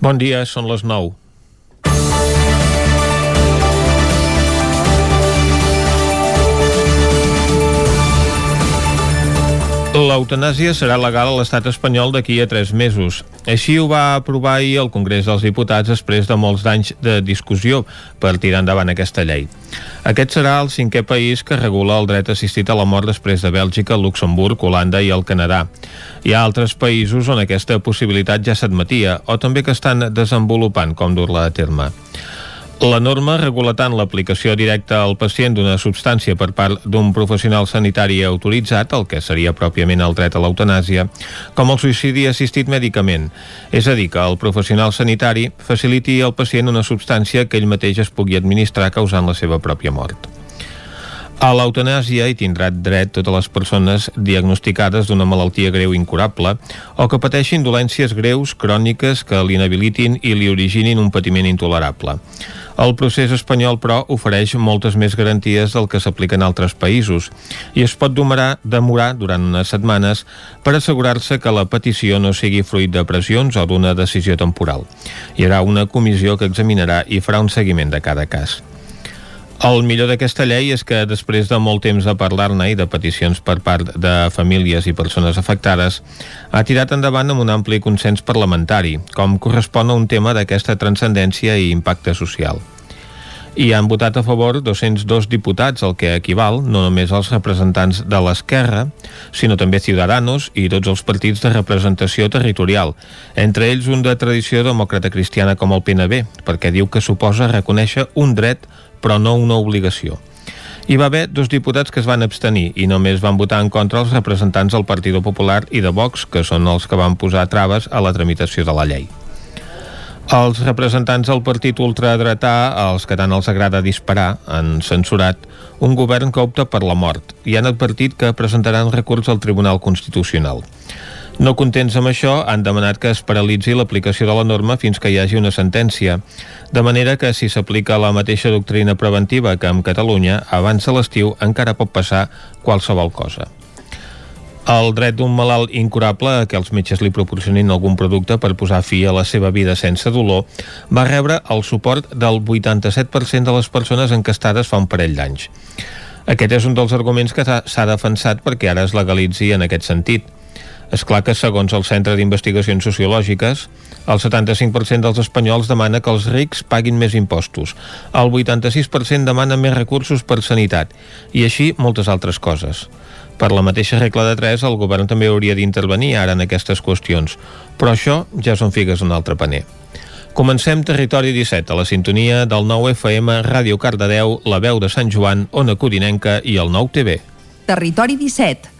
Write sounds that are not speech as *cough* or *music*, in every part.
Bon dia, són les 9. L'eutanàsia serà legal a l'estat espanyol d'aquí a tres mesos. Així ho va aprovar ahir el Congrés dels Diputats després de molts d'anys de discussió per tirar endavant aquesta llei. Aquest serà el cinquè país que regula el dret assistit a la mort després de Bèlgica, Luxemburg, Holanda i el Canadà. Hi ha altres països on aquesta possibilitat ja s'admetia o també que estan desenvolupant com dur-la a terme. La norma regula tant l'aplicació directa al pacient d'una substància per part d'un professional sanitari autoritzat, el que seria pròpiament el dret a l'eutanàsia, com el suïcidi assistit mèdicament, és a dir, que el professional sanitari faciliti al pacient una substància que ell mateix es pugui administrar causant la seva pròpia mort. A l'eutanàsia hi tindran dret totes les persones diagnosticades d'una malaltia greu incurable o que pateixin dolències greus, cròniques, que l'inhabilitin i li originin un patiment intolerable. El procés espanyol, però, ofereix moltes més garanties del que s'aplica en altres països i es pot demorar, demorar durant unes setmanes per assegurar-se que la petició no sigui fruit de pressions o d'una decisió temporal. Hi haurà una comissió que examinarà i farà un seguiment de cada cas. El millor d'aquesta llei és que després de molt temps de parlar-ne i de peticions per part de famílies i persones afectades, ha tirat endavant amb un ampli consens parlamentari, com correspon a un tema d'aquesta transcendència i impacte social. I han votat a favor 202 diputats, el que equival no només als representants de l'esquerra, sinó també Ciudadanos i tots els partits de representació territorial, entre ells un de tradició demòcrata cristiana com el PNB, perquè diu que suposa reconèixer un dret però no una obligació. Hi va haver dos diputats que es van abstenir i només van votar en contra els representants del Partit Popular i de Vox, que són els que van posar traves a la tramitació de la llei. Els representants del partit ultradretà, als que tant els agrada disparar, han censurat un govern que opta per la mort i han advertit que presentaran recurs al Tribunal Constitucional. No contents amb això, han demanat que es paralitzi l'aplicació de la norma fins que hi hagi una sentència, de manera que si s'aplica la mateixa doctrina preventiva que en Catalunya, abans de l'estiu encara pot passar qualsevol cosa. El dret d'un malalt incurable a que els metges li proporcionin algun producte per posar fi a la seva vida sense dolor va rebre el suport del 87% de les persones encastades fa un parell d'anys. Aquest és un dels arguments que s'ha defensat perquè ara es legalitzi en aquest sentit – és clar que, segons el Centre d'Investigacions Sociològiques, el 75% dels espanyols demana que els rics paguin més impostos, el 86% demana més recursos per sanitat, i així moltes altres coses. Per la mateixa regla de 3, el govern també hauria d'intervenir ara en aquestes qüestions, però això ja són figues un altre paner. Comencem Territori 17, a la sintonia del 9 FM, Ràdio Cardedeu, La Veu de Sant Joan, Ona Codinenca i el 9 TV. Territori 17,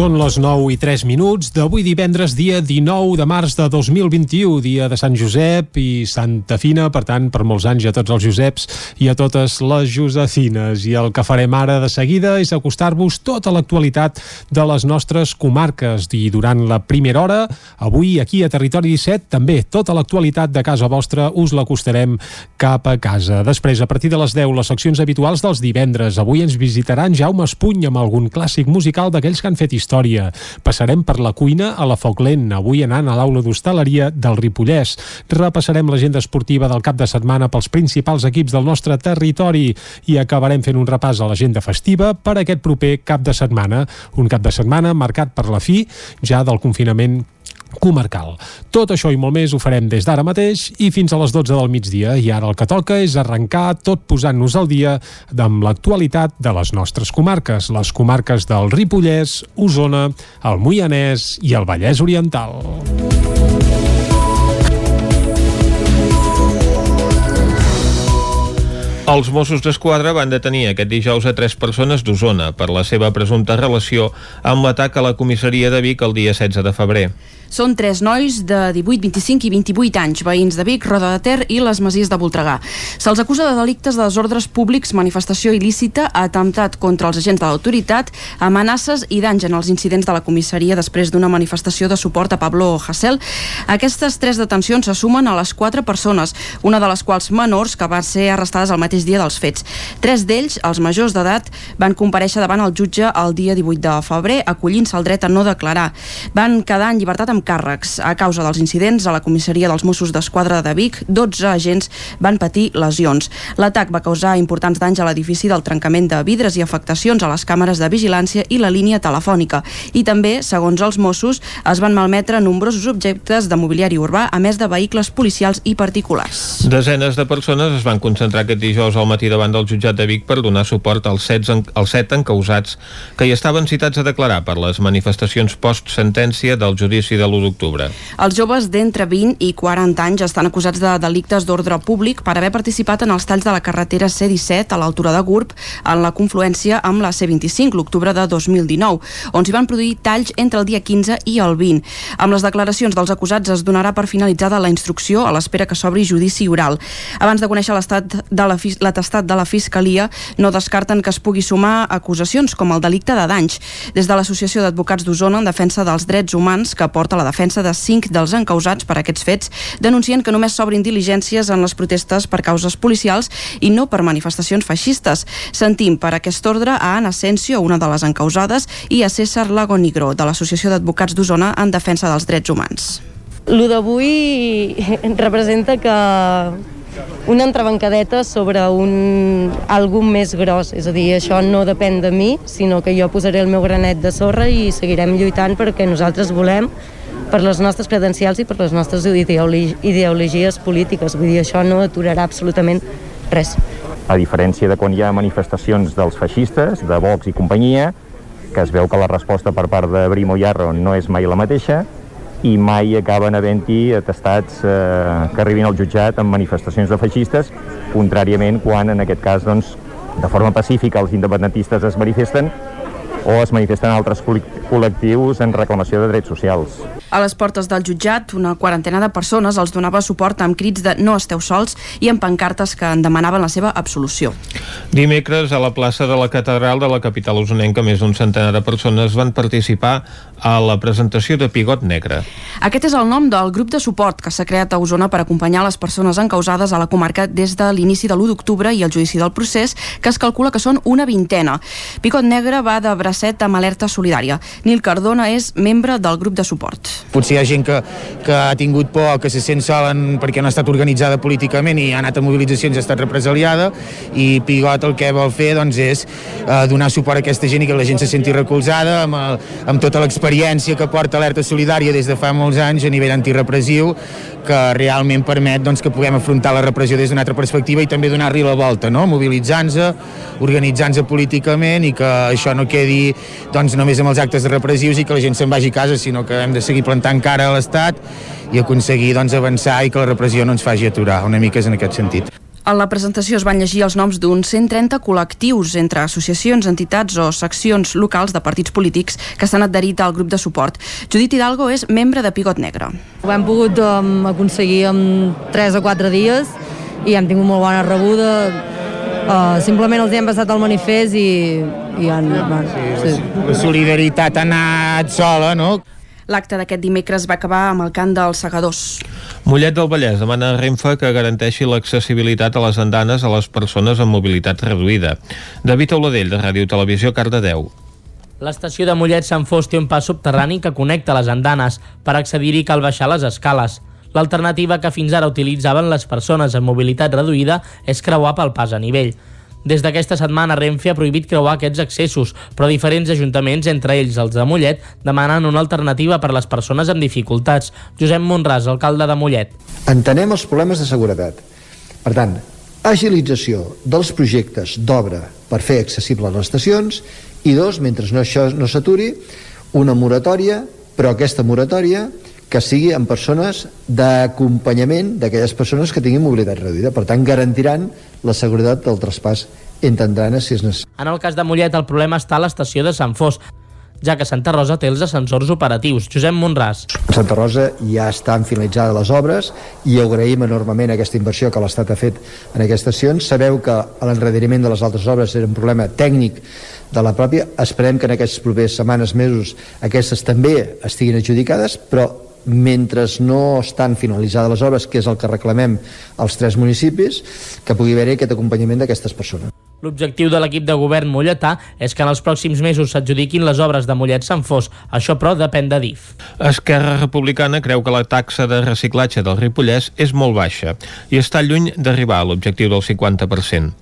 Són les 9 i 3 minuts d'avui divendres, dia 19 de març de 2021, dia de Sant Josep i Santa Fina, per tant, per molts anys a tots els Joseps i a totes les Josefines. I el que farem ara de seguida és acostar-vos tota l'actualitat de les nostres comarques. I durant la primera hora, avui aquí a Territori 17, també tota l'actualitat de casa vostra us l'acostarem cap a casa. Després, a partir de les 10, les seccions habituals dels divendres. Avui ens visitaran Jaume Espuny amb algun clàssic musical d'aquells que han fet història. Passarem per la cuina a la Foc Lent, avui anant a l'aula d'hostaleria del Ripollès. Repassarem l'agenda esportiva del cap de setmana pels principals equips del nostre territori i acabarem fent un repàs a l'agenda festiva per aquest proper cap de setmana. Un cap de setmana marcat per la fi ja del confinament comarcal. Tot això i molt més ho farem des d'ara mateix i fins a les 12 del migdia. I ara el que toca és arrencar tot posant-nos al dia amb l'actualitat de les nostres comarques, les comarques del Ripollès, Osona, el Moianès i el Vallès Oriental. Els Mossos d'Esquadra van detenir aquest dijous a tres persones d'Osona per la seva presumpta relació amb l'atac a la comissaria de Vic el dia 16 de febrer. Són tres nois de 18, 25 i 28 anys, veïns de Vic, Roda de Ter i les Masies de Voltregà. Se'ls acusa de delictes de desordres públics, manifestació il·lícita, atemptat contra els agents de l'autoritat, amenaces i danys en els incidents de la comissaria després d'una manifestació de suport a Pablo Hasél. Aquestes tres detencions se sumen a les quatre persones, una de les quals menors que van ser arrestades mateix mateix dia dels fets. Tres d'ells, els majors d'edat, van compareixer davant el jutge el dia 18 de febrer, acollint-se el dret a no declarar. Van quedar en llibertat amb càrrecs. A causa dels incidents a la comissaria dels Mossos d'Esquadra de Vic, 12 agents van patir lesions. L'atac va causar importants danys a l'edifici del trencament de vidres i afectacions a les càmeres de vigilància i la línia telefònica. I també, segons els Mossos, es van malmetre nombrosos objectes de mobiliari urbà, a més de vehicles policials i particulars. Desenes de persones es van concentrar aquest dijous al matí davant del jutjat de Vic per donar suport als set, als set encausats que hi estaven citats a declarar per les manifestacions post-sentència del judici de l'1 d'octubre. Els joves d'entre 20 i 40 anys estan acusats de delictes d'ordre públic per haver participat en els talls de la carretera C-17 a l'altura de Gurb en la confluència amb la C-25 l'octubre de 2019, on s'hi van produir talls entre el dia 15 i el 20. Amb les declaracions dels acusats es donarà per finalitzada la instrucció a l'espera que s'obri judici oral. Abans de conèixer l'estat de l'atestat de la Fiscalia, no descarten que es pugui sumar acusacions com el delicte de danys. Des de l'Associació d'Advocats d'Osona en defensa dels drets humans, que porta la defensa de cinc dels encausats per aquests fets, denuncien que només s'obrin diligències en les protestes per causes policials i no per manifestacions feixistes. Sentim per aquest ordre a Ana Asensio, una de les encausades, i a César Lagonigro, de l'Associació d'Advocats d'Osona en defensa dels drets humans. Lo d'avui representa que una entrebancadeta sobre un algú més gros, és a dir, això no depèn de mi, sinó que jo posaré el meu granet de sorra i seguirem lluitant perquè nosaltres volem per les nostres credencials i per les nostres ideologies polítiques. Vull dir, això no aturarà absolutament res. A diferència de quan hi ha manifestacions dels feixistes, de Vox i companyia, que es veu que la resposta per part de Brimo Yarro no és mai la mateixa, i mai acaben havent-hi atestats eh, que arribin al jutjat amb manifestacions de feixistes, contràriament quan en aquest cas doncs, de forma pacífica els independentistes es manifesten o es manifesten altres col·lectius en reclamació de drets socials. A les portes del jutjat, una quarantena de persones els donava suport amb crits de no esteu sols i amb pancartes que en demanaven la seva absolució. Dimecres, a la plaça de la Catedral de la capital usonenca, més d'un centenar de persones van participar a la presentació de Pigot Negre. Aquest és el nom del grup de suport que s'ha creat a Osona per acompanyar les persones encausades a la comarca des de l'inici de l'1 d'octubre i el judici del procés, que es calcula que són una vintena. Pigot Negre va de bracet amb alerta solidària. Nil Cardona és membre del grup de suport. Potser hi ha gent que, que ha tingut por, que se sent sol en, perquè no ha estat organitzada políticament i ha anat a mobilitzacions i ha estat represaliada i Pigot el que vol fer doncs, és eh, donar suport a aquesta gent i que la gent se senti recolzada amb, el, amb tota l'experiència que porta Alerta Solidària des de fa molts anys a nivell antirepressiu que realment permet doncs, que puguem afrontar la repressió des d'una altra perspectiva i també donar-li la volta, no? mobilitzant-se, organitzant-se políticament i que això no quedi doncs, només amb els actes repressius i que la gent se'n vagi a casa, sinó que hem de seguir plantant cara a l'Estat i aconseguir doncs, avançar i que la repressió no ens faci aturar, una mica és en aquest sentit. A la presentació es van llegir els noms d'uns 130 col·lectius entre associacions, entitats o seccions locals de partits polítics que s'han adherit al grup de suport. Judit Hidalgo és membre de Pigot Negre. Ho hem pogut um, aconseguir en 3 o 4 dies i hem tingut molt bona rebuda. Uh, simplement els hem passat el manifest i, i han... Sí, sí. La solidaritat ha anat sola, no? L'acte d'aquest dimecres va acabar amb el cant dels segadors. Mollet del Vallès demana a Renfe que garanteixi l'accessibilitat a les andanes a les persones amb mobilitat reduïda. David Auladell, de Ràdio Televisió, Cardedeu. L'estació de Mollet Sant Fos té un pas subterrani que connecta les andanes. Per accedir-hi cal baixar les escales. L'alternativa que fins ara utilitzaven les persones amb mobilitat reduïda és creuar pel pas a nivell. Des d'aquesta setmana Renfe ha prohibit creuar aquests accessos, però diferents ajuntaments, entre ells els de Mollet, demanen una alternativa per a les persones amb dificultats. Josep Monràs, alcalde de Mollet. Entenem els problemes de seguretat. Per tant, agilització dels projectes d'obra per fer accessible les estacions i dos, mentre no això no s'aturi, una moratòria, però aquesta moratòria que sigui amb persones d'acompanyament d'aquelles persones que tinguin mobilitat reduïda. Per tant, garantiran la seguretat del traspàs entre andanes si és necessari. En el cas de Mollet, el problema està a l'estació de Sant Fos, ja que Santa Rosa té els ascensors operatius. Josep Monràs. A Santa Rosa ja estan finalitzades les obres i agraïm enormement aquesta inversió que l'Estat ha fet en aquestes estacions. Sabeu que l'enrediriment de les altres obres era un problema tècnic de la pròpia. Esperem que en aquestes properes setmanes, mesos, aquestes també estiguin adjudicades, però mentre no estan finalitzades les obres, que és el que reclamem als tres municipis, que pugui haver-hi aquest acompanyament d'aquestes persones. L'objectiu de l'equip de govern molletà és que en els pròxims mesos s'adjudiquin les obres de Mollet Sant Fos. Això, però, depèn de DIF. Esquerra Republicana creu que la taxa de reciclatge del Ripollès és molt baixa i està lluny d'arribar a l'objectiu del 50%.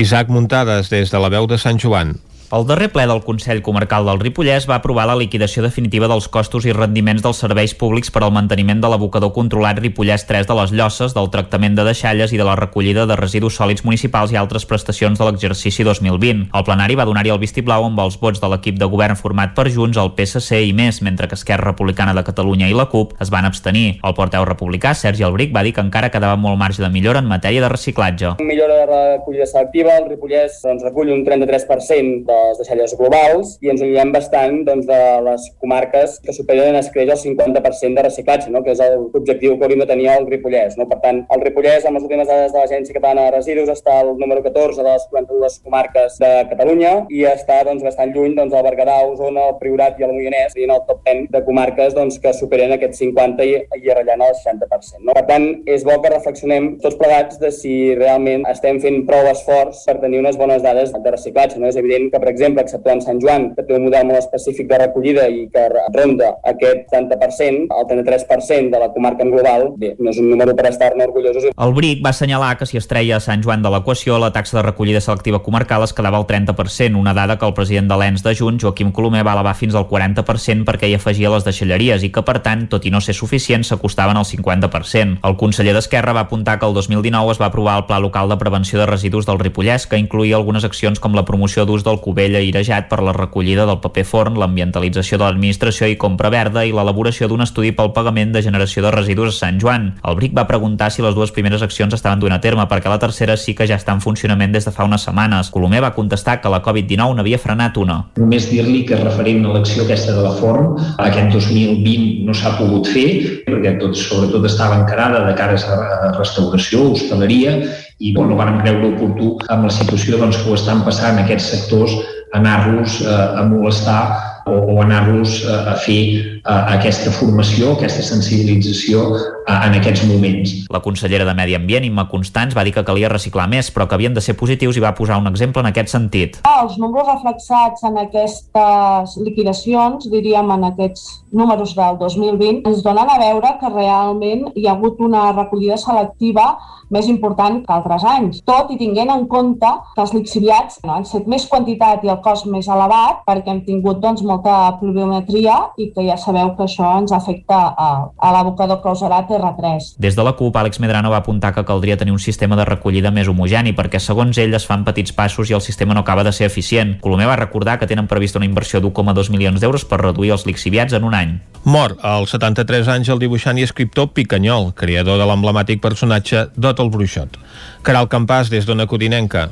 Isaac Muntades, des de la veu de Sant Joan. El darrer ple del Consell Comarcal del Ripollès va aprovar la liquidació definitiva dels costos i rendiments dels serveis públics per al manteniment de l'abocador controlat Ripollès 3 de les Llosses, del tractament de deixalles i de la recollida de residus sòlids municipals i altres prestacions de l'exercici 2020. El plenari va donar-hi el vistiplau amb els vots de l'equip de govern format per Junts, el PSC i més, mentre que Esquerra Republicana de Catalunya i la CUP es van abstenir. El porteu republicà, Sergi Albric, va dir que encara quedava molt marge de millora en matèria de reciclatge. Millora de recollida selectiva, el Ripollès doncs, recull un 33% de les deixalles globals i ens allunyem bastant doncs, de les comarques que superen es creix el 50% de reciclatge, no? que és l'objectiu que hauríem de tenir al Ripollès. No? Per tant, el Ripollès, amb les últimes dades de l'Agència Catalana de Residus, està al número 14 de les 42 comarques de Catalunya i està doncs, bastant lluny doncs, del Berguedà, Osona, el Priorat i el Moianès, i en el top 10 de comarques doncs, que superen aquest 50 i, i arrellant el 60%. No? Per tant, és bo que reflexionem tots plegats de si realment estem fent prou esforç per tenir unes bones dades de reciclatge. No? És evident que, per exemple, exceptuant Sant Joan, que té un model molt específic de recollida i que ronda aquest 30%, el 33% de la comarca en global, bé, no és un número per estar-ne orgullosos. El BRIC va assenyalar que si es treia Sant Joan de l'equació, la taxa de recollida selectiva comarcal es quedava al 30%, una dada que el president de l'ENS de Junts, Joaquim Colomer, va elevar fins al 40% perquè hi afegia les deixalleries i que, per tant, tot i no ser suficient, s'acostaven al 50%. El conseller d'Esquerra va apuntar que el 2019 es va aprovar el Pla Local de Prevenció de Residus del Ripollès, que incluïa algunes accions com la promoció d'ús del cubell airejat per la recollida del paper forn, l'ambientalització de l'administració i compra verda i l'elaboració d'un estudi pel pagament de generació de residus a Sant Joan. El BRIC va preguntar si les dues primeres accions estaven duent a terme perquè la tercera sí que ja està en funcionament des de fa unes setmanes. Colomer va contestar que la Covid-19 n'havia frenat una. Només dir-li que referent a l'acció aquesta de la forn, aquest 2020 no s'ha pogut fer perquè tot, sobretot estava encarada de cara a restauració, hostaleria i bueno, vam creure oportú amb la situació doncs, que ho estan passant aquests sectors anar-los eh, a molestar o, o anar-los a, a fer aquesta formació, aquesta sensibilització a, en aquests moments. La consellera de Medi Ambient, Imma Constants, va dir que calia reciclar més, però que havien de ser positius i va posar un exemple en aquest sentit. Els números reflexats en aquestes liquidacions, diríem en aquests números del 2020, ens donen a veure que realment hi ha hagut una recollida selectiva més important que altres anys, tot i tinguent en compte que els lixiviats no, han set més quantitat i el cost més elevat perquè hem tingut doncs, molta pluviometria i que ja sabeu que això ens afecta a, a l'abocador clausurat R3. Des de la CUP, Àlex Medrano va apuntar que caldria tenir un sistema de recollida més homogeni perquè, segons ell, es fan petits passos i el sistema no acaba de ser eficient. Colomer va recordar que tenen prevista una inversió d'1,2 milions d'euros per reduir els lixiviats en un any. Mor als 73 anys el dibuixant i escriptor Picanyol, creador de l'emblemàtic personatge Dot el Bruixot. Caral Campàs, des d'Ona Codinenca.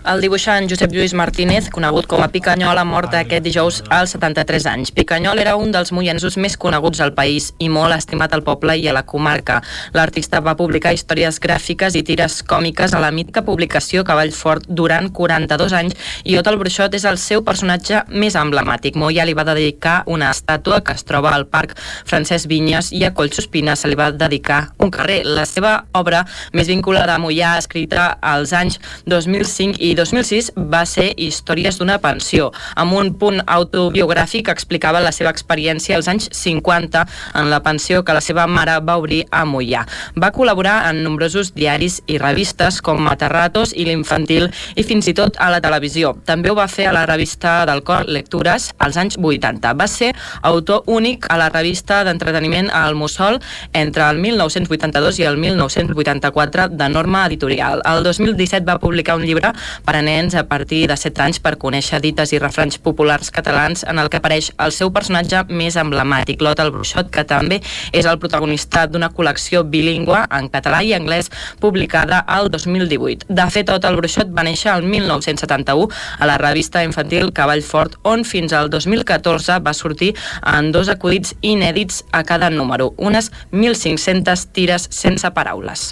El dibuixant Josep Lluís Martínez, conegut com a Picanyol, ha mort aquest dijous als 73 anys. Picanyol era un dels moiensos més coneguts al país i molt estimat al poble i a la comarca. L'artista va publicar històries gràfiques i tires còmiques a la mítica publicació Cavall Fort durant 42 anys i Ot el Bruixot és el seu personatge més emblemàtic. Moia li va dedicar una estàtua que es troba al Parc Francesc Vinyes i a Collsospina se li va dedicar un carrer. La seva obra més vinculada a Moià, escrita als anys 2005 i 2006 va ser Històries d'una pensió, amb un punt autobiogràfic que explicava la seva experiència als anys 50 en la pensió que la seva mare va obrir a Mollà. Va col·laborar en nombrosos diaris i revistes com Matarratos i l'Infantil i fins i tot a la televisió. També ho va fer a la revista del Cor Lectures als anys 80. Va ser autor únic a la revista d'entreteniment al Mussol entre el 1982 i el 1984 de norma editorial. El 2017 va publicar un llibre per a nens a partir de 7 anys per conèixer dites i refranys populars catalans en el que apareix el seu personatge més emblemàtic, Lot el Bruixot, que també és el protagonista d'una col·lecció bilingüe en català i anglès publicada al 2018. De fet, Tot el Bruixot va néixer el 1971 a la revista infantil Cavall Fort, on fins al 2014 va sortir en dos acudits inèdits a cada número, unes 1.500 tires sense paraules.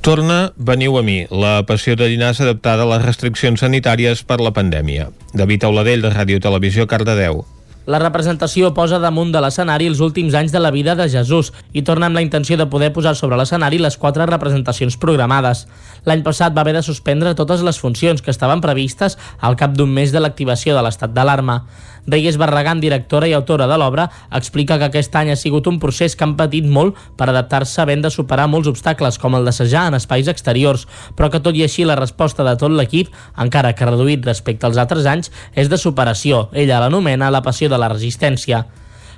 Torna Veniu a mi, la passió de dinars adaptada a les restriccions sanitàries per la pandèmia. David Auladell, de Ràdio Televisió, Cardedeu. La representació posa damunt de l'escenari els últims anys de la vida de Jesús i torna amb la intenció de poder posar sobre l'escenari les quatre representacions programades. L'any passat va haver de suspendre totes les funcions que estaven previstes al cap d'un mes de l'activació de l'estat d'alarma. Reyes Barragán, directora i autora de l'obra, explica que aquest any ha sigut un procés que han patit molt per adaptar-se havent de superar molts obstacles com el d'assajar en espais exteriors, però que tot i així la resposta de tot l'equip, encara que reduït respecte als altres anys, és de superació. Ella l'anomena la passió de la resistència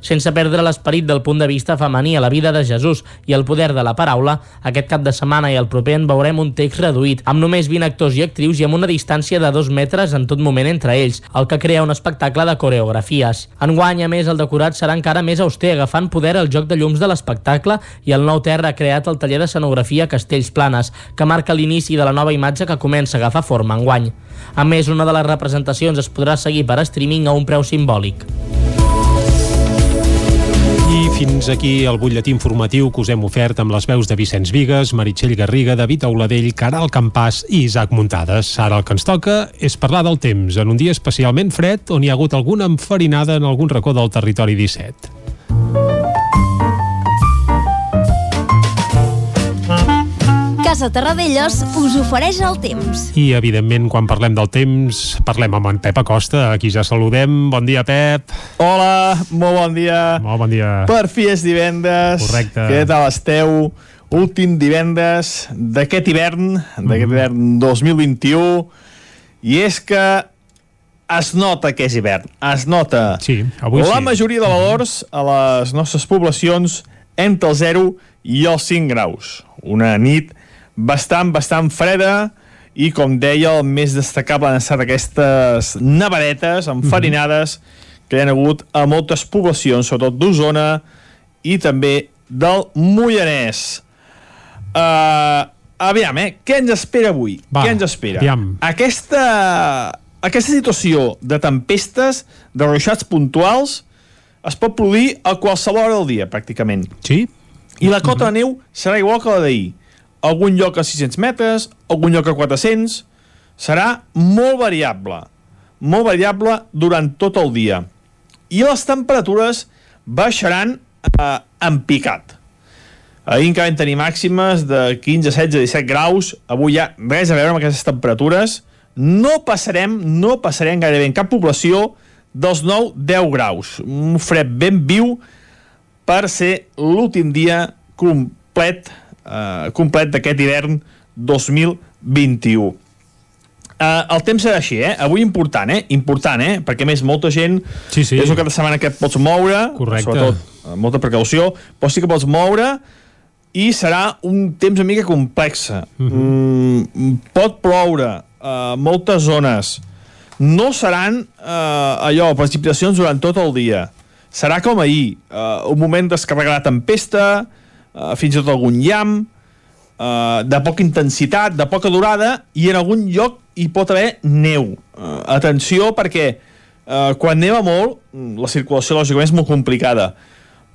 sense perdre l'esperit del punt de vista femení a la vida de Jesús i el poder de la paraula, aquest cap de setmana i el proper en veurem un text reduït, amb només 20 actors i actrius i amb una distància de dos metres en tot moment entre ells, el que crea un espectacle de coreografies. Enguany, a més, el decorat serà encara més auster, agafant poder el joc de llums de l'espectacle i el nou terra ha creat el taller d'escenografia Castells Planes, que marca l'inici de la nova imatge que comença a agafar forma enguany. A més, una de les representacions es podrà seguir per streaming a un preu simbòlic. I fins aquí el butlletí informatiu que us hem ofert amb les veus de Vicenç Vigues, Meritxell Garriga, David Auladell, Caral Campàs i Isaac Muntades. Ara el que ens toca és parlar del temps, en un dia especialment fred on hi ha hagut alguna enfarinada en algun racó del territori 17. Casa Terradellos us ofereix el temps. I, evidentment, quan parlem del temps, parlem amb en Pep Acosta, a qui ja saludem. Bon dia, Pep. Hola, molt bon dia. Molt bon dia. Per fi és divendres. Correcte. Què tal esteu? Últim divendres d'aquest hivern, d'aquest Mhm. hivern 2021. I és que es nota que és hivern. Es nota. Sí, avui La sí. Mhm. majoria de valors a les nostres poblacions entre el 0 i els 5 graus. Una nit bastant, bastant freda i, com deia, el més destacable han estat aquestes nevadetes enfarinades que hi ha hagut a moltes poblacions, sobretot d'Osona i també del Moianès. Uh, aviam, eh? Què ens espera avui? Va, Què ens espera? aviam. Aquesta, aquesta situació de tempestes, de ruixats puntuals, es pot produir a qualsevol hora del dia, pràcticament. Sí? I la cota de neu serà igual que la d'ahir. Algun lloc a 600 metres, algun lloc a 400... Serà molt variable. Molt variable durant tot el dia. I les temperatures baixaran eh, en picat. Ahir encara vam tenir màximes de 15, 16, 17 graus. Avui ja res a veure amb aquestes temperatures. No passarem, no passarem gairebé en cap població dels 9-10 graus. Un fred ben viu per ser l'últim dia complet eh, complet d'aquest hivern 2021. Uh, el temps serà així, eh? Avui important, eh? Important, eh? Perquè, més, molta gent... Sí, sí. És un cap de setmana que et pots moure. Correcte. Sobretot, amb molta precaució. Però sí que pots moure i serà un temps una mica complex. Mhm. mm, pot ploure a uh, moltes zones. No seran uh, allò, precipitacions durant tot el dia. Serà com ahir, uh, un moment descarregar la tempesta, uh, fins i tot algun llamp, uh, de poca intensitat, de poca durada, i en algun lloc hi pot haver neu. Uh, atenció, perquè uh, quan neva molt, mm, la circulació lògicament és molt complicada,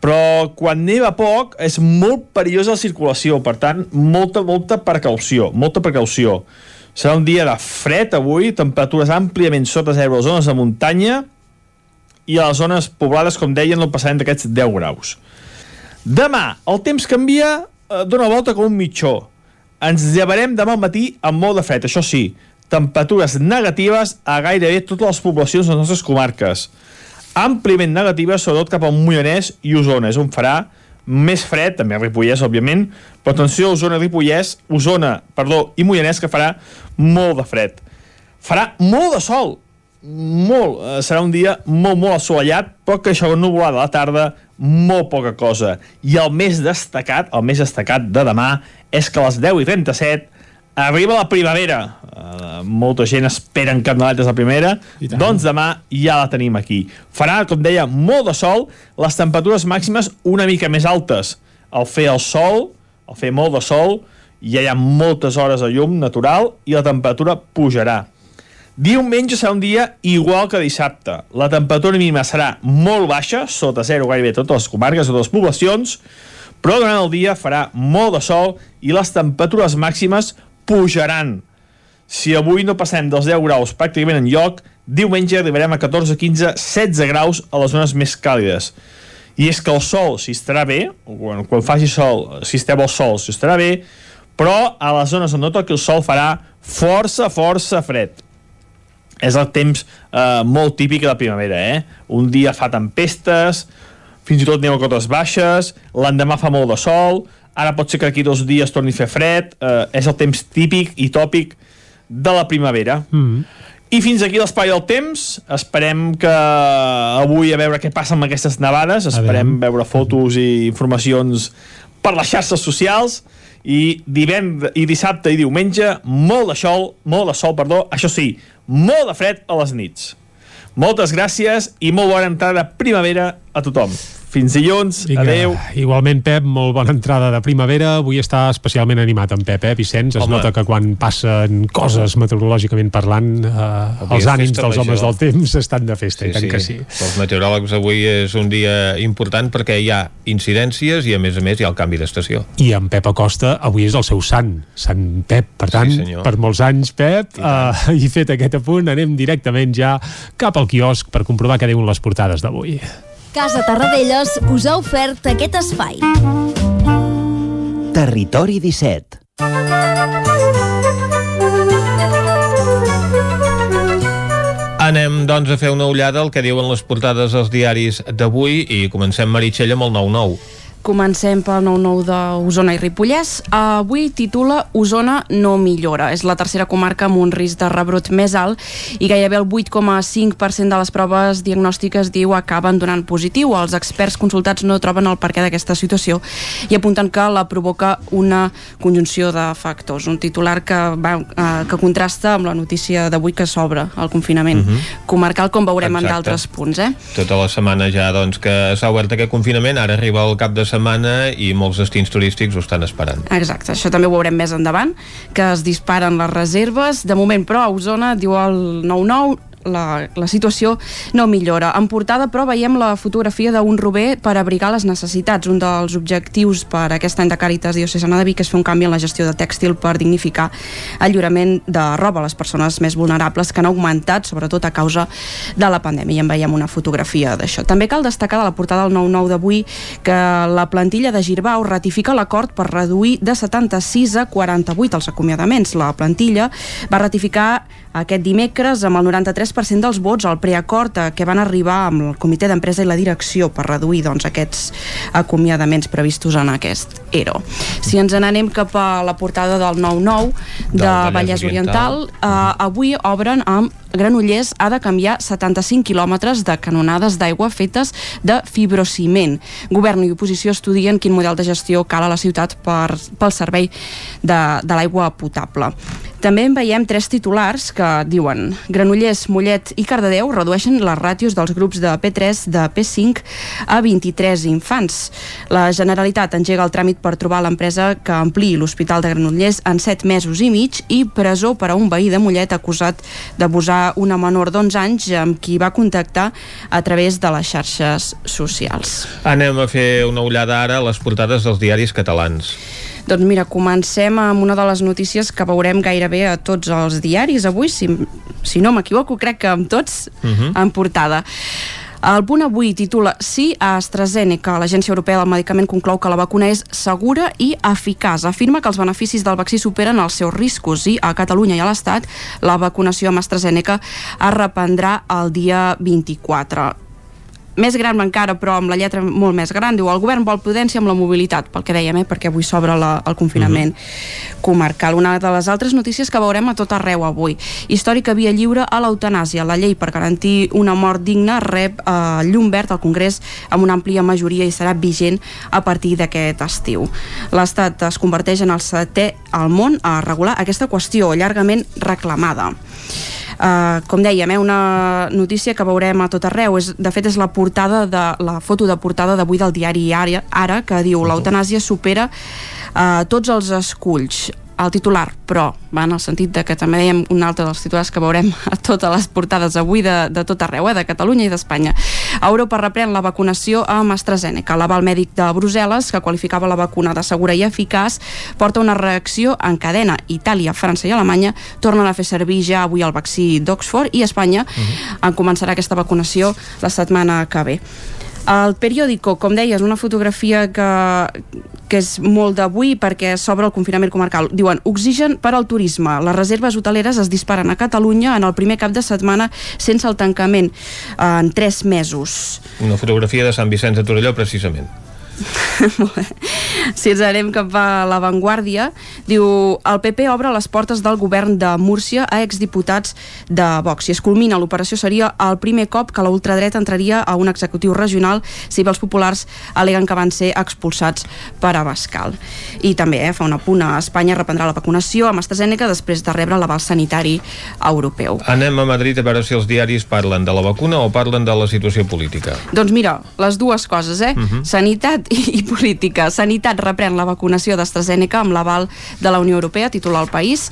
però quan neva poc és molt perillosa la circulació, per tant, molta, molta precaució, molta precaució. Serà un dia de fred avui, temperatures àmpliament sota zero a zones de muntanya i a les zones poblades, com deien, no passarem d'aquests 10 graus. Demà, el temps canvia, eh, dona volta com un mitjó. Ens llevarem demà al matí amb molt de fred, això sí, temperatures negatives a gairebé totes les poblacions de les nostres comarques. Àmpliament negatives, sobretot cap al Moianès i Osona, és on farà més fred, també a Ripollès, òbviament, però atenció a Osona Ripollès, Osona, perdó, i Moianès, que farà molt de fred. Farà molt de sol, molt, eh, serà un dia molt, molt assolellat, però que això nuvolada a la tarda, molt poca cosa. I el més destacat, el més destacat de demà, és que a les 10 i 37 arriba la primavera. Uh, molta gent espera en canaletes la primera, doncs demà ja la tenim aquí. Farà, com deia, molt de sol, les temperatures màximes una mica més altes. Al fer el sol, al fer molt de sol, ja hi ha moltes hores de llum natural i la temperatura pujarà. Diumenge serà un dia igual que dissabte. La temperatura mínima serà molt baixa, sota zero gairebé totes les comarques, totes les poblacions, però durant el dia farà molt de sol i les temperatures màximes pujaran. Si avui no passem dels 10 graus pràcticament en lloc, diumenge arribarem a 14, 15, 16 graus a les zones més càlides. I és que el sol, si estarà bé, quan, quan faci sol, si esteu al sol, si estarà bé, però a les zones on no toqui el sol farà força, força fred. És el temps eh, molt típic de la primavera, eh? Un dia fa tempestes, fins i tot neu a cotes baixes, l'endemà fa molt de sol, ara pot ser que aquí dos dies torni a fer fred, eh, és el temps típic i tòpic de la primavera. Mm -hmm. I fins aquí l'espai del temps. Esperem que avui a veure què passa amb aquestes nevades. Esperem veure fotos i informacions per les xarxes socials i divend i dissabte i diumenge molt de sol, molt de sol, perdó, això sí, molt de fred a les nits. Moltes gràcies i molt bona entrada primavera a tothom. Fins dilluns, Vinga, adeu. Igualment, Pep, molt bona entrada de primavera. Avui està especialment animat en Pep, eh, Vicenç? Es Home. nota que quan passen coses meteorològicament parlant, eh, els ànims dels homes del temps estan de festa, sí, i tant sí. que sí. Pels meteoròlegs avui és un dia important perquè hi ha incidències i a més a més hi ha el canvi d'estació. I en Pep Acosta avui és el seu sant, Sant Pep. Per tant, Sí, senyor. per molts anys, Pep, I, uh, i fet aquest apunt, anem directament ja cap al quiosc per comprovar què diuen les portades d'avui. Casa Tarradellas us ha ofert aquest espai. Territori 17. Anem, doncs, a fer una ullada al que diuen les portades dels diaris d'avui i comencem, Meritxell, amb el 9-9. Comencem pel 9-9 d'Osona i Ripollès. Avui titula Osona no millora. És la tercera comarca amb un risc de rebrot més alt i gairebé el 8,5% de les proves diagnòstiques diu acaben donant positiu. Els experts consultats no troben el perquè d'aquesta situació i apunten que la provoca una conjunció de factors. Un titular que, va, eh, que contrasta amb la notícia d'avui que s'obre el confinament Mhm. comarcal, com veurem en Exacte. d'altres punts. Eh? Tota la setmana ja doncs, que s'ha obert aquest confinament, ara arriba el cap de setmana i molts destins turístics ho estan esperant. Exacte, això també ho veurem més endavant, que es disparen les reserves. De moment, però, a Osona, diu el 9-9, la, la situació no millora. En portada, però, veiem la fotografia d'un rober per abrigar les necessitats. Un dels objectius per aquest any de Càritas Diocesana de Vic és fer un canvi en la gestió de tèxtil per dignificar el lliurament de roba a les persones més vulnerables que han augmentat, sobretot a causa de la pandèmia. I en veiem una fotografia d'això. També cal destacar de la portada del 9-9 d'avui que la plantilla de Girbau ratifica l'acord per reduir de 76 a 48 els acomiadaments. La plantilla va ratificar aquest dimecres amb el 93% dels vots al preacord a què van arribar amb el comitè d'empresa i la direcció per reduir doncs, aquests acomiadaments previstos en aquest ERO. Si ens n'anem cap a la portada del 9-9 de Del Vallès Oriental, Oriental, eh, avui obren amb Granollers ha de canviar 75 quilòmetres de canonades d'aigua fetes de fibrociment. Govern i oposició estudien quin model de gestió cal a la ciutat per, pel servei de, de l'aigua potable. També en veiem tres titulars que diuen Granollers, Mollet i Cardedeu redueixen les ràtios dels grups de P3 de P5 a 23 infants. La Generalitat engega el tràmit per trobar l'empresa que ampliï l'Hospital de Granollers en 7 mesos i mig i presó per a un veí de Mollet acusat d'abusar una menor d'11 anys amb qui va contactar a través de les xarxes socials. Anem a fer una ullada ara a les portades dels diaris catalans. Doncs mira, comencem amb una de les notícies que veurem gairebé a tots els diaris avui, si, si no m'equivoco, crec que amb tots Mhm. en portada. El punt avui titula Sí a AstraZeneca. L'Agència Europea del Medicament conclou que la vacuna és segura i eficaç. Afirma que els beneficis del vaccí superen els seus riscos i a Catalunya i a l'Estat la vacunació amb AstraZeneca es reprendrà el dia 24 més gran encara, però amb la lletra molt més gran, diu el govern vol prudència amb la mobilitat, pel que dèiem, eh, perquè avui s'obre el confinament comarcal. Una de les altres notícies que veurem a tot arreu avui. Històrica via lliure a l'eutanàsia. La llei per garantir una mort digna rep eh, llum verd al Congrés amb una àmplia majoria i serà vigent a partir d'aquest estiu. L'Estat es converteix en el setè al món a regular aquesta qüestió llargament reclamada. Uh, com dèiem, eh, una notícia que veurem a tot arreu. És, de fet, és la portada de la foto de portada d'avui del diari Ara, Ara que diu l'eutanàsia supera uh, tots els esculls. Al titular, però va en el sentit de que també dèiem un altre dels titulars que veurem a totes les portades avui de, de tot arreu, eh, de Catalunya i d'Espanya. Europa reprèn la vacunació amb AstraZeneca. L'aval mèdic de Brussel·les, que qualificava la vacuna de segura i eficaç, porta una reacció en cadena. Itàlia, França i Alemanya tornen a fer servir ja avui el vaccí d'Oxford i Espanya uh -huh. en començarà aquesta vacunació la setmana que ve. El periòdico, com deies, una fotografia que, que és molt d'avui perquè s'obre el confinament comarcal. Diuen, oxigen per al turisme. Les reserves hoteleres es disparen a Catalunya en el primer cap de setmana sense el tancament en tres mesos. Una fotografia de Sant Vicenç de Torelló, precisament. *laughs* si ens anem cap a l'avantguàrdia, diu el PP obre les portes del govern de Múrcia a exdiputats de Vox. Si es culmina l'operació seria el primer cop que la ultradreta entraria a un executiu regional si els populars aleguen que van ser expulsats per Abascal. I també eh, fa una a Espanya reprendrà la vacunació amb AstraZeneca després de rebre l'aval sanitari europeu. Anem a Madrid a veure si els diaris parlen de la vacuna o parlen de la situació política. Doncs mira, les dues coses, eh? Uh mhm. -huh. Sanitat i, i política. Sanitat reprèn la vacunació d'AstraZeneca amb l'aval de la Unió Europea, titular el país.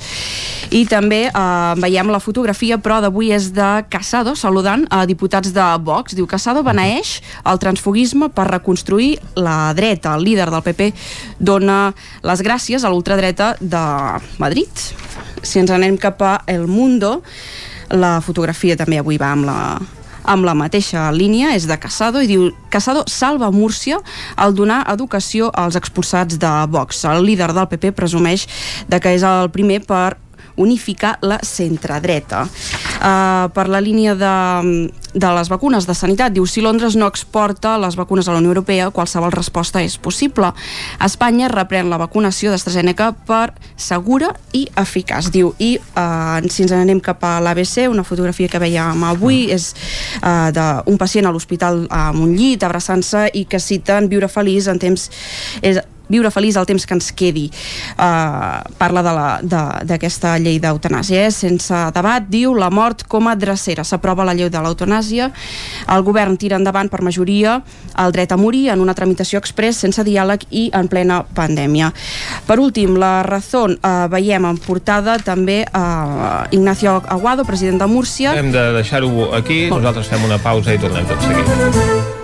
I també eh, veiem la fotografia, però d'avui és de Casado, saludant a diputats de Vox. Diu, Casado beneeix el transfugisme per reconstruir la dreta. El líder del PP dona les gràcies a l'ultradreta de Madrid. Si ens anem cap a El Mundo, la fotografia també avui va amb la, amb la mateixa línia, és de Casado, i diu Casado salva Múrcia al donar educació als expulsats de Vox. El líder del PP presumeix de que és el primer per unificar la centredreta. Uh, per la línia de, de les vacunes de sanitat, diu si Londres no exporta les vacunes a la Unió Europea, qualsevol resposta és possible. Espanya reprèn la vacunació d'AstraZeneca per segura i eficaç, diu. I uh, si ens anem cap a l'ABC, una fotografia que veiem avui és uh, d'un pacient a l'hospital amb un llit, abraçant-se i que citen viure feliç en temps és viure feliç el temps que ens quedi. Uh, parla d'aquesta llei d'eutanàsia, eh? sense debat, diu la mort com a drecera. S'aprova la llei de l'eutanàsia, el govern tira endavant per majoria el dret a morir en una tramitació express sense diàleg i en plena pandèmia. Per últim, la Razón, uh, veiem en portada també uh, Ignacio Aguado, president de Múrcia. Hem de deixar-ho aquí, nosaltres fem una pausa i tornem tot seguit.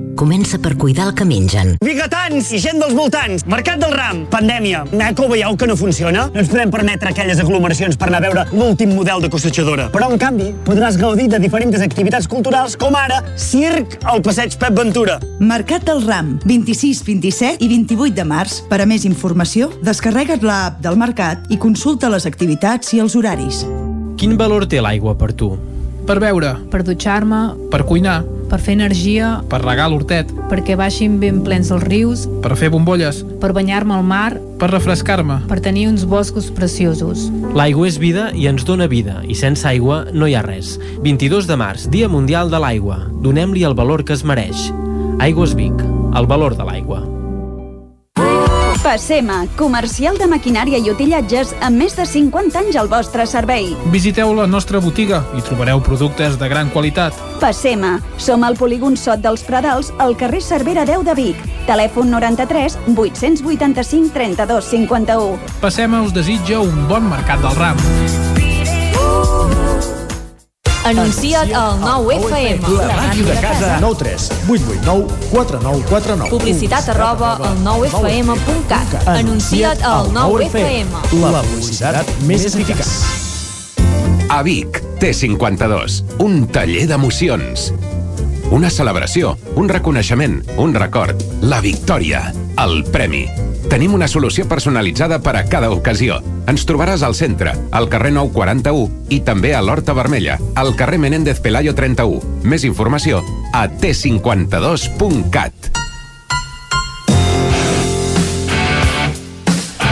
comença per cuidar el que mengen. Bigatans i gent dels voltants, Mercat del Ram, pandèmia. Naco, veieu que no funciona? No ens podem permetre aquelles aglomeracions per anar a veure l'últim model de cossatjadora. Però, en canvi, podràs gaudir de diferents activitats culturals, com ara circ al passeig Pep Ventura. Mercat del Ram, 26, 27 i 28 de març. Per a més informació, descarrega't l'app del Mercat i consulta les activitats i els horaris. Quin valor té l'aigua per tu? Per beure. Per dutxar-me. Per cuinar per fer energia, per regar l'hortet, perquè baixin ben plens els rius, per fer bombolles, per banyar-me al mar, per refrescar-me, per tenir uns boscos preciosos. L'aigua és vida i ens dona vida, i sense aigua no hi ha res. 22 de març, Dia Mundial de l'Aigua. Donem-li el valor que es mereix. Aigües Vic, el valor de l'aigua. Passema, comercial de maquinària i utillatges amb més de 50 anys al vostre servei. Visiteu la nostra botiga i trobareu productes de gran qualitat. Passema, som al polígon Sot dels Pradals, al carrer Cervera 10 de Vic. Telèfon 93 885 32 51. Passema us desitja un bon mercat del ram. Anuncia't al 9FM. La màquina de casa. 9 3 8 8 9 4 9 4 9. Publicitat arroba al 9FM.cat. Anuncia't al 9FM. La publicitat més eficaç. A Vic, T52, un taller d'emocions. Una celebració, un reconeixement, un record, la victòria, el premi. Tenim una solució personalitzada per a cada ocasió. Ens trobaràs al centre, al carrer 941 i també a l'Horta Vermella, al carrer Menéndez Pelayo 31. Més informació a t52.cat.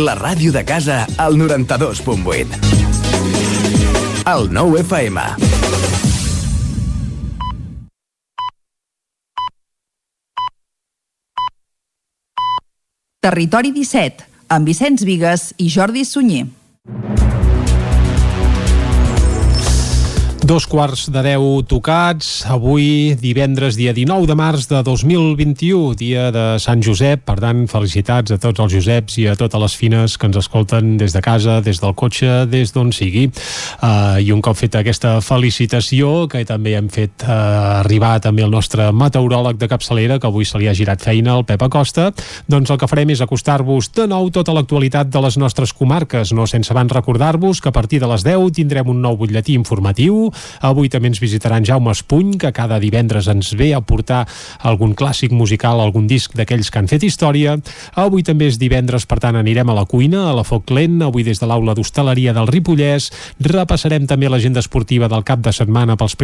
La ràdio de casa al 92.8. El 9 FM. Territori 17, amb Vicenç Vigues i Jordi Sunyer. Dos quarts de deu tocats, avui divendres dia 19 de març de 2021, dia de Sant Josep, per tant felicitats a tots els Joseps i a totes les fines que ens escolten des de casa, des del cotxe, des d'on sigui. Uh, I un cop feta aquesta felicitació, que també hem fet uh, arribar també el nostre meteoròleg de capçalera, que avui se li ha girat feina, el Pep Acosta, doncs el que farem és acostar-vos de nou tota l'actualitat de les nostres comarques, no sense abans recordar-vos que a partir de les 10 tindrem un nou butlletí informatiu Avui també ens visitarà en Jaume Espuny, que cada divendres ens ve a portar algun clàssic musical, algun disc d'aquells que han fet història. Avui també és divendres, per tant anirem a la cuina, a la Foc Lent, avui des de l'aula d'hostaleria del Ripollès. Repassarem també l'agenda esportiva del cap de setmana pels,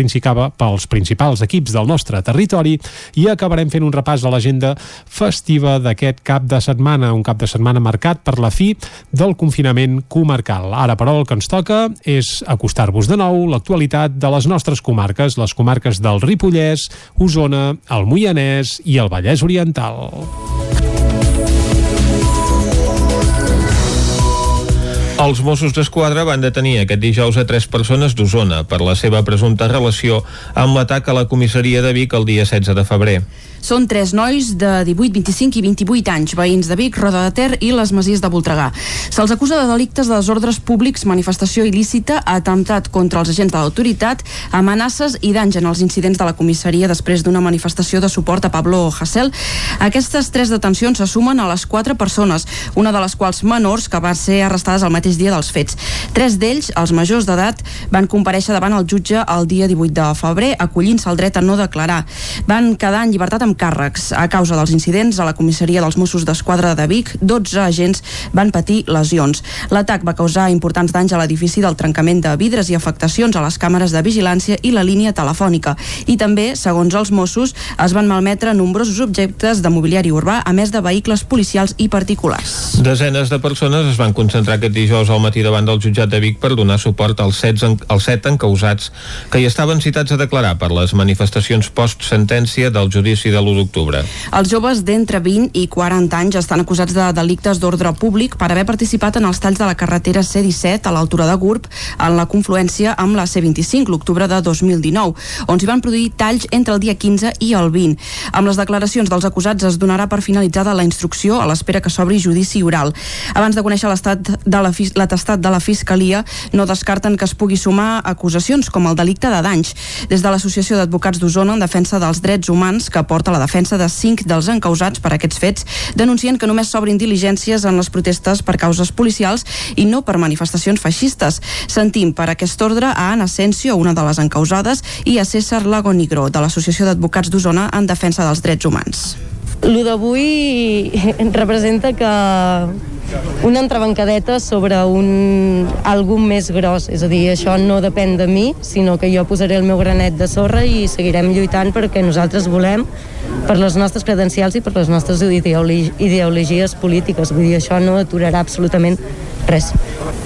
pels principals equips del nostre territori i acabarem fent un repàs a l'agenda festiva d'aquest cap de setmana, un cap de setmana marcat per la fi del confinament comarcal. Ara, però, el que ens toca és acostar-vos de nou l'actualitat de les nostres comarques, les comarques del Ripollès, Osona, el Moianès i el Vallès Oriental. Els Mossos d'Esquadra van detenir aquest dijous a tres persones d'Osona per la seva presumpta relació amb l'atac a la comissaria de Vic el dia 16 de febrer. Són tres nois de 18, 25 i 28 anys, veïns de Vic, Roda de Ter i les Masies de Voltregà. Se'ls acusa de delictes de desordres públics, manifestació il·lícita, atemptat contra els agents de l'autoritat, amenaces i danys en els incidents de la comissaria després d'una manifestació de suport a Pablo Hasél. Aquestes tres detencions se sumen a les quatre persones, una de les quals menors que van ser arrestades el mateix dia dels fets. Tres d'ells, els majors d'edat, van compareixer davant el jutge el dia 18 de febrer, acollint-se el dret a no declarar. Van quedar en llibertat amb càrrecs. A causa dels incidents a la comissaria dels Mossos d'Esquadra de Vic, 12 agents van patir lesions. L'atac va causar importants danys a l'edifici del trencament de vidres i afectacions a les càmeres de vigilància i la línia telefònica. I també, segons els Mossos, es van malmetre nombrosos objectes de mobiliari urbà, a més de vehicles policials i particulars. Desenes de persones es van concentrar aquest dijous al matí davant del jutjat de Vic per donar suport als set, als set encausats que hi estaven citats a declarar per les manifestacions post-sentència del judici de l'1 d'octubre. Els joves d'entre 20 i 40 anys estan acusats de delictes d'ordre públic per haver participat en els talls de la carretera C-17 a l'altura de Gurb en la confluència amb la C-25 l'octubre de 2019, on s'hi van produir talls entre el dia 15 i el 20. Amb les declaracions dels acusats es donarà per finalitzada la instrucció a l'espera que s'obri judici oral. Abans de conèixer l'estat de l'atestat de la Fiscalia, no descarten que es pugui sumar acusacions com el delicte de danys. Des de l'Associació d'Advocats d'Osona en defensa dels drets humans que porta la defensa de cinc dels encausats per aquests fets, denuncien que només s'obrin diligències en les protestes per causes policials i no per manifestacions feixistes. Sentim per aquest ordre a Ana Asensio, una de les encausades, i a César Lagonigro, de l'Associació d'Advocats d'Osona en defensa dels drets humans. Lo d'avui *laughs* representa que una entrebancadeta sobre un algú més gros, és a dir, això no depèn de mi, sinó que jo posaré el meu granet de sorra i seguirem lluitant perquè nosaltres volem per les nostres credencials i per les nostres ideologies polítiques. Vull dir, això no aturarà absolutament res.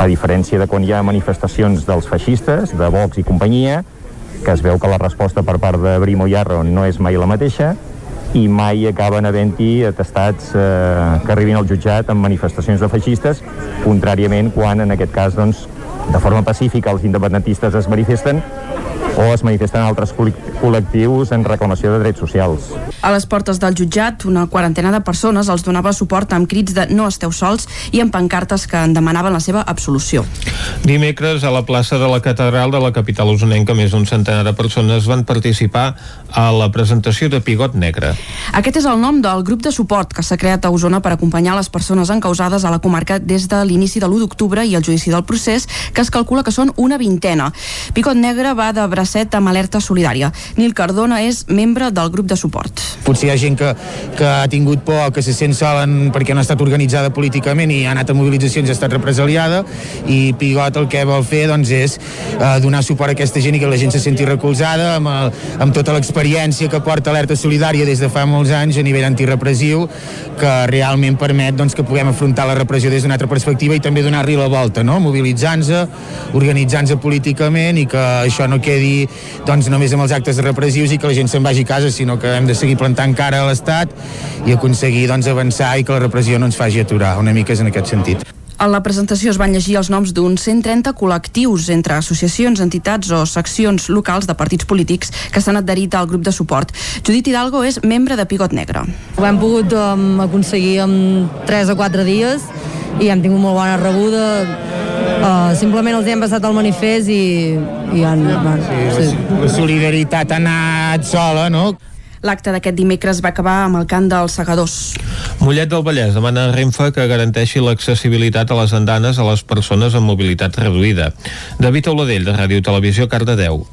A diferència de quan hi ha manifestacions dels feixistes, de Vox i companyia, que es veu que la resposta per part de Brimo Yarro no és mai la mateixa, i mai acaben havent-hi atestats eh, que arribin al jutjat amb manifestacions de feixistes, contràriament quan en aquest cas doncs, de forma pacífica els independentistes es manifesten o es manifesten altres col·lectius en reclamació de drets socials. A les portes del jutjat, una quarantena de persones els donava suport amb crits de no esteu sols i amb pancartes que en demanaven la seva absolució. Dimecres, a la plaça de la Catedral de la capital usonenca, més d'un centenar de persones van participar a la presentació de Pigot Negre. Aquest és el nom del grup de suport que s'ha creat a Osona per acompanyar les persones encausades a la comarca des de l'inici de l'1 d'octubre i el judici del procés, que es calcula que són una vintena. Picot Negre va de bracet amb alerta solidària. Nil Cardona és membre del grup de suport. Potser hi ha gent que, que ha tingut por, que se sent sola perquè no ha estat organitzada políticament i ha anat a mobilitzacions i ha estat represaliada i Pigot el que vol fer doncs, és eh, donar suport a aquesta gent i que la gent se senti recolzada amb, el, amb tota l'experiència que porta alerta solidària des de fa molts anys a nivell antirepressiu que realment permet doncs, que puguem afrontar la repressió des d'una altra perspectiva i també donar-li la volta, no? mobilitzant-se, organitzant-se políticament i que això no quedi doncs, només amb els actes repressius i que la gent se'n vagi a casa, sinó que hem de seguir plantant cara a l'Estat i aconseguir doncs, avançar i que la repressió no ens faci aturar, una mica és en aquest sentit. A la presentació es van llegir els noms d'uns 130 col·lectius entre associacions, entitats o seccions locals de partits polítics que s'han adherit al grup de suport. Judit Hidalgo és membre de Pigot Negre. Ho hem pogut um, aconseguir en 3 o 4 dies i hem tingut molt bona rebuda uh, simplement els hem passat el manifest i, i han, van, sí, sí. La solidaritat ha anat sola, no? L'acte d'aquest dimecres va acabar amb el cant dels segadors. Mollet del Vallès demana a Renfe que garanteixi l'accessibilitat a les andanes a les persones amb mobilitat reduïda. David Oladell, de Ràdio Televisió, Cardedeu.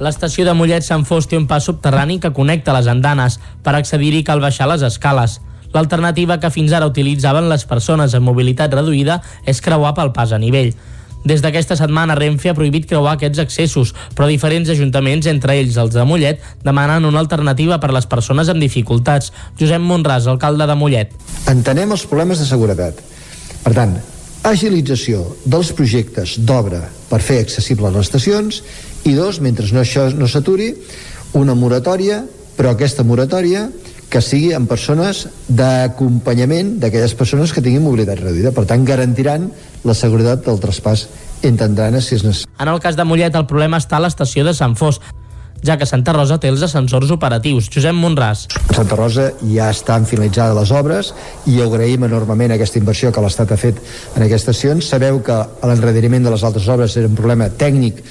L'estació de Mollet Sant Fost té un pas subterrani que connecta les andanes. Per accedir-hi cal baixar les escales. L'alternativa que fins ara utilitzaven les persones amb mobilitat reduïda és creuar pel pas a nivell. Des d'aquesta setmana, Renfe ha prohibit creuar aquests accessos, però diferents ajuntaments, entre ells els de Mollet, demanen una alternativa per a les persones amb dificultats. Josep Monràs, alcalde de Mollet. Entenem els problemes de seguretat. Per tant, agilització dels projectes d'obra per fer accessibles les estacions i dos, mentre no això no s'aturi, una moratòria, però aquesta moratòria que sigui amb persones d'acompanyament d'aquelles persones que tinguin mobilitat reduïda. Per tant, garantiran la seguretat del traspàs entre andanes si és necessari. En el cas de Mollet, el problema està a l'estació de Sant Fos, ja que Santa Rosa té els ascensors operatius. Josep Monràs. A Santa Rosa ja estan finalitzades les obres i agraïm enormement aquesta inversió que l'Estat ha fet en aquestes estacions. Sabeu que l'enrediriment de les altres obres era un problema tècnic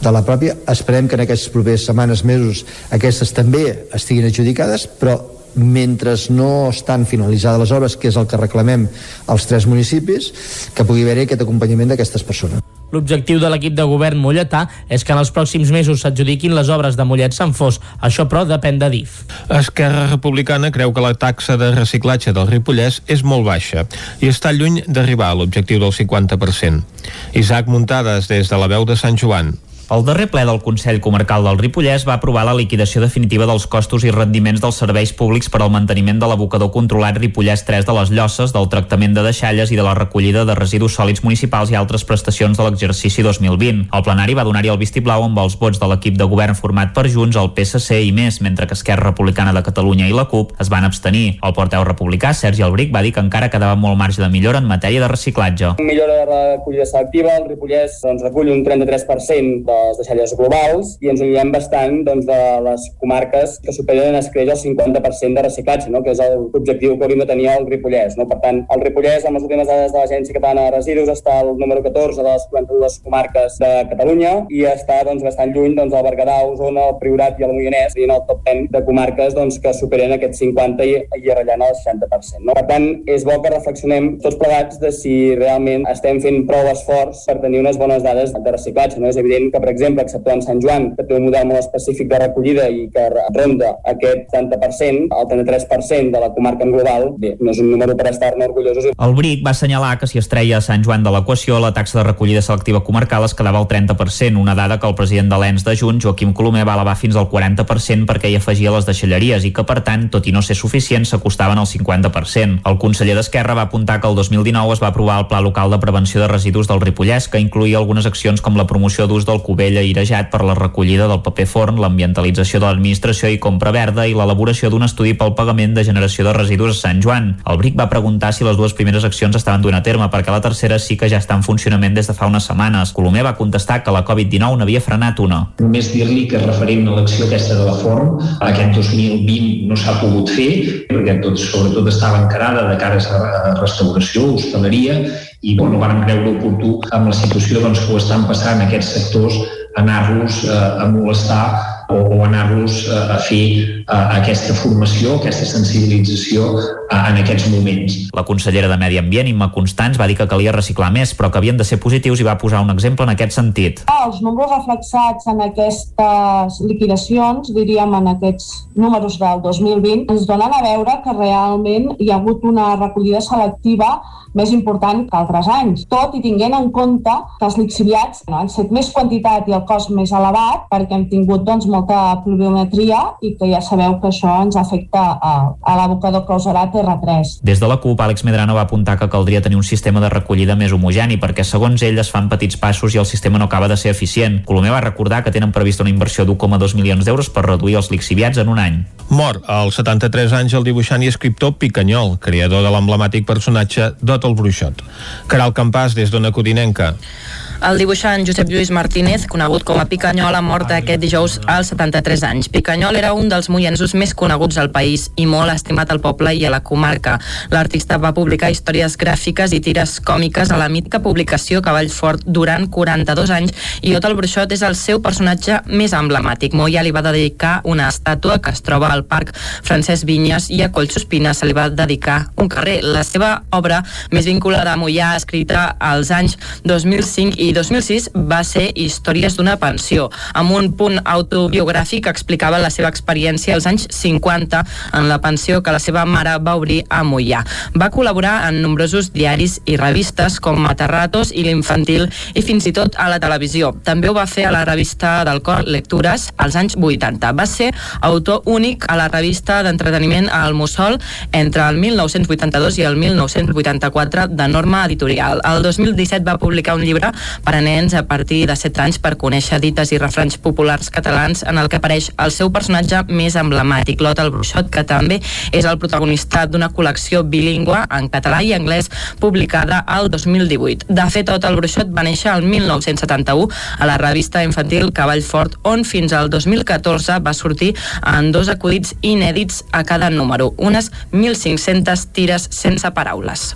de la pròpia. Esperem que en aquestes properes setmanes, mesos, aquestes també estiguin adjudicades, però mentre no estan finalitzades les obres, que és el que reclamem als tres municipis, que pugui haver-hi aquest acompanyament d'aquestes persones. L'objectiu de l'equip de govern molletà és que en els pròxims mesos s'adjudiquin les obres de Mollet Sant Fos. Això, però, depèn de DIF. Esquerra Republicana creu que la taxa de reciclatge del Ripollès és molt baixa i està lluny d'arribar a l'objectiu del 50%. Isaac Muntades, des de la veu de Sant Joan. El darrer ple del Consell Comarcal del Ripollès va aprovar la liquidació definitiva dels costos i rendiments dels serveis públics per al manteniment de l'abocador controlat Ripollès 3 de les Llosses, del tractament de deixalles i de la recollida de residus sòlids municipals i altres prestacions de l'exercici 2020. El plenari va donar-hi el vistiplau amb els vots de l'equip de govern format per Junts, el PSC i més, mentre que Esquerra Republicana de Catalunya i la CUP es van abstenir. El porteu republicà, Sergi Albric, va dir que encara quedava molt marge de millora en matèria de reciclatge. Millora de recollida selectiva, el Ripollès doncs, recull un 33% de les deixalles globals i ens allunyem bastant doncs, de les comarques que superen es creix el 50% de reciclatge, no? que és l'objectiu que hauríem de tenir al Ripollès. No? Per tant, el Ripollès, amb les últimes dades de l'Agència Catalana de Residus, està al número 14 de les 42 comarques de Catalunya i està doncs, bastant lluny doncs, del Berguedà, Osona, el Priorat i el Moianès, i en el top 10 de comarques doncs, que superen aquest 50 i, i arrellant el 60%. No? Per tant, és bo que reflexionem tots plegats de si realment estem fent prou esforç per tenir unes bones dades de reciclatge. No? És evident que, per exemple, exceptuant Sant Joan, que té un model molt específic de recollida i que ronda aquest 30%, el 33% de la comarca en global, bé, no és un número per estar-ne orgullosos. El BRIC va assenyalar que si es treia Sant Joan de l'equació, la taxa de recollida selectiva comarcal es quedava al 30%, una dada que el president de l'ENS de Junts, Joaquim Colomer, va elevar fins al 40% perquè hi afegia les deixalleries i que, per tant, tot i no ser suficient, s'acostaven al 50%. El conseller d'Esquerra va apuntar que el 2019 es va aprovar el Pla Local de Prevenció de Residus del Ripollès, que incluïa algunes accions com la promoció d'ús del Cubella Irejat per la recollida del paper forn, l'ambientalització de l'administració i compra verda i l'elaboració d'un estudi pel pagament de generació de residus a Sant Joan. El BRIC va preguntar si les dues primeres accions estaven duent a terme perquè la tercera sí que ja està en funcionament des de fa unes setmanes. Colomer va contestar que la Covid-19 n'havia frenat una. Només dir-li que referent a l'acció aquesta de la Forn, aquest 2020 no s'ha pogut fer, perquè tot, sobretot estava encarada de cara a restauració, hostaleria, i bueno, vam creure oportú amb la situació doncs, que ho estan passant aquests sectors anar-los eh, a molestar o, o anar-los a, a fer aquesta formació, aquesta sensibilització a, en aquests moments. La consellera de Medi Ambient, Imma Constants, va dir que calia reciclar més, però que havien de ser positius i va posar un exemple en aquest sentit. Els números reflexats en aquestes liquidacions, diríem en aquests números del 2020, ens donen a veure que realment hi ha hagut una recollida selectiva més important que altres anys, tot i tinguent en compte que els lixiviats no, han set més quantitat i el cost més elevat perquè hem tingut doncs, molta pluviometria i que ja sabeu que això ens afecta a, a l'abocador que usarà Terra3. Des de la CUP, Àlex Medrano va apuntar que caldria tenir un sistema de recollida més homogeni perquè, segons ell, es fan petits passos i el sistema no acaba de ser eficient. Colomer va recordar que tenen prevista una inversió d'1,2 milions d'euros per reduir els lixiviats en un any. Mor als 73 anys el dibuixant i escriptor Picanyol, creador de l'emblemàtic personatge Dot el Bruixot. Caral Campàs, des d'Ona Codinenca. El dibuixant Josep Lluís Martínez, conegut com a Picanyol, ha mort aquest dijous als 73 anys. Picanyol era un dels moiensos més coneguts al país i molt estimat al poble i a la comarca. L'artista va publicar històries gràfiques i tires còmiques a la mítica publicació Cavall Fort durant 42 anys i Ot el Bruixot és el seu personatge més emblemàtic. Moia li va dedicar una estàtua que es troba al Parc Francesc Vinyes i a Collsospina se li va dedicar un carrer. La seva obra més vinculada a Moià, escrita als anys 2005 i 2006, va ser Històries d'una pensió, amb un punt autobiogràfic que explicava la seva experiència als anys 50 en la pensió que la seva mare va obrir a Moià. Va col·laborar en nombrosos diaris i revistes com Matarratos i l'Infantil i fins i tot a la televisió. També ho va fer a la revista del Cor Lectures als anys 80. Va ser autor únic a la revista d'entreteniment al Mussol entre el 1982 i el 1984 de norma editorial. El 2017 va publicar un llibre per a nens a partir de 7 anys per conèixer dites i refranys populars catalans en el que apareix el seu personatge més emblemàtic, Lot el Bruixot, que també és el protagonista d'una col·lecció bilingüe en català i anglès publicada al 2018. De fet, Tot el Bruixot va néixer el 1971 a la revista infantil Cavall Fort, on fins al 2014 va sortir en dos acudits inèdits a cada número, unes 1.500 tires sense paraules.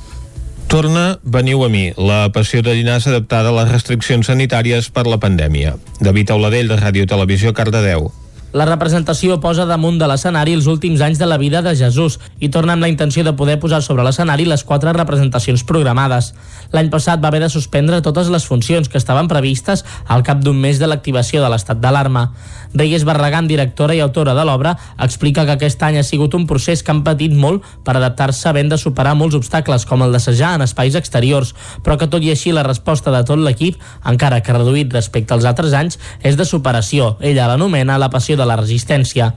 Torna Veniu a mi, la passió de dinars adaptada a les restriccions sanitàries per la pandèmia. David Auladell, de Ràdio Televisió, Cardedeu. La representació posa damunt de l'escenari els últims anys de la vida de Jesús i torna amb la intenció de poder posar sobre l'escenari les quatre representacions programades. L'any passat va haver de suspendre totes les funcions que estaven previstes al cap d'un mes de l'activació de l'estat d'alarma. Reyes Barragán, directora i autora de l'obra, explica que aquest any ha sigut un procés que han patit molt per adaptar-se havent de superar molts obstacles com el d'assajar en espais exteriors, però que tot i així la resposta de tot l'equip, encara que reduït respecte als altres anys, és de superació. Ella l'anomena la passió de la resistència.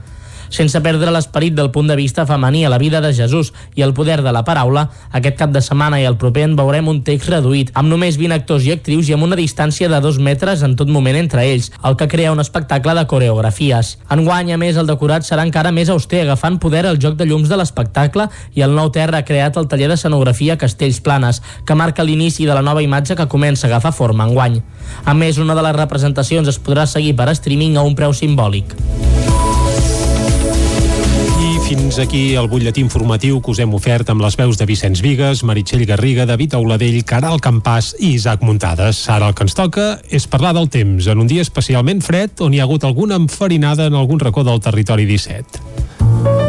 Sense perdre l'esperit del punt de vista femení a la vida de Jesús i el poder de la paraula, aquest cap de setmana i el proper en veurem un text reduït, amb només 20 actors i actrius i amb una distància de dos metres en tot moment entre ells, el que crea un espectacle de coreografies. Enguany, a més, el decorat serà encara més auster, agafant poder el joc de llums de l'espectacle i el nou terra ha creat el taller d'escenografia Castells Planes, que marca l'inici de la nova imatge que comença a agafar forma enguany. A més, una de les representacions es podrà seguir per streaming a un preu simbòlic. Fins aquí el butlletí informatiu que us hem ofert amb les veus de Vicenç Vigues, Meritxell Garriga, David Auladell, Caral Campàs i Isaac Muntades. Ara el que ens toca és parlar del temps, en un dia especialment fred on hi ha hagut alguna enfarinada en algun racó del territori 17.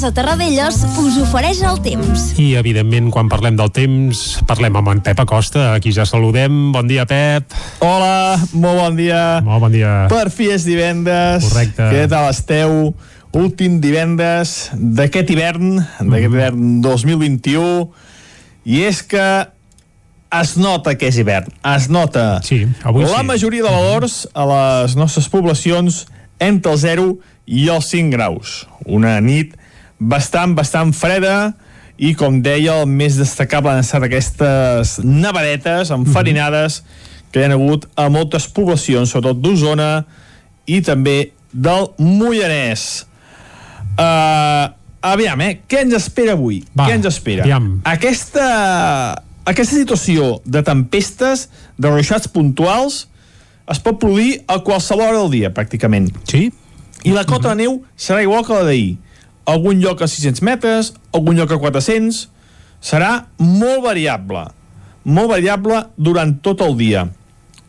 Casa Terradellos us ofereix el temps. I, evidentment, quan parlem del temps, parlem amb en Pep Acosta, a qui ja saludem. Bon dia, Pep. Hola, molt bon dia. Molt bon dia. Per fi és divendres. Correcte. Què tal esteu? Últim divendres d'aquest hivern, d'aquest Mhm. hivern 2021. I és que es nota que és hivern. Es nota. Sí, avui La sí. majoria de valors a les nostres poblacions entre el 0 i els 5 graus. Una nit bastant, bastant freda i com deia el més destacable han estat aquestes nevadetes enfarinades que hi ha hagut a moltes poblacions sobretot d'Osona i també del Mollanès uh, aviam, eh? Què ens espera avui? Va, Què ens espera? aviam. Aquesta, aquesta situació de tempestes, de ruixats puntuals, es pot produir a qualsevol hora del dia, pràcticament. Sí? I la cota de neu serà igual que la d'ahir. Algun lloc a 600 metres, algun lloc a 400... Serà molt variable. Molt variable durant tot el dia.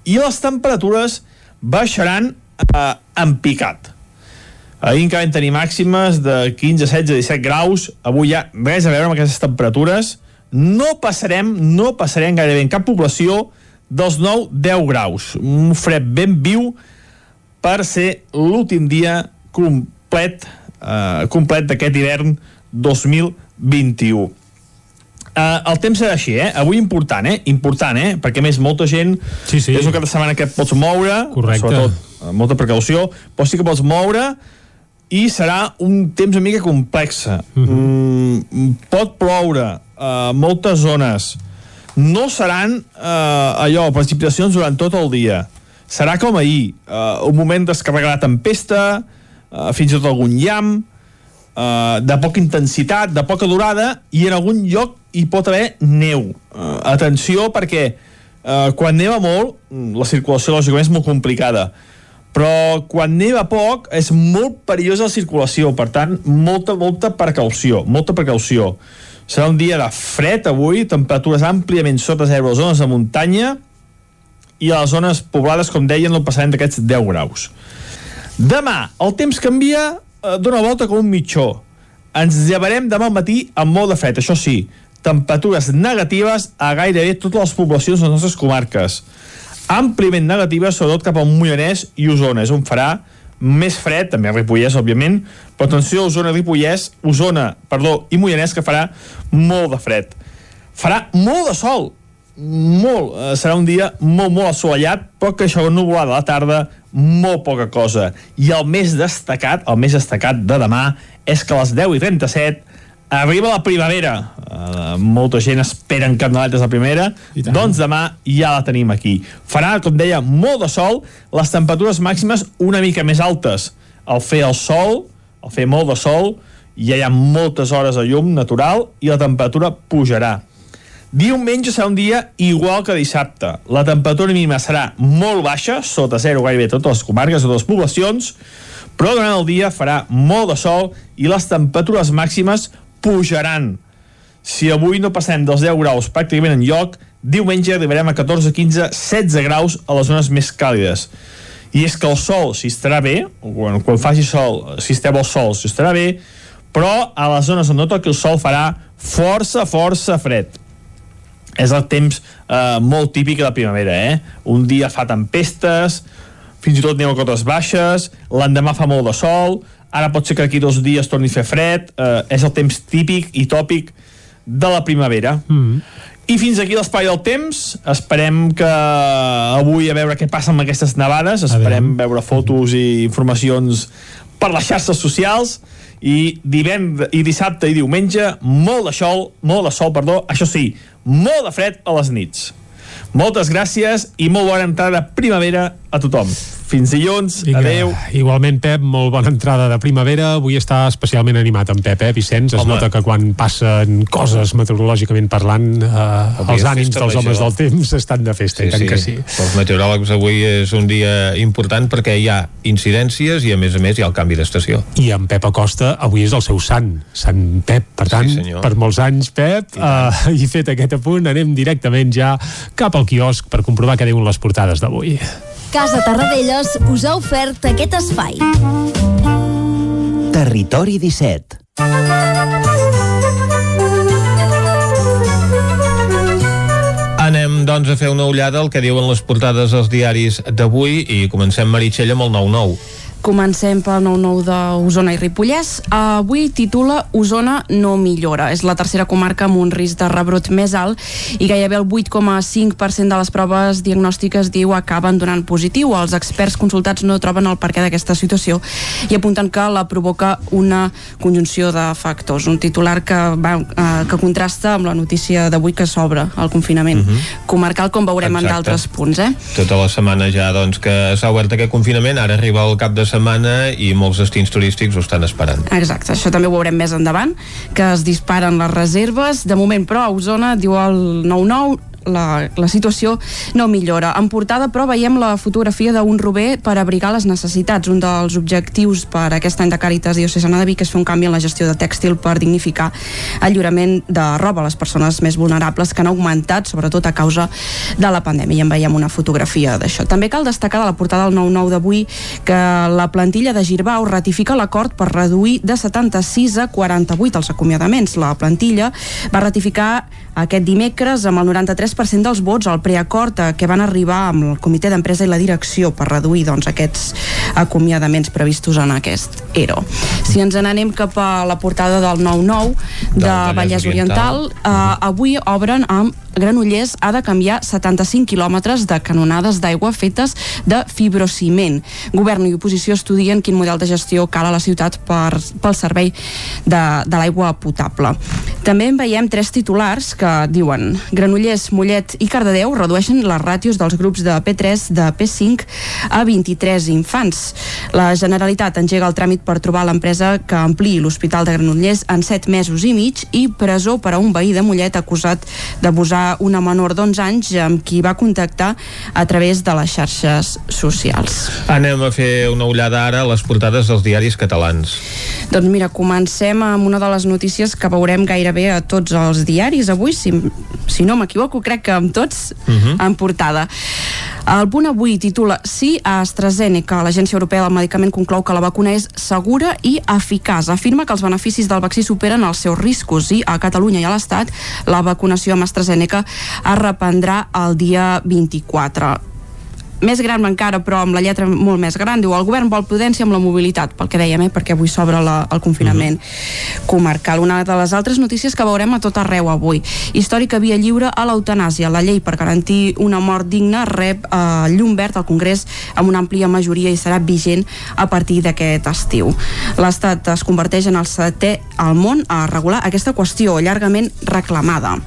I les temperatures baixaran eh, en picat. Ahir encara vam tenir màximes de 15, 16, 17 graus. Avui ja res a veure amb aquestes temperatures. No passarem, no passarem gairebé en cap població dels 9-10 graus. Un fred ben viu per ser l'últim dia complet, eh, complet d'aquest hivern 2021. Uh, el temps serà així, eh? Avui important, eh? Important, eh? Perquè, més, molta gent... Sí, sí. És un cap de setmana que et pots moure. Correcte. Sobretot, amb molta precaució. Però sí que pots moure i serà un temps una mica complex. Mhm. mm, pot ploure a moltes zones. No seran uh, allò, precipitacions durant tot el dia. Serà com ahir, uh, un moment descarregar la tempesta, uh, fins i tot algun llamp, uh, de poca intensitat, de poca durada, i en algun lloc hi pot haver neu. Uh, atenció, perquè uh, quan neva molt, mm, la circulació lògicament és molt complicada, però quan neva poc és molt perillosa la circulació, per tant, molta, molta precaució, molta precaució. Serà un dia de fred avui, temperatures àmpliament sota zero a les zones de muntanya i a les zones poblades, com deien, no passarem d'aquests 10 graus. Demà, el temps canvia eh, d'una volta com un mitjó. Ens llevarem demà al matí amb molt de fred, això sí, temperatures negatives a gairebé totes les poblacions de les nostres comarques. Àmpliament negatives, sobretot cap al Mollanès i Osona. És on farà més fred, també a Ripollès, òbviament, però atenció, Osona, Ripollès, Osona, perdó, i Mollanès, que farà molt de fred. Farà molt de sol, molt, eh, serà un dia molt, molt assolellat, però que això nuvolada a la tarda, molt poca cosa. I el més destacat, el més destacat de demà, és que a les 10 i 37 arriba la primavera. Uh, molta gent espera en candeletes la primavera, doncs demà ja la tenim aquí. Farà, com deia, molt de sol, les temperatures màximes una mica més altes. Al fer el sol, al fer molt de sol, ja hi ha moltes hores de llum natural i la temperatura pujarà. Diumenge serà un dia igual que dissabte. La temperatura mínima serà molt baixa, sota zero gairebé totes les comarques, totes les poblacions, però durant el dia farà molt de sol i les temperatures màximes pujaran. Si avui no passem dels 10 graus pràcticament en lloc, diumenge arribarem a 14, 15, 16 graus a les zones més càlides. I és que el sol, si estarà bé, quan, quan faci sol, si esteu al sol, si estarà bé, però a les zones on no toqui el sol farà força, força fred és el temps eh, molt típic de la primavera, eh? Un dia fa tempestes, fins i tot neu a cotes baixes, l'endemà fa molt de sol, ara pot ser que aquí dos dies torni a fer fred, eh, és el temps típic i tòpic de la primavera. Mm. I fins aquí l'espai del temps. Esperem que avui a veure què passa amb aquestes nevades. Esperem veure fotos i informacions per les xarxes socials i divend i dissabte i diumenge molt de sol, molt de sol, perdó, això sí, molt de fred a les nits. Moltes gràcies i molt bona entrada primavera a tothom. Fins dilluns, Vinga, adeu. Igualment, Pep, molt bona entrada de primavera. Avui està especialment animat en Pep, eh, Vicenç? Es Home. nota que quan passen coses meteorològicament parlant, eh, Avui els ànims dels homes del temps estan de festa, i tant que sí. Pels meteoròlegs avui és un dia important perquè hi ha incidències i a més a més hi ha el canvi d'estació. I en Pep Acosta avui és el seu sant, Sant Pep. Per tant, Sí, senyor. per molts anys, Pep, I, uh, i fet aquest apunt, anem directament ja cap al quiosc per comprovar què diuen les portades d'avui. Casa Tarradellas us ha ofert aquest espai. Territori 17. Anem, doncs, a fer una ullada al que diuen les portades dels diaris d'avui i comencem, Meritxell, amb el 9-9. Comencem pel 9-9 d'Osona i Ripollès. Avui titula Osona no millora. És la tercera comarca amb un risc de rebrot més alt i gairebé el 8,5% de les proves diagnòstiques diu acaben donant positiu. Els experts consultats no troben el perquè d'aquesta situació i apunten que la provoca una conjunció de factors. Un titular que, va, eh, que contrasta amb la notícia d'avui que s'obre el confinament uh Mhm. -huh. comarcal, com veurem Exacte. en d'altres punts. Eh? Tota la setmana ja doncs, que s'ha obert aquest confinament, ara arriba el cap de setmana i molts destins turístics ho estan esperant. Exacte, això també ho veurem més endavant, que es disparen les reserves. De moment, però, a Osona, diu el 9-9, la, la situació no millora. En portada, però, veiem la fotografia d'un rober per abrigar les necessitats. Un dels objectius per aquest any de Càritas Diocesana de Vic és fer un canvi en la gestió de tèxtil per dignificar el lliurament de roba a les persones més vulnerables que han augmentat, sobretot a causa de la pandèmia. I en veiem una fotografia d'això. També cal destacar de la portada del 9-9 d'avui que la plantilla de Girbau ratifica l'acord per reduir de 76 a 48 els acomiadaments. La plantilla va ratificar aquest dimecres amb el 93% dels vots al preacord a què van arribar amb el comitè d'empresa i la direcció per reduir doncs, aquests acomiadaments previstos en aquest ERO. Si ens n'anem cap a la portada del 9-9 de Vallès Vallès Oriental, eh, avui obren amb Granollers ha de canviar 75 quilòmetres de canonades d'aigua fetes de fibrociment. Govern i oposició estudien quin model de gestió cal a la ciutat per, pel servei de, de l'aigua potable. També en veiem tres titulars que diuen Granollers, Mollet i Cardedeu redueixen les ràtios dels grups de P3 de P5 a 23 infants. La Generalitat engega el tràmit per trobar l'empresa que ampliï l'Hospital de Granollers en 7 mesos i mig i presó per a un veí de Mollet acusat d'abusar una menor d'11 anys amb qui va contactar a través de les xarxes socials. Anem a fer una ullada ara a les portades dels diaris catalans. Doncs mira, comencem amb una de les notícies que veurem gairebé a tots els diaris avui, si, si no m'equivoco, crec que amb tots uh -huh. en portada. El punt avui titula Sí a AstraZeneca. L'Agència Europea del Medicament conclou que la vacuna és segura i eficaç. Afirma que els beneficis del vaccí superen els seus riscos i a Catalunya i a l'Estat la vacunació amb AstraZeneca es reprendrà el dia 24 més gran encara, però amb la lletra molt més gran, diu el govern vol prudència amb la mobilitat, pel que dèiem, eh, perquè avui s'obre la, el confinament comarcal. Una de les altres notícies que veurem a tot arreu avui. Històrica via lliure a l'eutanàsia. La llei per garantir una mort digna rep eh, llum verd al Congrés amb una àmplia majoria i serà vigent a partir d'aquest estiu. L'Estat es converteix en el setè al món a regular aquesta qüestió llargament reclamada.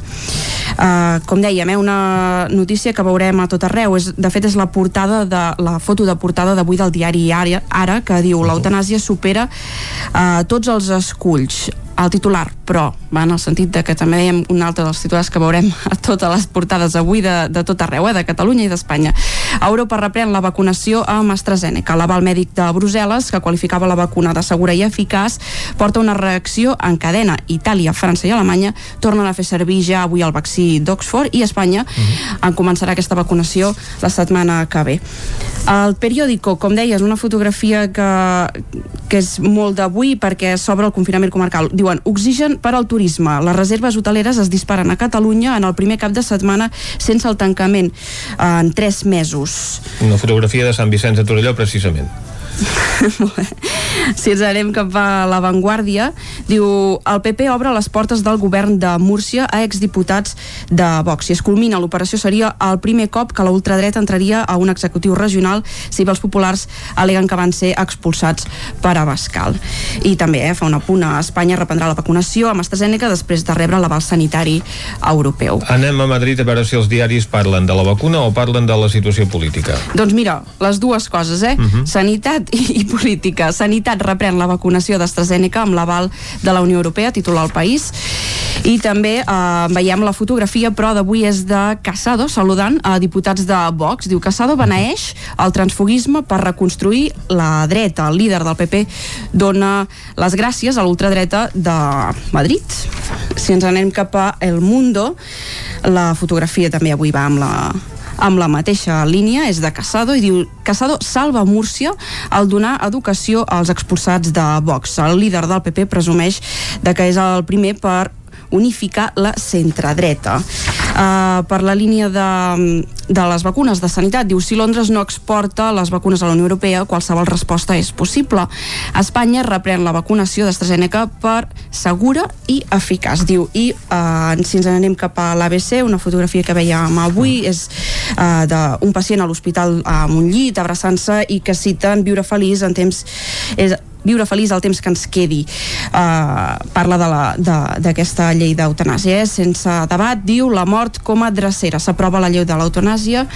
Uh, com dèiem, eh, una notícia que veurem a tot arreu. És, de fet, és la portada de, la foto de portada d'avui del diari Ara, que diu l'eutanàsia supera uh, tots els esculls el titular, però va en el sentit de que també dèiem un altre dels titulars que veurem *laughs* a totes les portades avui de, de tot arreu, eh, de Catalunya i d'Espanya. Europa reprèn la vacunació amb AstraZeneca. L'aval mèdic de Brussel·les, que qualificava la vacuna de segura i eficaç, porta una reacció en cadena. Itàlia, França i Alemanya tornen a fer servir ja avui el vaccí d'Oxford i Espanya uh -huh. en començarà aquesta vacunació la setmana que ve. El periòdico, com deies, una fotografia que, que és molt d'avui perquè s'obre el confinament comarcal. Diuen, oxigen per al turisme. Les reserves hoteleres es disparen a Catalunya en el primer cap de setmana sense el tancament en tres mesos. Una fotografia de Sant Vicenç de Torelló, precisament. *laughs* si ens anem cap a l'avantguàrdia diu, el PP obre les portes del govern de Múrcia a exdiputats de Vox. Si es culmina l'operació seria el primer cop que la ultradreta entraria a un executiu regional si bé els populars aleguen que van ser expulsats per Abascal. I també eh, fa un apunt a Espanya reprendrà la vacunació amb AstraZeneca després de rebre l'aval sanitari europeu. Anem a Madrid a veure si els diaris parlen de la vacuna o parlen de la situació política. Doncs mira, les dues coses, eh? Uh -huh. Sanitat i, i política. Sanitat reprèn la vacunació d'AstraZeneca amb l'aval de la Unió Europea, titular el país. I també eh, veiem la fotografia, però d'avui és de Casado, saludant a diputats de Vox. Diu, Casado beneeix el transfugisme per reconstruir la dreta. El líder del PP dona les gràcies a l'ultradreta de Madrid. Si ens anem cap a El Mundo, la fotografia també avui va amb la, amb la mateixa línia, és de Casado, i diu Casado salva Múrcia al donar educació als expulsats de Vox. El líder del PP presumeix de que és el primer per unificar la centredreta. Uh, per la línia de, de les vacunes de sanitat, diu si Londres no exporta les vacunes a la Unió Europea, qualsevol resposta és possible. Espanya reprèn la vacunació d'AstraZeneca per segura i eficaç, diu. I uh, si ens anem cap a l'ABC, una fotografia que veiem avui és uh, d'un pacient a l'hospital amb un llit abraçant-se i que citen viure feliç en temps és viure feliç el temps que ens quedi. Uh, parla d'aquesta llei d'eutanàsia, eh? sense debat, diu la mort com a drecera. S'aprova la llei de l'eutanàsia,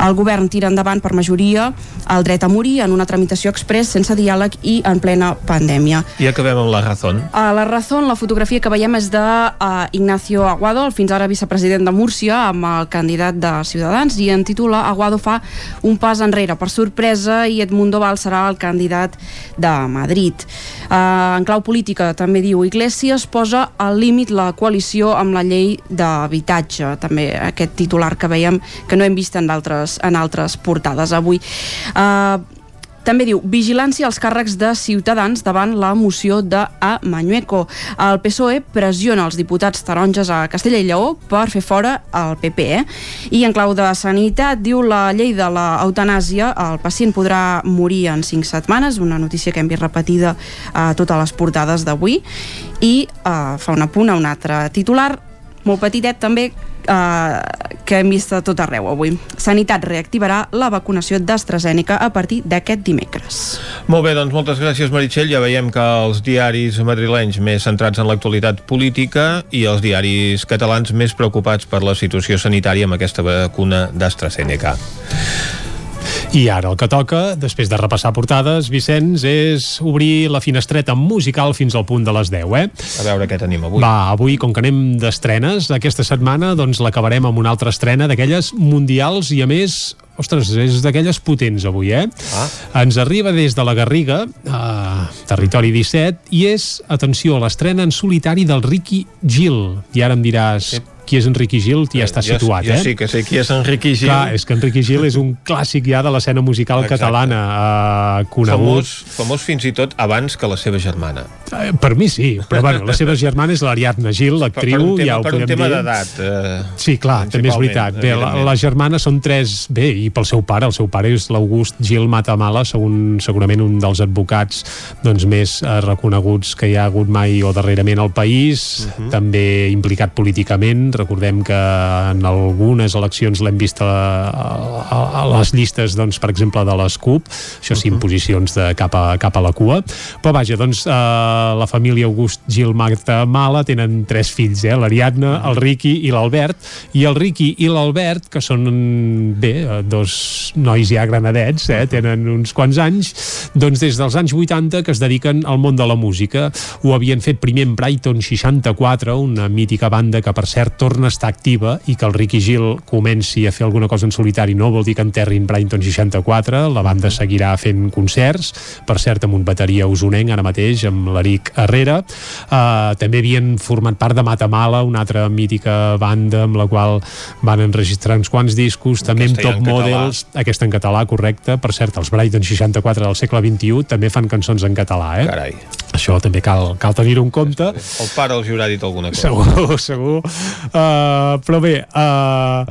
el govern tira endavant per majoria el dret a morir en una tramitació express sense diàleg i en plena pandèmia. I acabem amb la Razón. A la Razón, la fotografia que veiem és de uh, Ignacio Aguado, el fins ara vicepresident de Múrcia, amb el candidat de Ciutadans, i en titula Aguado fa un pas enrere per sorpresa i Edmundo Val serà el candidat de Madrid. Madrid. Uh, en clau política també diu Iglesias posa al límit la coalició amb la llei d'habitatge. També aquest titular que veiem que no hem vist en altres, en altres portades avui. Uh, també diu, vigilància als càrrecs de Ciutadans davant la moció de A. Mañueco. El PSOE pressiona els diputats taronges a Castella i Lleó per fer fora el PP. Eh? I en clau de sanitat, diu la llei de l'eutanàsia, el pacient podrà morir en 5 setmanes, una notícia que hem vist repetida a totes les portades d'avui, i eh, fa un apunt a un altre titular, molt petitet també, eh, que hem vist a tot arreu avui. Sanitat reactivarà la vacunació d'AstraZeneca a partir d'aquest dimecres. Molt bé, doncs moltes gràcies Meritxell. Ja veiem que els diaris madrilenys més centrats en l'actualitat política i els diaris catalans més preocupats per la situació sanitària amb aquesta vacuna d'AstraZeneca. I ara el que toca, després de repassar portades, Vicenç, és obrir la finestreta musical fins al punt de les 10, eh? A veure què tenim avui. Va, avui, com que anem d'estrenes, aquesta setmana doncs l'acabarem amb una altra estrena d'aquelles mundials i, a més, ostres, és d'aquelles potents avui, eh? Ah. Ens arriba des de la Garriga, a Territori 17, i és, atenció, l'estrena en solitari del Ricky Gil. I ara em diràs, sí qui és Enriqui Gil ja està jo, situat, jo eh? sí que sé qui és Enriqui Gil. Clar, és que Enriqui Gil és un clàssic ja de l'escena musical Exacte. catalana, eh, conegut. Famós, famós fins i tot abans que la seva germana. Eh, Per mi sí, però bueno, la seva germana és l'Ariadna Gil, l'actriu, ja ho per un podem tema dir. d'edat. Eh, Sí, clar, també és veritat. Bé, la, la germana són tres... Bé, i pel seu pare, el seu pare és l'August Gil Matamala, segon, segurament un dels advocats doncs, més eh, reconeguts que hi ha hagut mai o darrerament al país, Mhm. també implicat políticament. Recordem que en algunes eleccions l'hem vist a, a, a les llistes, doncs, per exemple, de les CUP, això sí, en posicions de cap a, cap a la cua. Però vaja, doncs, eh, la família August Gil Matamala tenen tres fills, eh? l'Ariadna, el Riqui i l'Albert, i el Riqui i l'Albert, que són, bé, eh, dos nois ja granadets, eh? tenen uns quants anys, doncs des dels anys 80 que es dediquen al món de la música. Ho havien fet primer en Brighton 64, una mítica banda que per cert torna a estar activa i que el Riqui Gil comenci a fer alguna cosa en solitari no vol dir que enterrin Brighton 64, la banda seguirà fent concerts, per cert amb un bateria usonenc ara mateix, amb l'Eric Herrera. Uh, també havien format part de Matamala, una altra mítica banda amb la qual van enregistrar uns quants discos, també amb Top català. Models, aquesta en català, correcte. Per cert, els Brighton 64 del segle XXI també fan cançons en català, eh? Carai. Això també cal, cal tenir-ho en compte. El pare els hi haurà dit alguna cosa. Segur, *laughs* segur. Uh, però bé, uh,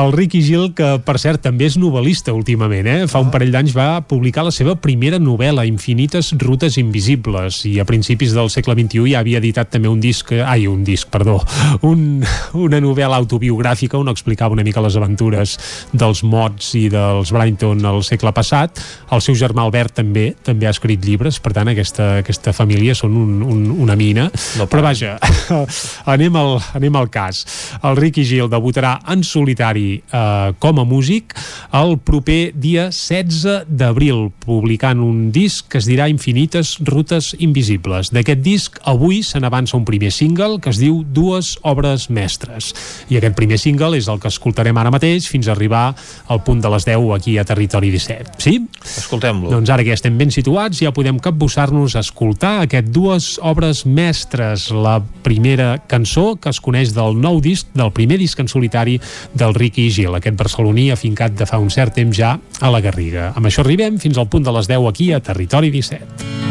el Ricky Gil, que per cert també és novel·lista últimament, eh? fa un parell d'anys va publicar la seva primera novel·la, Infinites rutes invisibles, i a principis del segle XXI ja havia editat també un disc, ai, un disc, perdó, un, una novel·la autobiogràfica on explicava una mica les aventures dels mods i dels Brighton al segle passat. El seu germà Albert també també ha escrit llibres, per tant aquesta, aquesta família són un, un, una mina. No Però vaja, *laughs* anem al, anem al cas. El Ricky Gil debutarà en solitari eh, com a músic el proper dia 16 d'abril, publicant un disc que es dirà Infinites rutes invisibles. D'aquest disc, avui se n'avança un primer single que es diu Dues obres mestres. I aquest primer single és el que escoltarem ara mateix fins a arribar al punt de les 10 aquí a Territori 17. Sí? Escoltem-lo. Doncs ara que ja estem ben situats, ja podem capbussar-nos a escoltar aquest dues obres mestres. La primera cançó que es coneix del nou disc, del primer disc en solitari del Ricky Gil, aquest barceloní afincat de fa un cert temps ja a la Garriga. Amb això arribem fins al punt de les 10 aquí a Territori 17.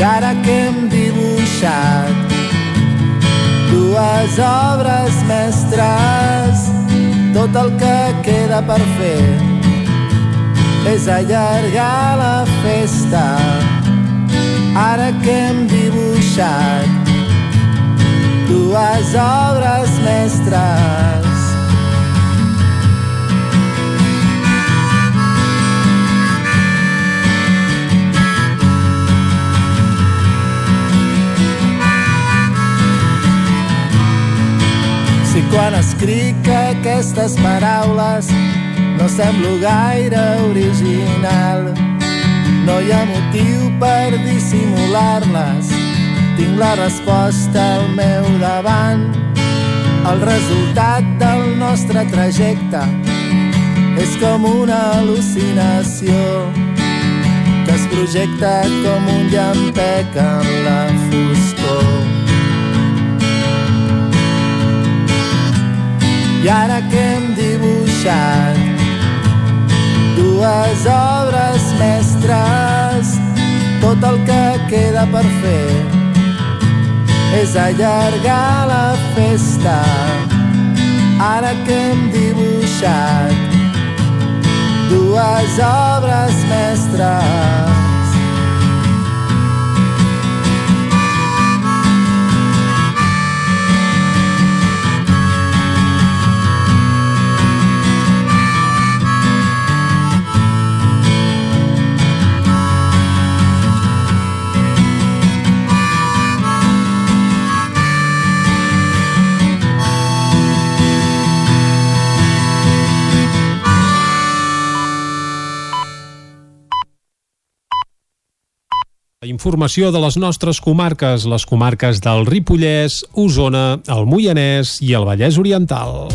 I ara que em dibuix dibuixat dues obres mestres tot el que queda per fer és allargar la festa. Ara que hem dibuixat dues obres mestres Si quan escric aquestes paraules no semblo gaire original, no hi ha motiu per dissimular-les. Tinc la resposta al meu davant. El resultat del nostre trajecte és com una al·lucinació que es projecta com un llampec en la foscor. I ara que hem dibuixat dues obres mestres, tot el que queda per fer és allargar la festa. Ara que hem dibuixat dues obres mestres, Informació de les nostres comarques, les comarques del Ripollès, Osona, el Moianès i el Vallès Oriental.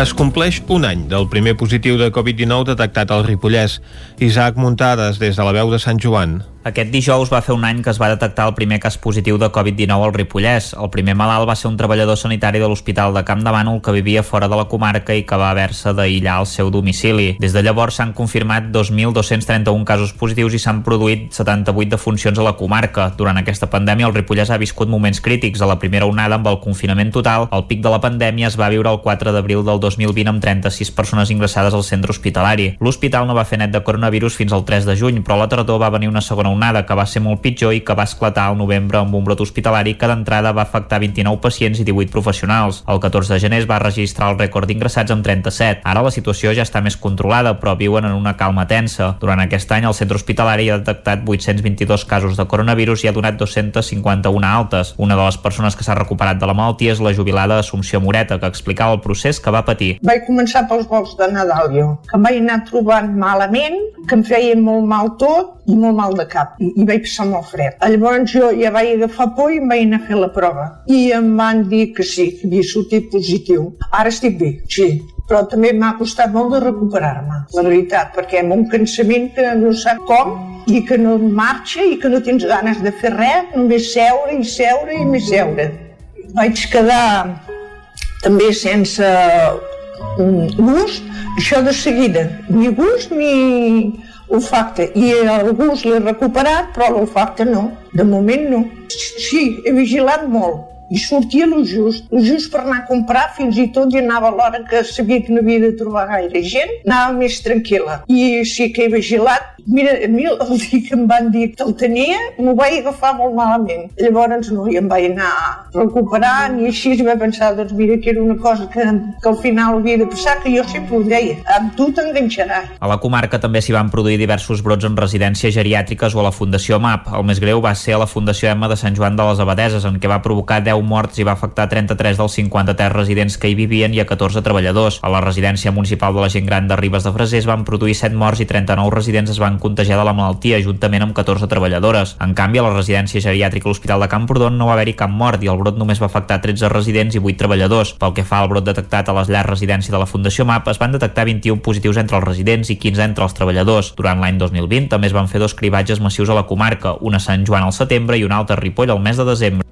Es compleix un any del primer positiu de Covid-19 detectat al Ripollès. Isaac Muntades, des de la veu de Sant Joan. Aquest dijous va fer un any que es va detectar el primer cas positiu de Covid-19 al Ripollès. El primer malalt va ser un treballador sanitari de l'Hospital de Camp de Bànol que vivia fora de la comarca i que va haver-se d'aïllar al seu domicili. Des de llavors s'han confirmat 2.231 casos positius i s'han produït 78 defuncions a la comarca. Durant aquesta pandèmia el Ripollès ha viscut moments crítics. A la primera onada amb el confinament total, el pic de la pandèmia es va viure el 4 d'abril del 2020 amb 36 persones ingressades al centre hospitalari. L'hospital no va fer net de coronavirus fins al 3 de juny, però a la tardor va venir una segona onada que va ser molt pitjor i que va esclatar al novembre amb un brot hospitalari que d'entrada va afectar 29 pacients i 18 professionals. El 14 de gener es va registrar el rècord d'ingressats amb 37. Ara la situació ja està més controlada, però viuen en una calma tensa. Durant aquest any el centre hospitalari ha detectat 822 casos de coronavirus i ha donat 251 altes. Una de les persones que s'ha recuperat de la malaltia és la jubilada Assumpció Moreta, que explicava el procés que va patir. Vaig començar pels vols de Nadal jo, que em vaig anar trobant malament, que em feia molt mal tot i molt mal de cap i, i vaig passar molt fred. Llavors jo ja vaig agafar por i em vaig anar a fer la prova i em van dir que sí, que havia sortit positiu. Ara estic bé, sí, però també m'ha costat molt de recuperar-me, la veritat, perquè amb un cansament que no sap com i que no marxa i que no tens ganes de fer res, només seure i seure i més seure. Vaig quedar també sense gust, això de seguida, ni gust ni olfacte. I el gust l'he recuperat, però l'olfacte no. De moment no. Sí, he vigilat molt i sortia lo just, lo just per anar a comprar, fins i tot i anava a l'hora que sabia que no havia de trobar gaire gent, anava més tranquil·la. I sí que he vigilat. Mira, a mi el *laughs* dia que em van dir que el tenia, m'ho vaig agafar molt malament. Llavors no, i em vaig anar recuperant i així vaig pensar, doncs mira, que era una cosa que, que al final havia de passar, que jo sempre ho deia, amb tu t'enganxaràs. A la comarca també s'hi van produir diversos brots en residències geriàtriques o a la Fundació MAP. El més greu va ser a la Fundació Emma de Sant Joan de les Abadeses, en què va provocar 10 morts i va afectar 33 dels 53 residents que hi vivien i a 14 treballadors. A la residència municipal de la gent gran de Ribes de Freser es van produir 7 morts i 39 residents es van contagiar de la malaltia, juntament amb 14 treballadores. En canvi, a la residència geriàtrica a l'Hospital de Camprodon no va haver-hi cap mort i el brot només va afectar 13 residents i 8 treballadors. Pel que fa al brot detectat a les llars residència de la Fundació MAP, es van detectar 21 positius entre els residents i 15 entre els treballadors. Durant l'any 2020 també es van fer dos cribatges massius a la comarca, un a Sant Joan al setembre i un altre a Ripoll al mes de desembre.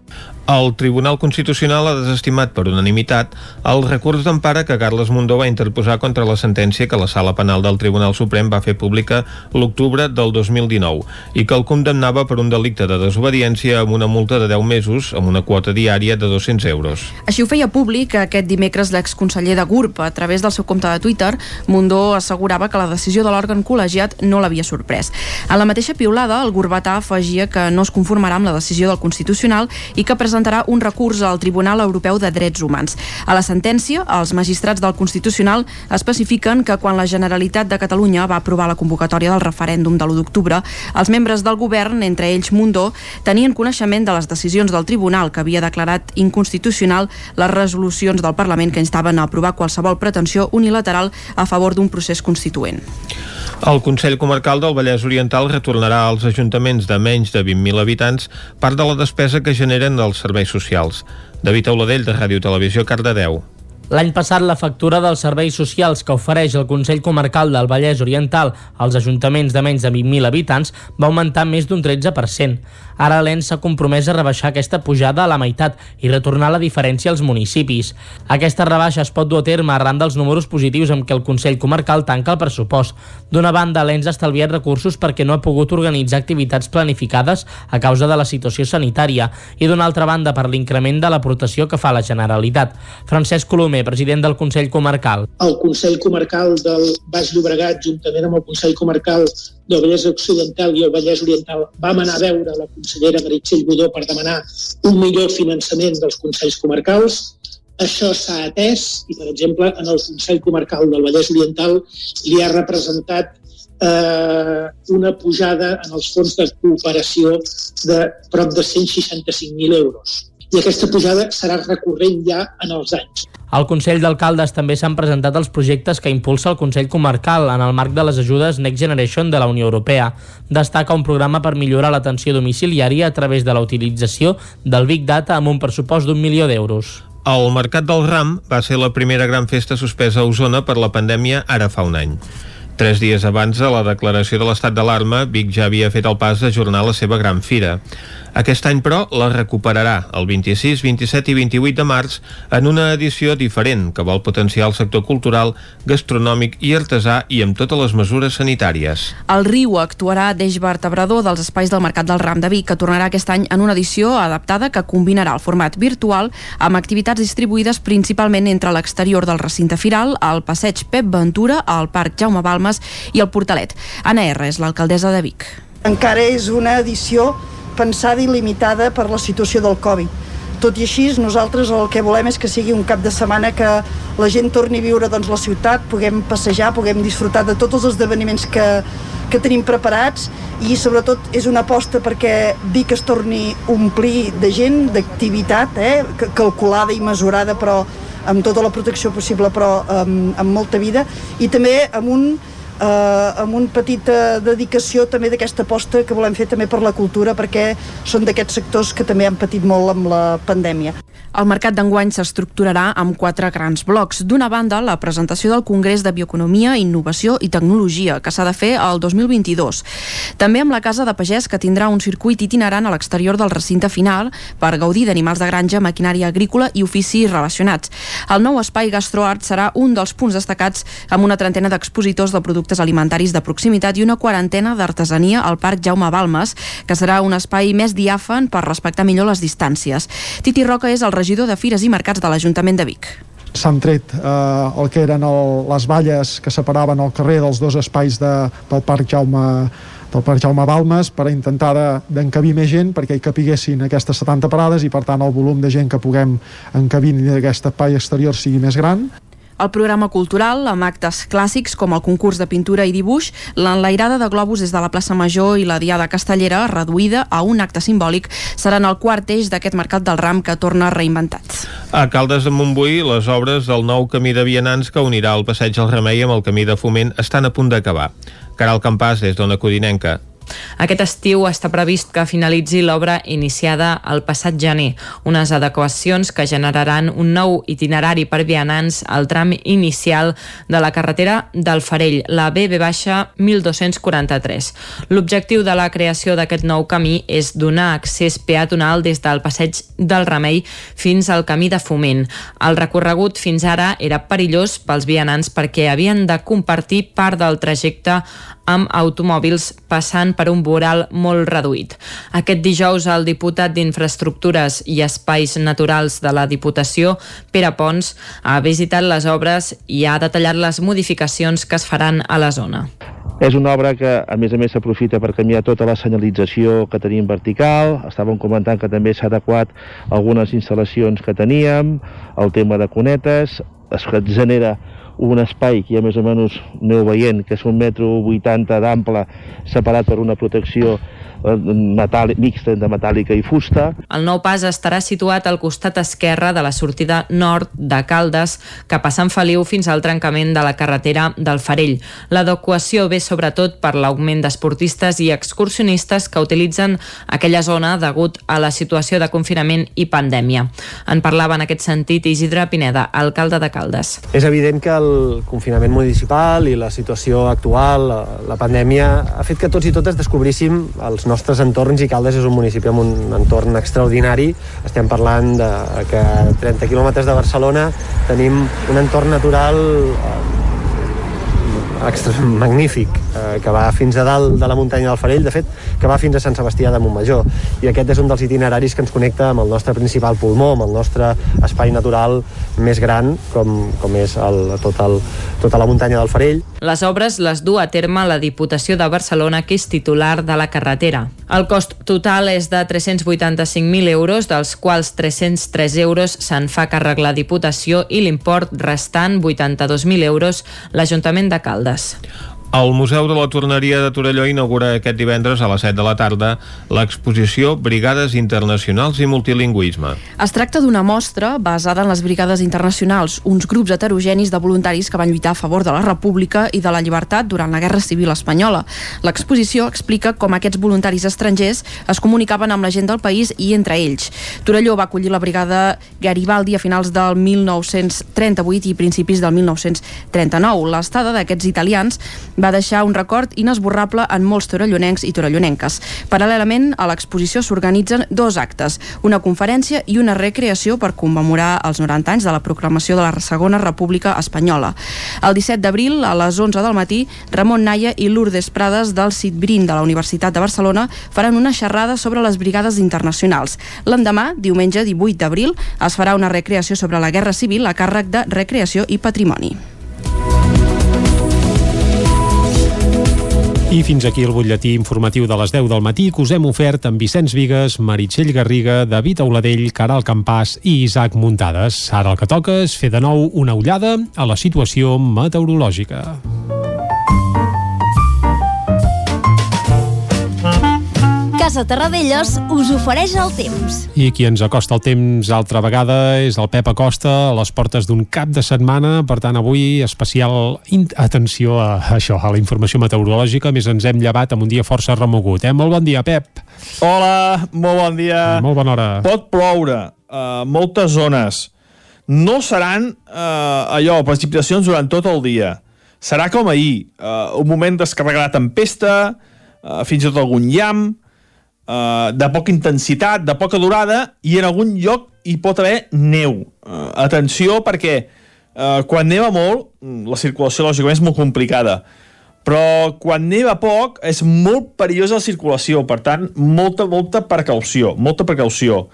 El Tribunal Constitucional ha desestimat per unanimitat el recurs d'empara que Carles Mundó va interposar contra la sentència que la Sala Penal del Tribunal Suprem va fer pública l'octubre del 2019 i que el condemnava per un delicte de desobediència amb una multa de 10 mesos amb una quota diària de 200 euros. Així ho feia públic aquest dimecres l'exconseller de GURB. A través del seu compte de Twitter, Mundó assegurava que la decisió de l'òrgan col·legiat no l'havia sorprès. En la mateixa piulada, el gurbatà afegia que no es conformarà amb la decisió del Constitucional i que presentarà un recurs al Tribunal Europeu de Drets Humans. A la sentència, els magistrats del Constitucional especifiquen que quan la Generalitat de Catalunya va aprovar la convocatòria del referèndum de l'1 d'octubre, els membres del govern, entre ells Mundó, tenien coneixement de les decisions del Tribunal que havia declarat inconstitucional les resolucions del Parlament que instaven a aprovar qualsevol pretensió unilateral a favor d'un procés constituent. El Consell Comarcal del Vallès Oriental retornarà als ajuntaments de menys de 20.000 habitants part de la despesa que generen els serveis socials. David Auladell, de Ràdio Televisió, Cardedeu. L'any passat, la factura dels serveis socials que ofereix el Consell Comarcal del Vallès Oriental als ajuntaments de menys de 20.000 habitants va augmentar més d'un 13%. Ara l'ENS s'ha compromès a rebaixar aquesta pujada a la meitat i retornar la diferència als municipis. Aquesta rebaixa es pot dur a terme arran dels números positius amb què el Consell Comarcal tanca el pressupost. D'una banda, l'ENS ha estalviat recursos perquè no ha pogut organitzar activitats planificades a causa de la situació sanitària i d'una altra banda per l'increment de l'aportació que fa la Generalitat. Francesc Colomer, president del Consell Comarcal. El Consell Comarcal del Baix Llobregat, juntament amb el Consell Comarcal del Vallès Occidental i el Vallès Oriental vam anar a veure la consellera Meritxell Budó per demanar un millor finançament dels Consells Comarcals. Això s'ha atès i, per exemple, en el Consell Comarcal del Vallès Oriental li ha representat eh, una pujada en els fons de cooperació de prop de 165.000 euros. I aquesta pujada serà recurrent ja en els anys. Al Consell d'Alcaldes també s'han presentat els projectes que impulsa el Consell Comarcal en el marc de les ajudes Next Generation de la Unió Europea. Destaca un programa per millorar l'atenció domiciliària a través de la utilització del Big Data amb un pressupost d'un milió d'euros. El Mercat del Ram va ser la primera gran festa suspesa a Osona per la pandèmia ara fa un any. Tres dies abans de la declaració de l'estat d'alarma, Vic ja havia fet el pas d'ajornar la seva gran fira. Aquest any, però, la recuperarà el 26, 27 i 28 de març en una edició diferent que vol potenciar el sector cultural, gastronòmic i artesà i amb totes les mesures sanitàries. El riu actuarà d'eix vertebrador dels espais del Mercat del Ram de Vic, que tornarà aquest any en una edició adaptada que combinarà el format virtual amb activitats distribuïdes principalment entre l'exterior del recinte firal, el passeig Pep Ventura, el Parc Jaume Balmes i el Portalet. Anna R. és l'alcaldessa de Vic. Encara és una edició pensada i limitada per la situació del Covid. Tot i així, nosaltres el que volem és que sigui un cap de setmana que la gent torni a viure doncs, la ciutat, puguem passejar, puguem disfrutar de tots els esdeveniments que, que tenim preparats i sobretot és una aposta perquè Vic es torni a omplir de gent, d'activitat, eh, calculada i mesurada però amb tota la protecció possible però amb, amb molta vida i també amb un eh, amb una petita dedicació també d'aquesta aposta que volem fer també per la cultura perquè són d'aquests sectors que també han patit molt amb la pandèmia. El mercat d'enguany s'estructurarà amb quatre grans blocs. D'una banda, la presentació del Congrés de Bioeconomia, Innovació i Tecnologia, que s'ha de fer el 2022. També amb la Casa de Pagès, que tindrà un circuit itinerant a l'exterior del recinte final per gaudir d'animals de granja, maquinària agrícola i oficis relacionats. El nou espai GastroArt serà un dels punts destacats amb una trentena d'expositors de productes alimentaris de proximitat i una quarantena d'artesania al Parc Jaume Balmes, que serà un espai més diàfan per respectar millor les distàncies. Titi Roca és el regidor de Fires i Mercats de l'Ajuntament de Vic s'han tret eh, el que eren el, les valles que separaven el carrer dels dos espais de, del Parc Jaume del Parc Jaume Balmes per intentar d'encabir de, més gent perquè hi capiguessin aquestes 70 parades i per tant el volum de gent que puguem encabir d'aquest espai exterior sigui més gran. El programa cultural, amb actes clàssics com el concurs de pintura i dibuix, l'enlairada de globus des de la plaça Major i la Diada Castellera, reduïda a un acte simbòlic, seran el quart eix d'aquest mercat del ram que torna reinventat. A Caldes de Montbui, les obres del nou camí de vianants que unirà el passeig del Remei amb el camí de Foment estan a punt d'acabar. Caral Campàs, des d'Ona Codinenca. Aquest estiu està previst que finalitzi l'obra iniciada el passat gener, unes adequacions que generaran un nou itinerari per vianants al tram inicial de la carretera del Farell, la BB-1243. L'objectiu de la creació d'aquest nou camí és donar accés peatonal des del passeig del Remei fins al camí de Foment. El recorregut fins ara era perillós pels vianants perquè havien de compartir part del trajecte amb automòbils passant per un voral molt reduït. Aquest dijous el diputat d'Infraestructures i Espais Naturals de la Diputació, Pere Pons, ha visitat les obres i ha detallat les modificacions que es faran a la zona. És una obra que, a més a més, s'aprofita per canviar tota la senyalització que tenim vertical. Estàvem comentant que també s'ha adequat algunes instal·lacions que teníem, el tema de cunetes, es genera un espai que ja més o menys aneu veient, que és un metro 80 d'ample, separat per una protecció metàl·lic, mixta entre metàl·lica i fusta. El nou pas estarà situat al costat esquerre de la sortida nord de Caldes cap a Sant Feliu fins al trencament de la carretera del Farell. L'adequació ve sobretot per l'augment d'esportistes i excursionistes que utilitzen aquella zona degut a la situació de confinament i pandèmia. En parlava en aquest sentit Isidre Pineda, alcalde de Caldes. És evident que el confinament municipal i la situació actual, la, la pandèmia, ha fet que tots i totes descobríssim els nostres entorns i Caldes és un municipi amb un entorn extraordinari. Estem parlant de que a 30 quilòmetres de Barcelona tenim un entorn natural eh, extra, magnífic, eh, que va fins a dalt de la muntanya del Farell, de fet, que va fins a Sant Sebastià de Montmajor. I aquest és un dels itineraris que ens connecta amb el nostre principal pulmó, amb el nostre espai natural més gran, com, com és el, tot el, tota la muntanya del Farell. Les obres les du a terme la Diputació de Barcelona, que és titular de la carretera. El cost total és de 385.000 euros, dels quals 303 euros se'n fa càrrec la Diputació i l'import restant, 82.000 euros, l'Ajuntament de Caldes. Caldes. El Museu de la Torneria de Torelló inaugura aquest divendres a les 7 de la tarda l'exposició Brigades Internacionals i Multilingüisme. Es tracta d'una mostra basada en les Brigades Internacionals, uns grups heterogenis de voluntaris que van lluitar a favor de la República i de la llibertat durant la Guerra Civil Espanyola. L'exposició explica com aquests voluntaris estrangers es comunicaven amb la gent del país i entre ells. Torelló va acollir la Brigada Garibaldi a finals del 1938 i principis del 1939. L'estada d'aquests italians va deixar un record inesborrable en molts torellonencs i torellonenques. Paral·lelament a l'exposició s'organitzen dos actes, una conferència i una recreació per commemorar els 90 anys de la proclamació de la Segona República Espanyola. El 17 d'abril, a les 11 del matí, Ramon Naya i Lourdes Prades del CITBRIN de la Universitat de Barcelona faran una xerrada sobre les brigades internacionals. L'endemà, diumenge 18 d'abril, es farà una recreació sobre la Guerra Civil a càrrec de Recreació i Patrimoni. I fins aquí el butlletí informatiu de les 10 del matí que us hem ofert amb Vicenç Vigues, Meritxell Garriga, David Auladell, Caral Campàs i Isaac Muntades. Ara el que toca és fer de nou una ullada a la situació meteorològica. Casa Terradellos us ofereix el temps. I qui ens acosta el temps altra vegada és el Pep Acosta a les portes d'un cap de setmana, per tant avui especial atenció a això, a la informació meteorològica, més ens hem llevat amb un dia força remogut, eh? Molt bon dia, Pep. Hola, molt bon dia. Molt bona hora. Pot ploure a uh, moltes zones. No seran uh, allò, precipitacions durant tot el dia. Serà com ahir, uh, un moment descarregarà tempesta, uh, fins i tot algun llamp, uh, de poca intensitat, de poca durada, i en algun lloc hi pot haver neu. Uh, atenció, perquè uh, quan neva molt, mm, la circulació lògicament és molt complicada, però quan neva poc és molt perillosa la circulació, per tant, molta, molta precaució, molta precaució.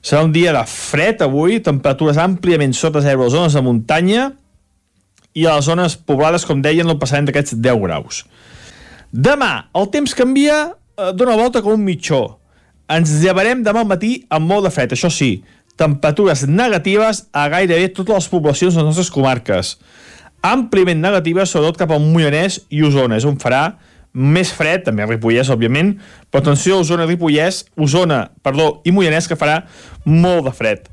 Serà un dia de fred avui, temperatures àmpliament sota zero a les zones de muntanya i a les zones poblades, com deien, no passarem d'aquests 10 graus. Demà el temps canvia eh, dona volta com un mitjó. Ens llevarem demà al matí amb molt de fred, això sí, temperatures negatives a gairebé totes les poblacions de les nostres comarques. Àmpliament negatives, sobretot cap al Moianès i Osona. És on farà més fred, també a Ripollès, òbviament, però atenció a Osona i Ripollès, Osona, perdó, i Moianès, que farà molt de fred.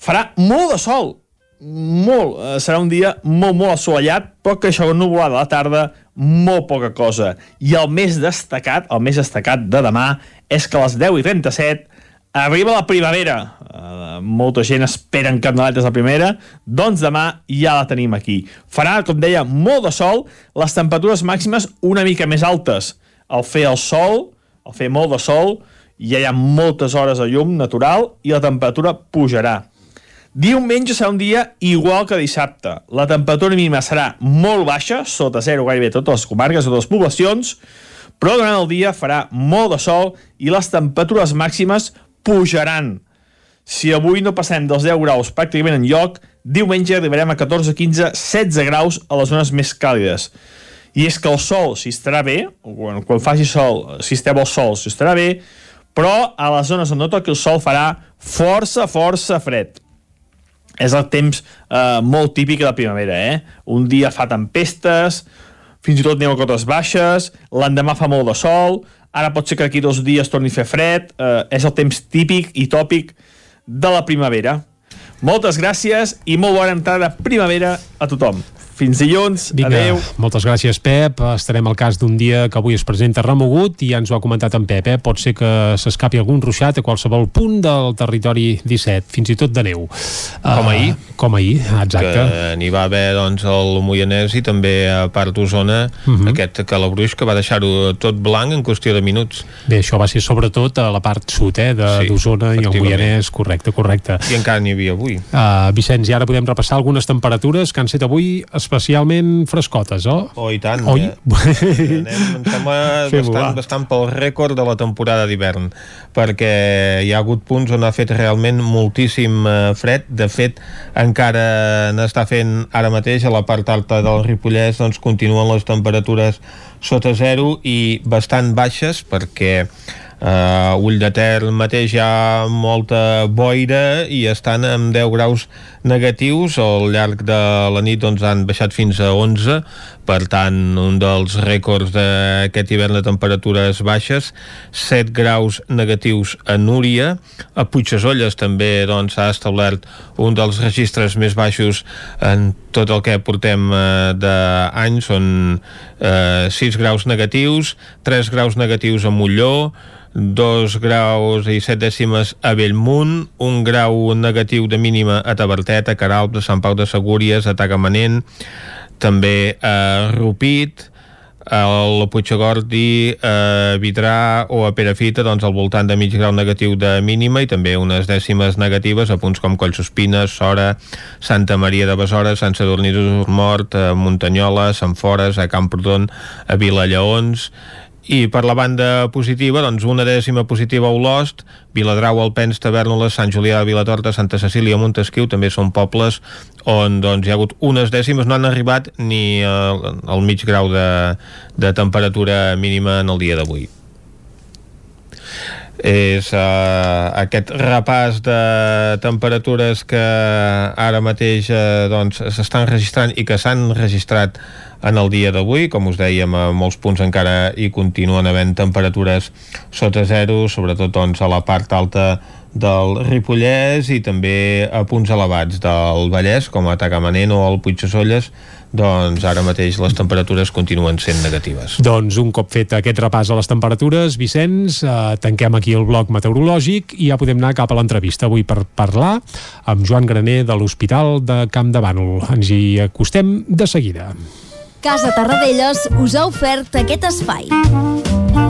Farà molt de sol, molt. Eh, serà un dia molt, molt assolellat, però que això nuvolada a la tarda, molt poca cosa. I el més destacat, el més destacat de demà, és que a les 10 i 37 arriba la primavera. Uh, molta gent espera encarnaletes de primavera, doncs demà ja la tenim aquí. Farà, com deia, molt de sol, les temperatures màximes una mica més altes. Al fer el sol, al fer molt de sol, ja hi ha moltes hores de llum natural i la temperatura pujarà. Diumenge serà un dia igual que dissabte. La temperatura mínima serà molt baixa, sota zero gairebé totes les comarques, totes les poblacions, però durant el dia farà molt de sol i les temperatures màximes pujaran. Si avui no passem dels 10 graus pràcticament en lloc, diumenge arribarem a 14, 15, 16 graus a les zones més càlides. I és que el sol, si estarà bé, quan, quan faci sol, si esteu al sol, si estarà bé, però a les zones on no toqui el sol farà força, força fred és el temps eh, molt típic de la primavera, eh? Un dia fa tempestes, fins i tot neu a cotes baixes, l'endemà fa molt de sol, ara pot ser que aquí dos dies torni a fer fred, eh, és el temps típic i tòpic de la primavera. Moltes gràcies i molt bona entrada primavera a tothom. Fins dilluns, Vinga, adeu. Moltes gràcies, Pep. Estarem al cas d'un dia que avui es presenta remogut i ja ens ho ha comentat en Pep. Eh? Pot ser que s'escapi algun ruixat a qualsevol punt del territori 17, fins i tot de neu. Com Uh, ahir. Com ahir, exacte. que n'hi va haver doncs, al Moianès i també a part d'Osona uh Mhm. -huh. aquest calabruix que va deixar-ho tot blanc en qüestió de minuts Bé, això va ser sobretot a la part sud eh, Sí, d'Osona i el. Moianès, correcte, correcte. i encara n'hi havia avui Uh, Vicenç, i ara podem repassar algunes temperatures que han set avui especialment frescotes, oh? Oh, i tant. Oi? Eh? Anem, em sembla *laughs* bastant, bastant pel rècord de la temporada d'hivern, perquè hi ha hagut punts on ha fet realment moltíssim eh, fred. De fet, encara n'està fent ara mateix a la part alta del Ripollès, doncs continuen les temperatures sota zero i bastant baixes, perquè Uh, Ull de Ter mateix hi ha molta boira i estan amb 10 graus negatius. Al llarg de la nit doncs han baixat fins a 11 per tant un dels rècords d'aquest hivern de temperatures baixes 7 graus negatius a Núria. A Puigdesolles també doncs s'ha establert un dels registres més baixos en tot el que portem eh, d'any. Són eh, 6 graus negatius 3 graus negatius a Molló 2 graus i 7 dècimes a Bellmunt, un grau negatiu de mínima a Tabertet, a Caralp, a Sant Pau de Segúries, a Tagamanent, també a Rupit, al Puigagordi, a Vidrà o a Perafita, doncs al voltant de mig grau negatiu de mínima i també unes dècimes negatives a punts com Collsospines, Sora, Santa Maria de Besora, Sant Sadurní d'Urmort, a Muntanyola, Sant Fores, a Camprodon, a Vilallaons, i per la banda positiva, doncs una dècima positiva a Olost, Viladrau, Alpens, Tavernoles, Sant Julià Vilatorta, Santa Cecília, Montesquieu, també són pobles on doncs, hi ha hagut unes dècimes, no han arribat ni al, al mig grau de, de temperatura mínima en el dia d'avui és uh, aquest repàs de temperatures que ara mateix uh, doncs s'estan registrant i que s'han registrat en el dia d'avui, com us dèiem a molts punts encara hi continuen havent temperatures sota zero, sobretot doncs, a la part alta del Ripollès i també a punts elevats del Vallès, com a Tagamanent o al Puigdesolles, doncs ara mateix les temperatures continuen sent negatives. Doncs un cop fet aquest repàs a les temperatures, Vicenç, eh, tanquem aquí el bloc meteorològic i ja podem anar cap a l'entrevista avui per parlar amb Joan Graner de l'Hospital de Camp de Bànol. Ens hi acostem de seguida. Casa Tarradellas us ha ofert aquest espai.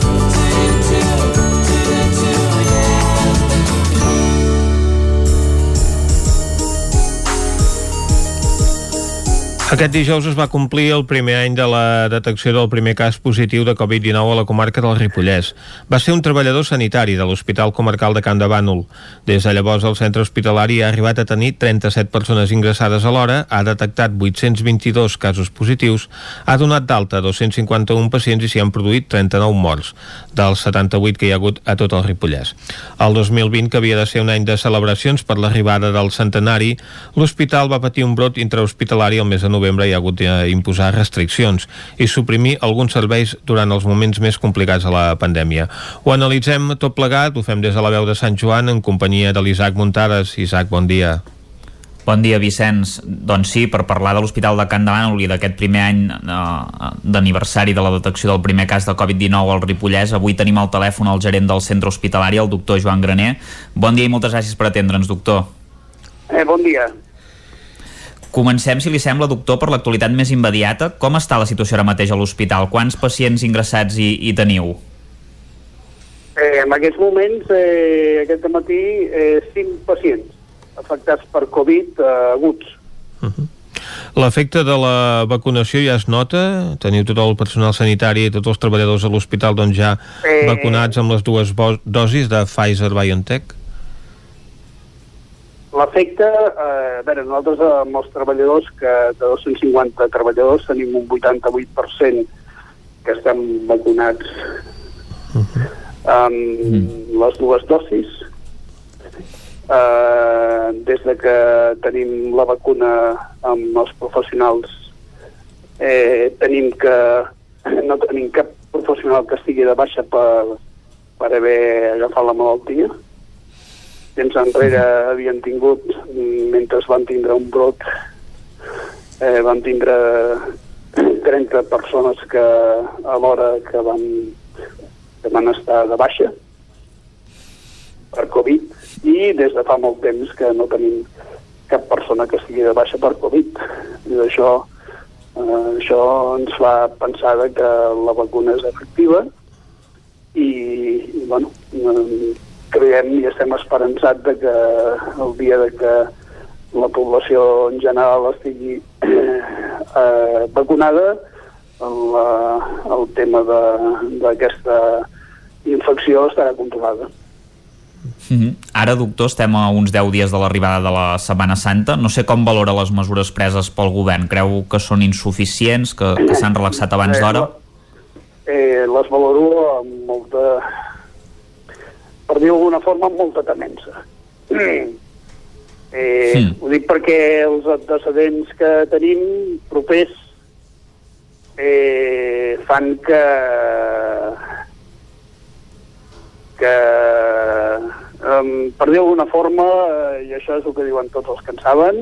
Aquest dijous es va complir el primer any de la detecció del primer cas positiu de Covid-19 a la comarca del Ripollès. Va ser un treballador sanitari de l'Hospital Comarcal de Camp de Bànol. Des de llavors el centre hospitalari ha arribat a tenir 37 persones ingressades a l'hora, ha detectat 822 casos positius, ha donat d'alta 251 pacients i s'hi han produït 39 morts, dels 78 que hi ha hagut a tot el Ripollès. El 2020, que havia de ser un any de celebracions per l'arribada del centenari, l'hospital va patir un brot intrahospitalari el mes de novembre novembre hi ha hagut d'imposar restriccions i suprimir alguns serveis durant els moments més complicats de la pandèmia. Ho analitzem tot plegat, ho fem des de la veu de Sant Joan en companyia de l'Isaac Muntades. Isaac, bon dia. Bon dia, Vicenç. Doncs sí, per parlar de l'Hospital de Can Davant i d'aquest primer any eh, d'aniversari de la detecció del primer cas de Covid-19 al Ripollès, avui tenim al telèfon el gerent del centre hospitalari, el doctor Joan Graner. Bon dia i moltes gràcies per atendre'ns, doctor. Eh, bon dia. Comencem, si li sembla, doctor, per l'actualitat més immediata. Com està la situació ara mateix a l'hospital? Quants pacients ingressats hi, hi teniu? Eh, en aquests moments, eh, aquest matí, eh, 5 pacients afectats per Covid eh, aguts. Uh -huh. L'efecte de la vacunació ja es nota? Teniu tot el personal sanitari i tots els treballadors a l'hospital doncs ja eh... vacunats amb les dues dosis de Pfizer-BioNTech? L'efecte, eh, a veure, nosaltres amb els treballadors, que de 250 treballadors tenim un 88% que estem vacunats amb mm. les dues dosis. Eh, des de que tenim la vacuna amb els professionals eh, tenim que no tenim cap professional que estigui de baixa per, per haver agafat la malaltia. Mm temps enrere havien tingut, mentre van tindre un brot, eh, van tindre 30 persones que a l'hora que van, que van estar de baixa per Covid i des de fa molt temps que no tenim cap persona que estigui de baixa per Covid. I això, eh, això ens fa pensar que la vacuna és efectiva i, i bueno, eh, creiem i estem esperançats de que el dia de que la població en general estigui *clears throat* eh, vacunada, la, el tema d'aquesta infecció estarà controlada. Mm -hmm. Ara, doctor, estem a uns 10 dies de l'arribada de la Setmana Santa. No sé com valora les mesures preses pel govern. Creu que són insuficients, que, que s'han relaxat abans d'hora? Eh, les valoro amb molta per dir d'alguna forma, amb molta temença. Mm. *clears throat* Eh, mm. Ho dic perquè els antecedents que tenim propers eh, fan que que um, per dir d'alguna forma eh, i això és el que diuen tots els que en saben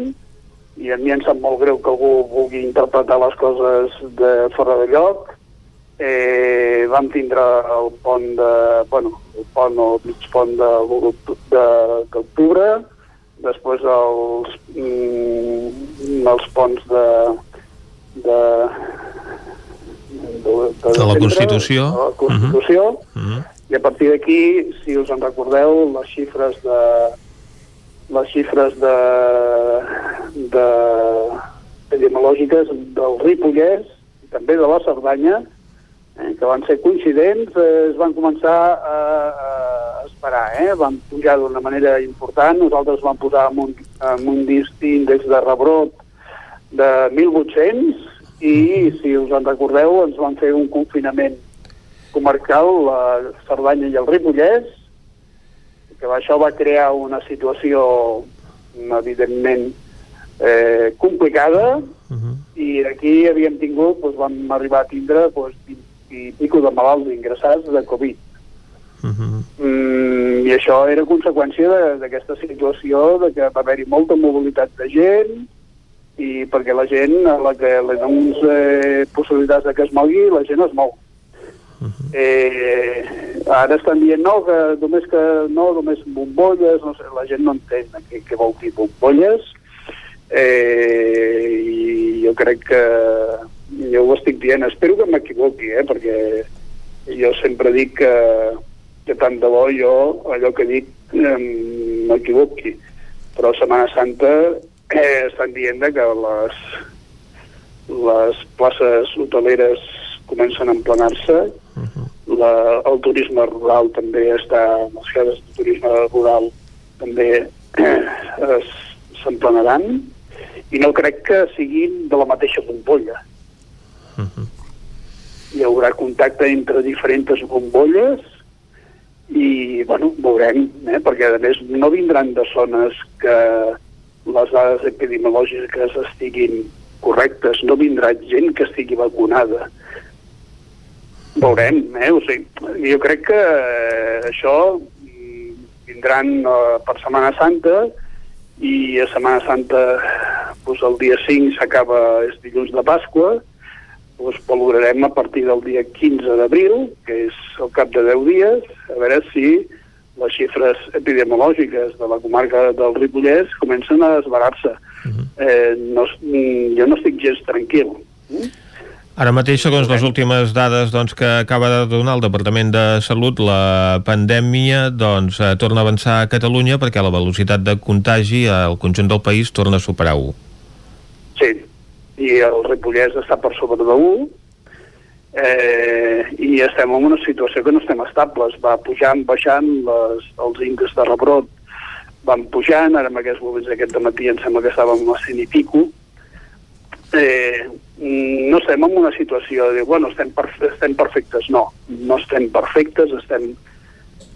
i a mi em sap molt greu que algú vulgui interpretar les coses de fora de lloc eh, vam tindre el pont de, bueno, el pont o el mig pont d'octubre, després els, mm, els ponts de, de, de, de, de la Constitució. De la Constitució. Uh -huh. I a partir d'aquí, si us en recordeu, les xifres de les xifres de, de epidemiològiques del Ripollès i també de la Cerdanya eh, que van ser coincidents, eh, es van començar a, a esperar, eh? van pujar d'una manera important, nosaltres vam posar en un, en un índex de rebrot de 1.800 i, si us en recordeu, ens van fer un confinament comarcal, la Cerdanya i el Ripollès, que això va crear una situació, evidentment, eh, complicada, uh -huh. i aquí havíem tingut, doncs, vam arribar a tindre doncs, 20 i pico de malalts ingressats de Covid. Uh mhm. -huh. mm, I això era conseqüència d'aquesta situació de que va haver-hi molta mobilitat de gent i perquè la gent, a la que li dones eh, possibilitats de que es mogui, la gent es mou. Uh mhm. -huh. eh, ara estan dient no, que només que no, només bombolles, no sé, la gent no entén què, què vol dir bombolles eh, i jo crec que jo ho estic dient, espero que m'equivoqui, eh, perquè jo sempre dic que, que tant de bo jo allò que dic eh, m'equivoqui, però Setmana Santa eh, estan dient que les, les places hoteleres comencen a emplenar-se, la, el turisme rural també està, les cases de turisme rural també eh, s'emplenaran, i no crec que siguin de la mateixa bombolla. Hi haurà contacte entre diferents bombolles i, bueno, veurem, eh? perquè a més no vindran de zones que les dades epidemiològiques estiguin correctes, no vindrà gent que estigui vacunada. Veurem, eh? O sigui, jo crec que eh, això mm, vindran eh, per Setmana Santa i a Setmana Santa doncs el dia 5 s'acaba, és dilluns de Pasqua, doncs valorarem a partir del dia 15 d'abril, que és el cap de 10 dies, a veure si les xifres epidemiològiques de la comarca del Ripollès comencen a desbarar-se. Uh -huh. eh, no, jo no estic gens tranquil. Mm? Ara mateix, segons les últimes dades doncs, que acaba de donar el Departament de Salut, la pandèmia doncs, eh, torna a avançar a Catalunya perquè la velocitat de contagi al conjunt del país torna a superar 1. Sí, i el Ripollès està per sobre de 1, eh, i estem en una situació que no estem estables. Va pujant, baixant, les, els índexs de rebrot van pujant, ara en aquests moments aquest matí em sembla que estàvem a 100 i pico. Eh, no estem en una situació de dir, bueno, estem, perfe estem perfectes. No, no estem perfectes, estem,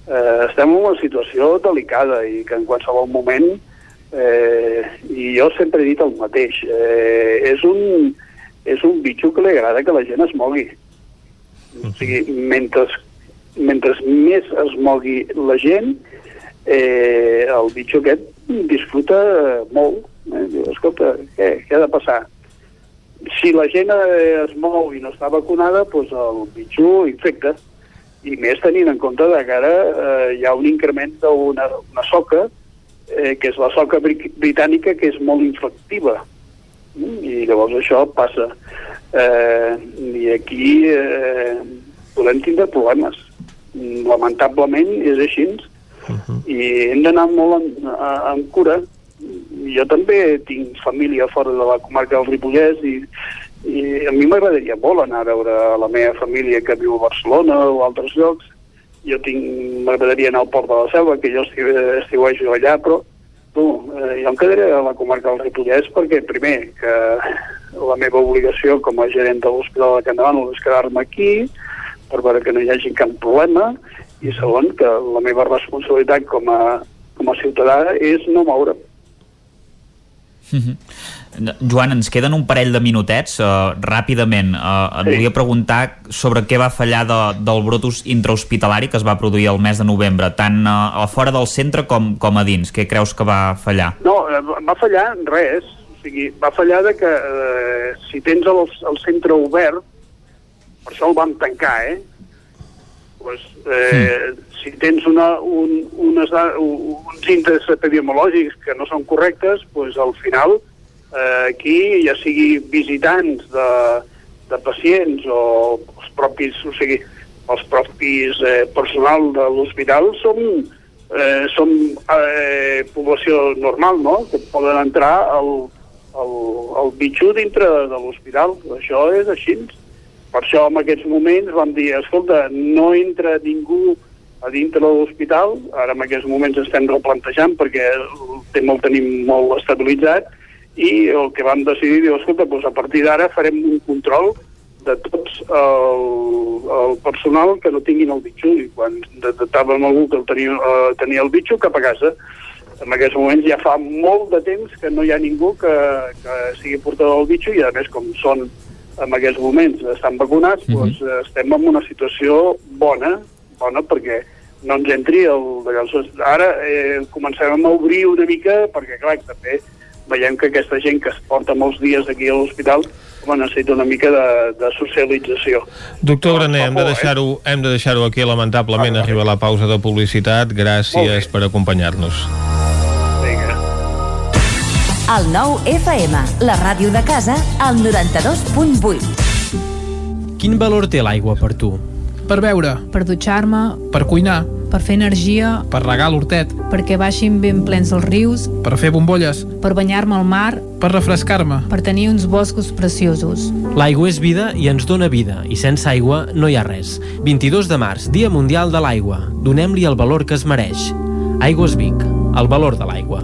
eh, estem en una situació delicada i que en qualsevol moment eh, i jo sempre he dit el mateix eh, és un és un bitxo que li agrada que la gent es mogui o sigui, mentre, mentre més es mogui la gent eh, el bitxo aquest disfruta molt eh? Diu, escolta, què, què ha de passar? si la gent eh, es mou i no està vacunada doncs el bitxo infecta i més tenint en compte que ara eh, hi ha un increment d'una una soca eh, que és la soca britànica, que és molt infectiva. Mm? I llavors això passa. Eh, I aquí eh, podem tindre problemes. Lamentablement és així. Uh -huh. I hem d'anar molt en, en cura. Jo també tinc família fora de la comarca del Ripollès i, i a mi m'agradaria molt anar a veure la meva família que viu a Barcelona o a altres llocs jo tinc, m'agradaria anar al Port de la Selva, que jo estiuejo allà, però tu, eh, jo em quedaré a la comarca del Ripollès perquè, primer, que la meva obligació com a gerent de l'Hospital de Can Davant és quedar-me aquí per veure que no hi hagi cap problema i segon, que la meva responsabilitat com a, com a ciutadà és no moure'm. Mm -hmm. Joan, ens queden un parell de minutets uh, ràpidament. Uh, et sí. volia preguntar sobre què va fallar de, del brotus intrahospitalari que es va produir el mes de novembre, tant uh, a fora del centre com, com a dins. Què creus que va fallar? No, va fallar res. O sigui, va fallar de que uh, si tens el, el centre obert, per això el vam tancar, eh? Pues, eh, mm. si tens una, un, unes, uns índexs epidemiològics que no són correctes, pues, al final eh, aquí, ja sigui visitants de, de pacients o els propis, o sigui, els propis eh, personal de l'hospital som, eh, som eh, població normal, no?, que poden entrar al, al, al bitxo dintre de l'hospital. Això és així. Per això en aquests moments vam dir, escolta, no entra ningú a dintre de l'hospital, ara en aquests moments estem replantejant perquè el tema el tenim molt estabilitzat, i el que vam decidir, diu, escolta, doncs a partir d'ara farem un control de tots el, el personal que no tinguin el bitxo i quan detectàvem algú que el tenia, uh, tenia el bitxo cap a casa. En aquests moments ja fa molt de temps que no hi ha ningú que, que sigui portador del bitxo i a més com són en aquests moments estan vacunats mm -hmm. doncs estem en una situació bona bona perquè no ens entri el... Ara eh, comencem a obrir una mica perquè clar, també veiem que aquesta gent que es porta molts dies aquí a l'hospital home, necessita una mica de, de socialització. Doctor Graner, hem de deixar-ho eh? hem de deixar-ho aquí, lamentablement ah, arriba la pausa de publicitat. Gràcies per acompanyar-nos. Vinga. El nou FM, la ràdio de casa, al 92.8. Quin valor té l'aigua per tu? Per beure. Per dutxar-me. Per cuinar. Per fer energia. Per regar l'hortet. Perquè baixin ben plens els rius. Per fer bombolles. Per banyar-me al mar. Per refrescar-me. Per tenir uns boscos preciosos. L'aigua és vida i ens dona vida, i sense aigua no hi ha res. 22 de març, Dia Mundial de l'Aigua. Donem-li el valor que es mereix. Aigües Vic, el valor de l'aigua.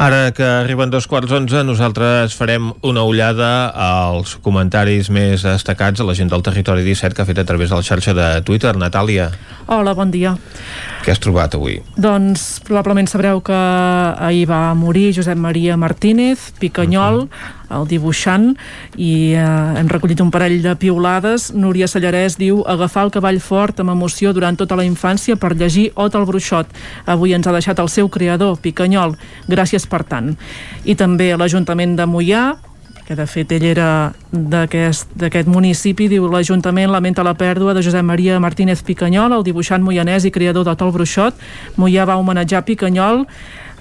Ara que arriben dos quarts onze, nosaltres farem una ullada als comentaris més destacats a la gent del Territori 17 que ha fet a través de la xarxa de Twitter. Natàlia, Hola, bon dia. què has trobat avui? Doncs probablement sabreu que ahir va morir Josep Maria Martínez, Picanyol, el dibuixant, i eh, hem recollit un parell de piulades. Núria Sallarès diu agafar el cavall fort amb emoció durant tota la infància per llegir Ot el Bruixot. Avui ens ha deixat el seu creador, Picanyol. Gràcies per tant. I també l'Ajuntament de Mollà, que de fet ell era d'aquest municipi, diu l'Ajuntament lamenta la pèrdua de Josep Maria Martínez Picanyol, el dibuixant moianès i creador de Tol Bruixot. Moià va homenatjar Picanyol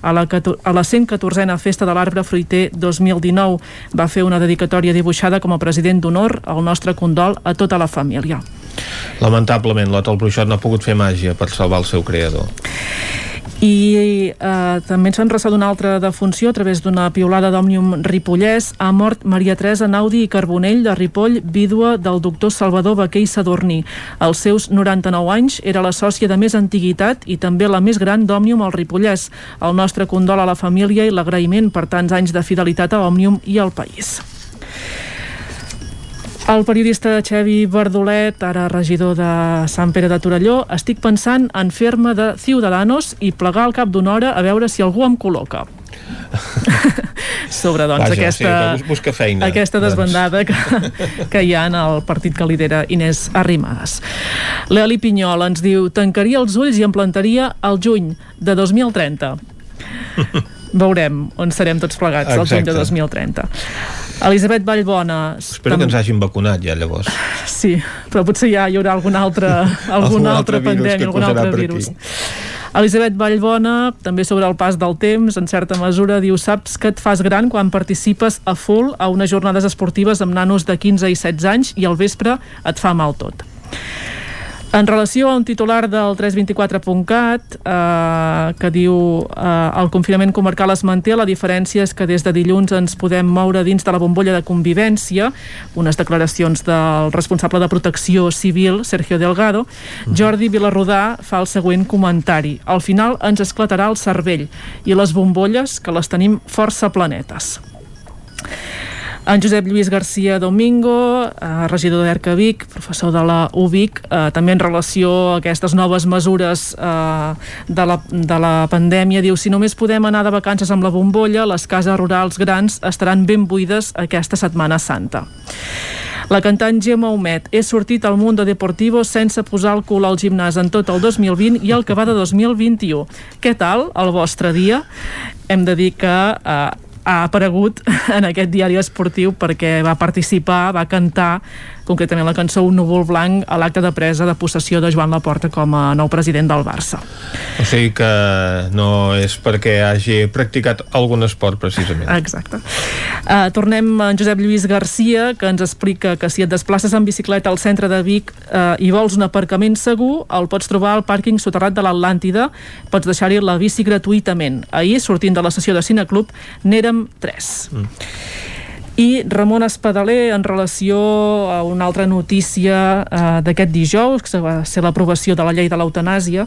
a la, a la 114a Festa de l'Arbre Fruiter 2019. Va fer una dedicatòria dibuixada com a president d'honor al nostre condol a tota la família. Lamentablement, l'Ot el Bruixot no ha pogut fer màgia per salvar el seu creador. I eh, també ens van ressar d'una altra defunció a través d'una piolada d'Òmnium Ripollès. Ha mort Maria Teresa Naudi i Carbonell de Ripoll, vídua del doctor Salvador Baquer i Sadurní. Als seus 99 anys era la sòcia de més antiguitat i també la més gran d'Òmnium al Ripollès. El nostre condol a la família i l'agraïment per tants anys de fidelitat a Òmnium i al país. El periodista Xevi Verdolet, ara regidor de Sant Pere de Torelló, estic pensant en fer-me de Ciudadanos i plegar al cap d'una hora a veure si algú em col·loca. *laughs* sobre doncs, Vaja, aquesta, sí, bus- busca feina, aquesta doncs. desbandada que, *laughs* que hi ha en el partit que lidera Inés Arrimadas. L'Eli Pinyol ens diu tancaria els ulls i em plantaria al juny de 2030. *laughs* Veurem on serem tots plegats al juny de Exacte. 2030. Elisabet Vallbona... Espero que ens hagin vacunat ja, llavors. *laughs* Sí, però potser ja hi haurà algun altre, *laughs* algun, Algun altre, altre pandèmia, algun altre virus. aquí. Elisabet Vallbona, també sobre el pas del temps, en certa mesura, diu saps que et fas gran quan participes a full a unes jornades esportives amb nanos de 15 i 16 anys i al vespre et fa mal tot. En relació a un titular del 324.cat eh, que diu eh, el confinament comarcal es manté, la diferència és que des de dilluns ens podem moure dins de la bombolla de convivència, unes declaracions del responsable de protecció civil, Sergio Delgado. Jordi Vilarrodà fa el següent comentari. Al final ens esclatarà el cervell i les bombolles, que les tenim força planetes. En Josep Lluís García Domingo, eh, regidor d'ERCA Vic, professor de la UBIC, eh, també en relació a aquestes noves mesures eh, de, la, de la pandèmia, diu si només podem anar de vacances amb la bombolla, les cases rurals grans estaran ben buides aquesta Setmana Santa. La cantant Gemma Humet he sortit al Mundo Deportivo sense posar el cul al gimnàs en tot el 2020 i el que va de 2021. Què tal el vostre dia? Hem de dir que eh, ha aparegut en aquest diari esportiu perquè va participar, va cantar concretament la cançó Un núvol blanc a l'acte de presa de possessió de Joan Laporta com a nou president del Barça. O sigui que no és perquè hagi practicat algun esport precisament. Exacte. Uh, tornem a en Josep Lluís Garcia que ens explica que si et desplaces en bicicleta al centre de Vic uh, i vols un aparcament segur, el pots trobar al pàrquing soterrat de l'Atlàntida, pots deixar-hi la bici gratuïtament. Ahir, sortint de la sessió de Cineclub, n'érem tres. Mm i Ramon Espadaler en relació a una altra notícia eh, d'aquest dijous, que va ser l'aprovació de la llei de l'eutanàsia,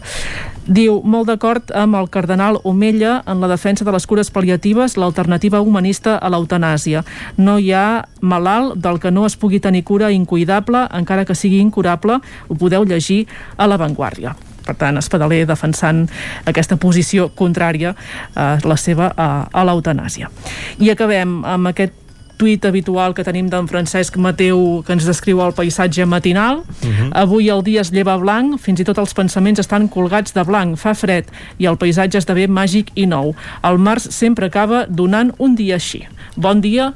diu molt d'acord amb el cardenal Omella en la defensa de les cures paliatives, l'alternativa humanista a l'eutanàsia. No hi ha malalt del que no es pugui tenir cura incuidable, encara que sigui incurable, ho podeu llegir a l'avantguàrdia per tant, Espadaler defensant aquesta posició contrària a eh, la seva a, a l'eutanàsia. I acabem amb aquest tuit habitual que tenim d'en Francesc Mateu que ens descriu el paisatge matinal. Uh -huh. Avui el dia es lleva blanc, fins i tot els pensaments estan colgats de blanc, fa fred i el paisatge esdevé màgic i nou. El març sempre acaba donant un dia així. Bon dia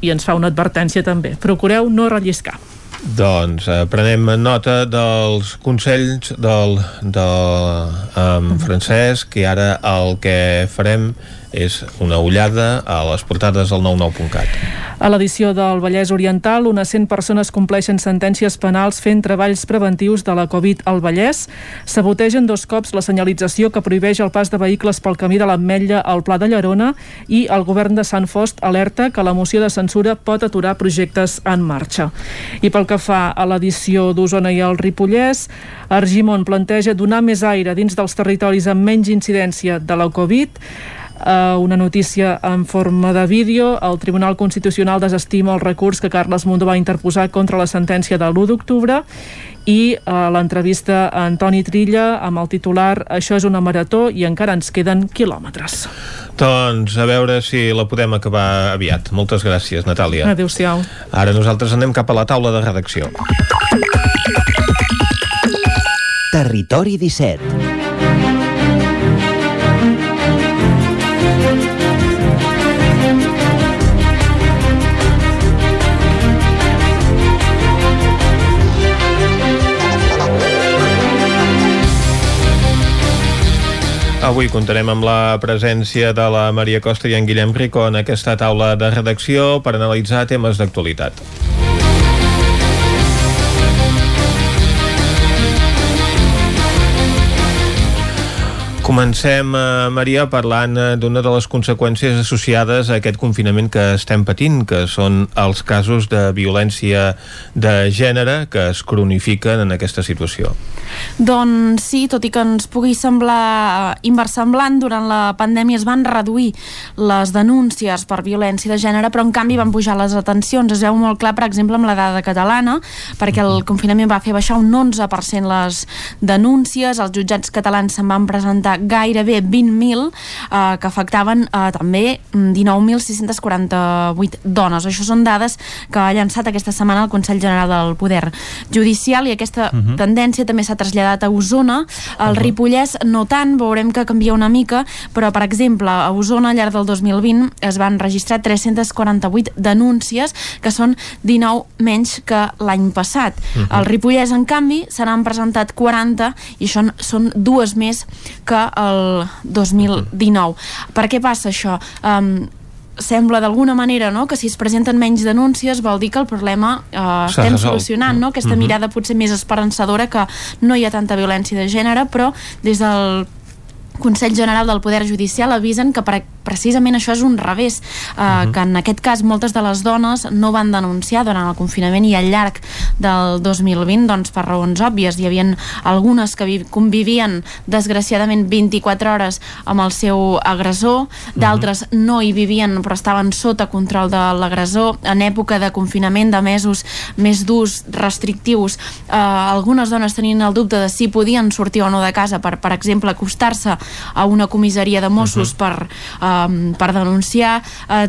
i ens fa una advertència també. Procureu no relliscar. Doncs eh, prenem nota dels consells del, del um, Francesc i ara el que farem és una ullada a les portades del 99.cat. A l'edició del Vallès Oriental, unes 100 persones compleixen sentències penals fent treballs preventius de la Covid al Vallès. Sabotegen dos cops la senyalització que prohibeix el pas de vehicles pel camí de l'Ametlla al Pla de Llerona i el govern de Sant Fost alerta que la moció de censura pot aturar projectes en marxa. I pel que fa a l'edició d'Osona i el Ripollès, Argimon planteja donar més aire dins dels territoris amb menys incidència de la Covid eh, una notícia en forma de vídeo. El Tribunal Constitucional desestima el recurs que Carles Mundó va interposar contra la sentència de l'1 d'octubre i eh, l'entrevista a Antoni Trilla amb el titular Això és una marató i encara ens queden quilòmetres. Doncs a veure si la podem acabar aviat. Moltes gràcies, Natàlia. Adéu-siau. Ara nosaltres anem cap a la taula de redacció. Territori 17 Avui comptarem amb la presència de la Maria Costa i en Guillem Rico en aquesta taula de redacció per analitzar temes d'actualitat. Comencem, eh, Maria, parlant eh, d'una de les conseqüències associades a aquest confinament que estem patint, que són els casos de violència de gènere que es cronifiquen en aquesta situació. Doncs sí, tot i que ens pugui semblar eh, inversemblant, durant la pandèmia es van reduir les denúncies per violència de gènere, però en canvi van pujar les atencions. Es veu molt clar, per exemple, amb la dada catalana, perquè el confinament va fer baixar un 11% les denúncies, els jutjats catalans se'n van presentar gairebé 20.000 eh, que afectaven eh, també 19.648 dones. Això són dades que ha llançat aquesta setmana el Consell General del Poder Judicial i aquesta uh mhm. -huh. tendència també s'ha traslladat a Osona. El uh -huh. Ripollès no tant, veurem que canvia una mica, però per exemple a Osona al llarg del 2020 es van registrar 348 denúncies que són 19 menys que l'any passat. Uh -huh. Al Ripollès, en canvi, se n'han presentat 40 i això són dues més que el 2019. Per què passa això? Um, sembla d'alguna manera no? que si es presenten menys denúncies vol dir que el problema eh, estem resolt. solucionant, no? aquesta Mhm. mirada potser més esperançadora que no hi ha tanta violència de gènere, però des del Consell General del Poder Judicial avisen que pre precisament això és un revés, eh, uh -huh. que en aquest cas moltes de les dones no van denunciar durant el confinament i al llarg del 2020 doncs, per raons òbvies. Hi havia algunes que vi- convivien desgraciadament 24 hores amb el seu agressor, d'altres uh -huh. no hi vivien però estaven sota control de l'agressor en època de confinament de mesos més durs, restrictius eh, algunes dones tenien el dubte de si podien sortir o no de casa per, per exemple, acostar-se a una comissaria de Mossos uh -huh. per, um, per denunciar eh,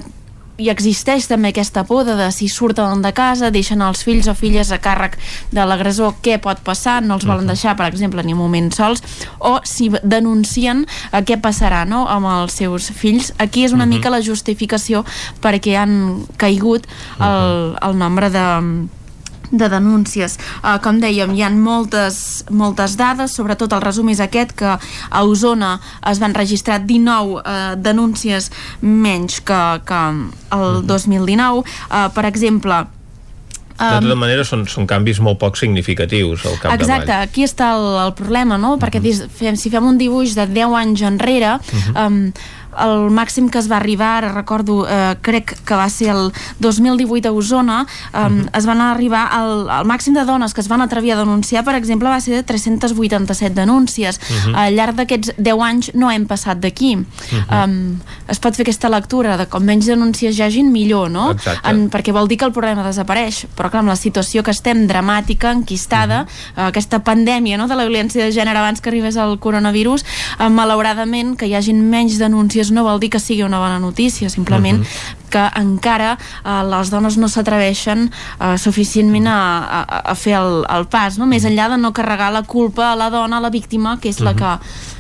i existeix també aquesta por de, de si surten de casa, deixen els fills o filles a càrrec de l'agressor, què pot passar, no els volen deixar, per exemple, ni un moment sols, o si denuncien eh, què passarà no? amb els seus fills. Aquí és una Mhm. mica la justificació perquè han caigut el, el nombre de de denúncies. Uh, com dèiem, hi ha moltes, moltes dades, sobretot el resum és aquest, que a Osona es van registrar 19 uh, denúncies menys que, que el 2019. Uh, per exemple, De tota manera, són, són canvis molt poc significatius al capdavall. Exacte, aquí està el, el problema, no? Perquè dis, fem, si fem un dibuix de 10 anys enrere, um, el màxim que es va arribar, ara recordo, eh, crec que va ser el 2018 a Osona, um, es van arribar al, al màxim de dones que es van atrevir a denunciar, per exemple, va ser de 387 denúncies. Mhm. Al llarg d'aquests 10 anys no hem passat d'aquí. um, es pot fer aquesta lectura de com menys denúncies hi hagin, millor, no? Exacte. En, perquè vol dir que el problema desapareix però clar, amb la situació que estem dramàtica, enquistada, uh -huh. aquesta pandèmia no, de la violència de gènere abans que arribés el coronavirus, uh, malauradament que hi hagin menys denúncies no vol dir que sigui una bona notícia, simplement uh -huh. que encara uh, les dones no s'atreveixen uh, suficientment a, a, a fer el, el pas, no? més enllà de no carregar la culpa a la dona, a la víctima, que és la que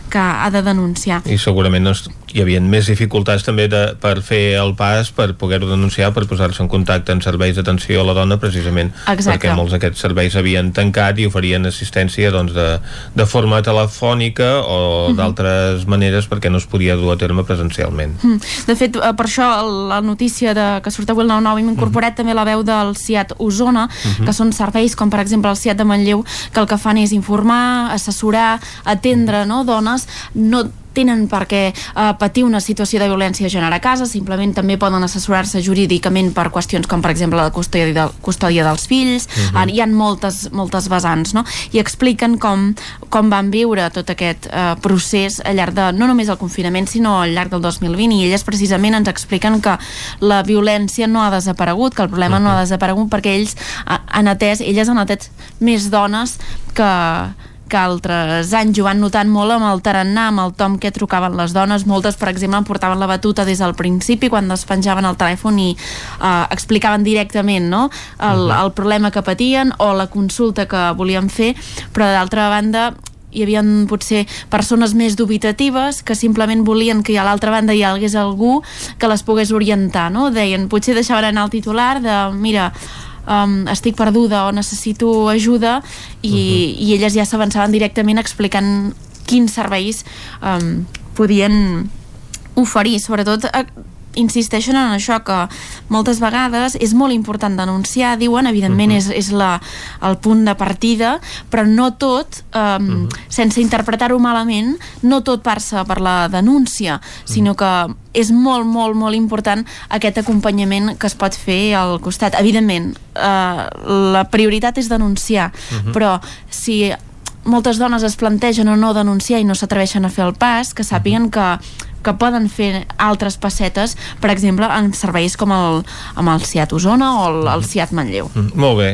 que ha de denunciar. I segurament doncs, hi havia més dificultats també de, per fer el pas, per poder-ho denunciar, per posar-se en contacte amb serveis d'atenció a la dona, precisament Exacte. perquè molts d'aquests serveis havien tancat i oferien assistència doncs, de, de forma telefònica o Mhm. d'altres maneres perquè no es podia dur a terme presencialment. Mm. De fet, eh, per això el- la notícia de, que surt avui al 9-9 hem incorporat també la veu del CIAT Osona, Mhm. que són serveis com per exemple el CIAT de Manlleu, que el que fan és informar, assessorar, atendre no, dones, no tenen per què uh, patir una situació de violència de gènere a casa, simplement també poden assessorar-se jurídicament per qüestions com per exemple la custòdia, de, custòdia dels fills, Mhm. uh, hi ha moltes, moltes vessants, no? i expliquen com, com van viure tot aquest uh, procés al llarg de, no només el confinament, sinó al llarg del 2020, i elles precisament ens expliquen que la violència no ha desaparegut, que el problema no ha desaparegut perquè ells ha- han atès, elles han atès més dones que que altres anys ho van notant molt amb el tarannà, amb el tom que trucaven les dones. Moltes, per exemple, portaven la batuta des del principi, quan es penjaven el telèfon i eh, explicaven directament no? el, el problema que patien o la consulta que volien fer, però d'altra banda hi havia potser persones més dubitatives que simplement volien que a l'altra banda hi hagués algú que les pogués orientar, no? Deien, potser deixaven anar el titular de, mira, um, estic perduda o necessito ajuda i, i elles ja s'avançaven directament explicant quins serveis um, podien oferir, sobretot eh, insisteixen en això que moltes vegades és molt important denunciar, diuen, evidentment és, és la, el punt de partida però no tot um, sense interpretar-ho malament no tot passa per la denúncia sinó que és molt, molt, molt important aquest acompanyament que es pot fer al costat. Evidentment, eh, la prioritat és denunciar, Mhm. però si moltes dones es plantegen o no denunciar i no s'atreveixen a fer el pas, que sàpiguen que que poden fer altres passetes, per exemple, en serveis com el, amb el CIAT Osona o el, el CIAT Manlleu. Mm, Molt bé,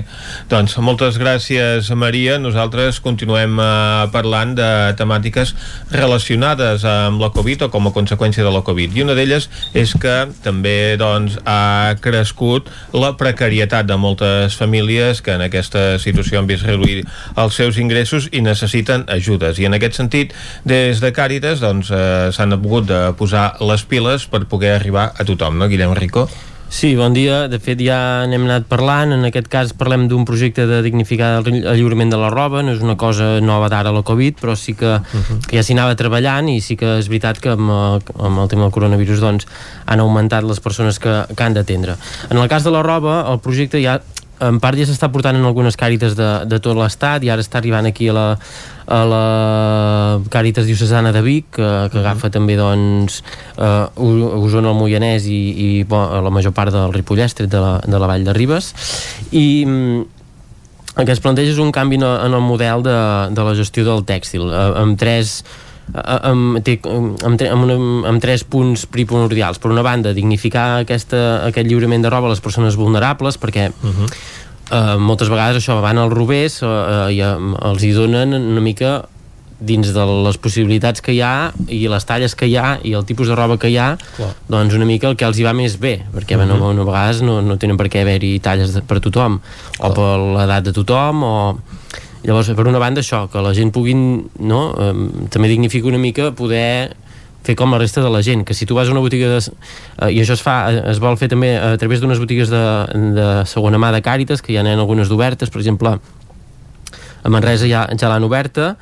doncs moltes gràcies Maria, nosaltres continuem eh, parlant de temàtiques relacionades amb la Covid o com a conseqüència de la Covid. I una d'elles és que també doncs, ha crescut la precarietat de moltes famílies que en aquesta situació han vist reduir els seus ingressos i necessiten ajudes. I en aquest sentit des de Càritas doncs, eh, s'han hagut de posar les piles per poder arribar a tothom, no Guillem Rico? Sí, bon dia. De fet, ja n'hem anat parlant. En aquest cas parlem d'un projecte de dignificar el lliurament de la roba. No és una cosa nova d'ara la Covid, però sí que, uh -huh. que ja s'hi anava treballant i sí que és veritat que amb, amb el tema del coronavirus doncs, han augmentat les persones que, que han d'atendre. En el cas de la roba, el projecte ja en part ja s'està portant en algunes càrites de, de tot l'estat i ara està arribant aquí a la, a la Càritas Diocesana de Vic que, que agafa també doncs uh, Osona el Moianès i, i bo, la major part del Ripollès tret de la, de la Vall de Ribes. I mm, el que es planteja és un canvi en el model de, de la gestió del tèxtil. Eh, amb tres amb, té, amb, amb, una, amb tres punts primordials. Per una banda, dignificar aquesta, aquest lliurament de roba a les persones vulnerables, perquè uh -huh. uh, moltes vegades això van als robers uh, i uh, els hi donen una mica dins de les possibilitats que hi ha i les talles que hi ha i el tipus de roba que hi ha Clar. doncs una mica el que els hi va més bé perquè uh -huh. bueno, a vegades no, no tenen per què haver-hi talles de, per tothom Clar. o per l'edat de tothom o Llavors, per una banda, això, que la gent pugui, no, eh, també dignifica una mica poder fer com la resta de la gent, que si tu vas a una botiga de, eh, i això es fa, es vol fer també a través d'unes botigues de, de segona mà de Càritas, que ja n'hi ha algunes d'obertes, per exemple a Manresa ja, ja l'han oberta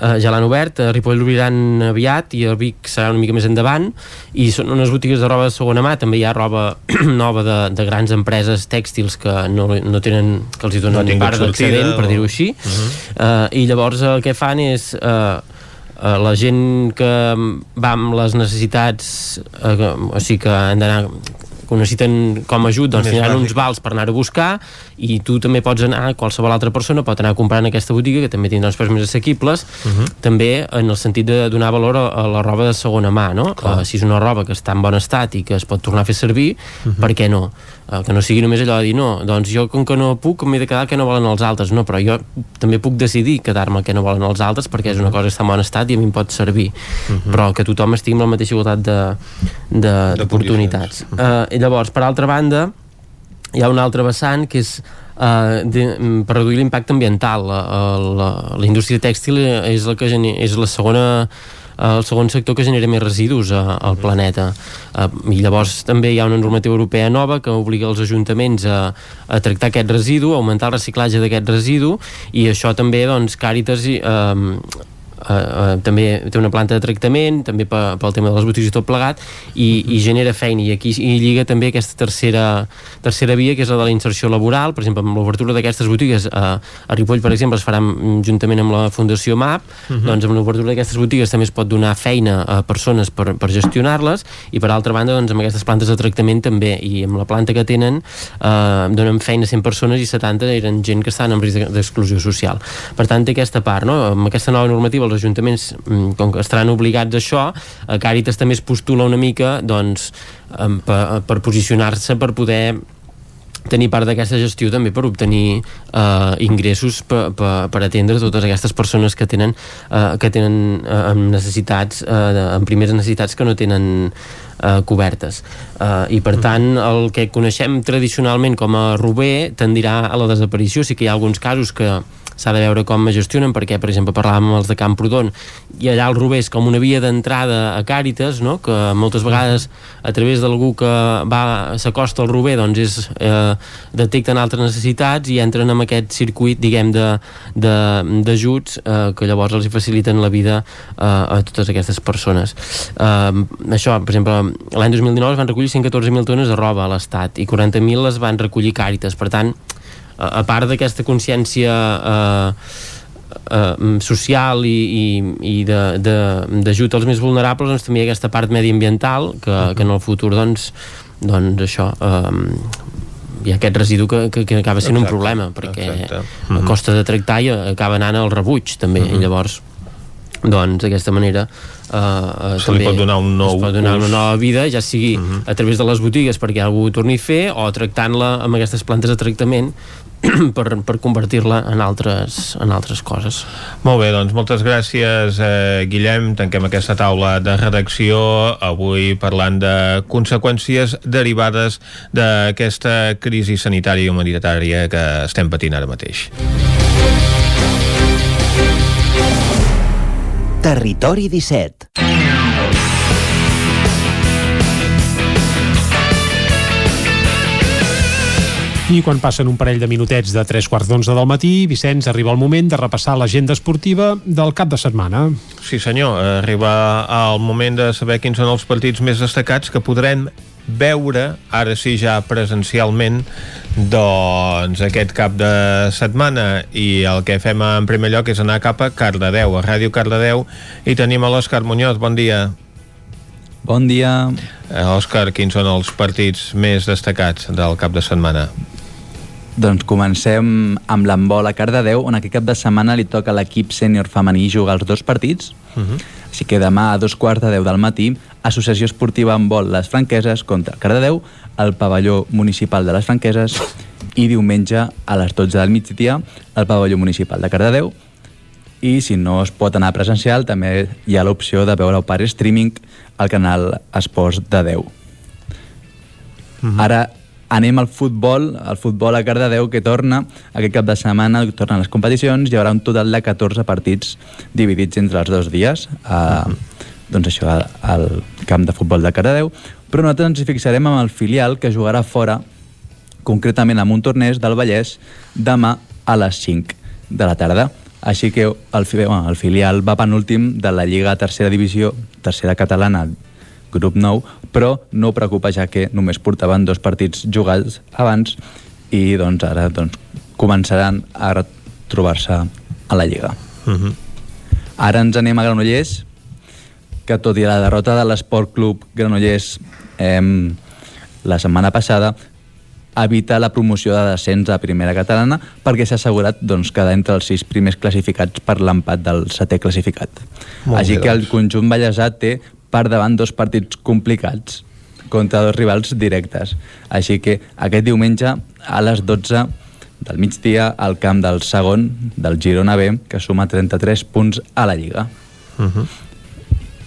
eh, ja l'han obert, a Ripoll l'obriran aviat i el Vic serà una mica més endavant i són unes botigues de roba de segona mà també hi ha roba *clears throat* nova de, de grans empreses tèxtils que no, no tenen que els hi donen no part d'excedent o... per dir-ho així uh -huh. eh, i llavors el que fan és eh, eh, la gent que va amb les necessitats eh, o sigui que han d'anar que ho necessiten com a ajut, doncs tindran uns vals per anar a buscar i tu també pots anar, qualsevol altra persona pot anar a comprar en aquesta botiga, que també tindrà uns preus més assequibles, uh mhm. -huh. també en el sentit de donar valor a, a la roba de segona mà, no? Uh, si és una roba que està en bon estat i que es pot tornar a fer servir, uh mhm. -huh. per què no? Uh, que no sigui només allò de dir, no, doncs jo com que no puc m'he de quedar que no volen els altres, no, però jo també puc decidir quedar-me que no volen els altres perquè és una mhm. cosa que està en bon estat i a mi em pot servir, uh -huh. però que tothom estigui amb la mateixa igualtat d'oportunitats. Uh -huh. uh, llavors, per altra banda, hi ha un altre vessant que és Uh, de, mm, per reduir l'impacte ambiental la, la, la indústria tèxtil és la, que és la segona el segon sector que genera més residus a, al planeta. Uh, i llavors també hi ha una normativa europea nova que obliga els ajuntaments a, a tractar aquest residu, a augmentar el reciclatge d'aquest residu i això també doncs Càritas eh, eh, també té una planta de tractament també pel tema de les botigues i tot plegat i, i genera feina. I aquí i lliga també aquesta tercera, tercera via que és la de la inserció laboral. Per exemple amb l'obertura d'aquestes botigues eh, a Ripoll per exemple es farà juntament amb la Fundació MAP. Uh -huh. doncs amb l'obertura d'aquestes botigues també es pot donar feina a persones per, per gestionar-les. I per altra banda doncs amb aquestes plantes de tractament també. I amb la planta que tenen eh, donen feina a 100 persones i 70 eren gent que estan en risc d'exclusió social. Per tant té aquesta part no? amb aquesta nova normativa els ajuntaments, mm, com que estaran obligats a això, a Càritas també es postula una mica doncs, per, per posicionar-se per poder tenir part d'aquesta gestió també per obtenir eh, ingressos per, per, per atendre totes aquestes persones que tenen eh, que tenen eh, necessitats eh, amb primeres necessitats que no tenen eh, cobertes. Eh, i per tant el que coneixem tradicionalment com a Rober tendirà a la desaparició. Sí que hi ha alguns casos que s'ha de veure com es gestionen perquè, per exemple, parlàvem amb els de Camprodon. I allà el Robés com una via d'entrada a Càritas, no? que moltes vegades a través d'algú que va s'acosta al Rober doncs és, eh, detecten altres necessitats i entren en aquest circuit diguem d'ajuts eh, que llavors els faciliten la vida eh, a totes aquestes persones. Eh, això, per exemple l'any 2019 es van recollir 114.000 tones de roba a l'Estat i 40.000 les van recollir Càritas per tant a part d'aquesta consciència eh, eh, social i, i, i d'ajut als més vulnerables doncs també hi ha aquesta part mediambiental que, que en el futur doncs, doncs això eh, hi ha aquest residu que, que, que acaba sent exacte, un problema perquè exacte. a costa de tractar i acaba anant al rebuig també uh -huh. i llavors doncs d'aquesta manera eh, uh, se també li pot donar un nou es pot donar una nova vida ja sigui uh mhm. -huh. a través de les botigues perquè algú ho torni a fer o tractant-la amb aquestes plantes de tractament *clears throat* per, per convertir-la en altres, en altres coses. Molt bé, doncs moltes gràcies eh, Guillem, tanquem aquesta taula de redacció avui parlant de conseqüències derivades d'aquesta crisi sanitària i humanitària que estem patint ara mateix. Territori 17 I quan passen un parell de minutets de tres quarts d'onze del matí, Vicenç, arriba el moment de repassar l'agenda esportiva del cap de setmana. Sí senyor, arriba el moment de saber quins són els partits més destacats que podrem veure, ara sí ja presencialment, doncs aquest cap de setmana i el que fem en primer lloc és anar cap a Cardedeu, a Ràdio Cardedeu i tenim a l'Òscar Muñoz, bon dia Bon dia eh, Òscar, quins són els partits més destacats del cap de setmana? Doncs comencem amb l'embol a Cardedeu, on aquest cap de setmana li toca l'equip sènior femení jugar els dos partits. Uh -huh. Així que demà a dos quarts de deu del matí, Associació Esportiva en Vol Les Franqueses contra Cardedeu, al pavelló municipal de les Franqueses, i diumenge a les 12 del migdia al pavelló municipal de Cardedeu. I si no es pot anar presencial, també hi ha l'opció de veure-ho per streaming al canal Esports de 10. Uh -huh. Ara anem al futbol, al futbol a Cardedeu que torna aquest cap de setmana, tornen les competicions, hi haurà un total de 14 partits dividits entre els dos dies a, doncs això, al camp de futbol de Cardedeu, però nosaltres ens hi fixarem amb el filial que jugarà fora, concretament amb un torneig del Vallès, demà a les 5 de la tarda. Així que el, bueno, el filial va penúltim de la Lliga Tercera Divisió, Tercera Catalana, grup 9, però no preocupa ja que només portaven dos partits jugats abans i doncs ara doncs, començaran a trobar-se a la Lliga. Uh -huh. Ara ens anem a Granollers, que tot i la derrota de l'Esport Club Granollers eh, la setmana passada, evita la promoció de descens a primera catalana perquè s'ha assegurat doncs, quedar entre els sis primers classificats per l'empat del setè classificat. Molt Així bé, que el doncs. conjunt ballesà té per davant dos partits complicats contra dos rivals directes. Així que aquest diumenge a les 12 del migdia al camp del segon del Girona B, que suma 33 punts a la Lliga. Uh -huh.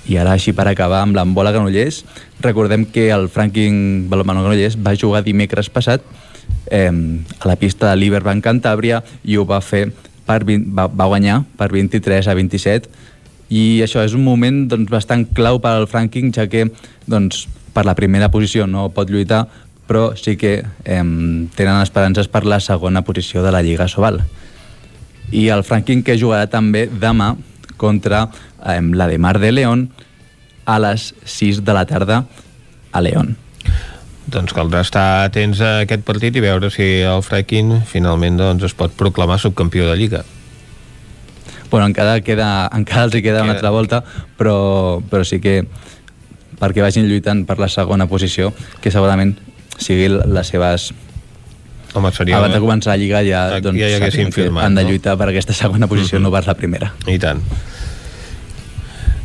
I ara, així per acabar amb l'embola Granollers, recordem que el Franking Balomano Granollers va jugar dimecres passat eh, a la pista de l'Iberbank Cantàbria i ho va fer per 20, va, va guanyar per 23 a 27 i això és un moment doncs, bastant clau per al Franking ja que doncs, per la primera posició no pot lluitar però sí que eh, tenen esperances per la segona posició de la Lliga Sobal. I el Franking que jugarà també demà contra eh, la de Mar de León a les 6 de la tarda a León. Doncs caldrà estar atents a aquest partit i veure si el Freaking finalment doncs, es pot proclamar subcampió de Lliga. Bueno, encara, queda, encara els hi queda una altra volta, però, però sí que perquè vagin lluitant per la segona posició, que segurament sigui les seves Home, seria... abans de començar la Lliga ja, doncs, ja hi firmat, han de no? lluitar per aquesta segona posició, no per la primera. I tant.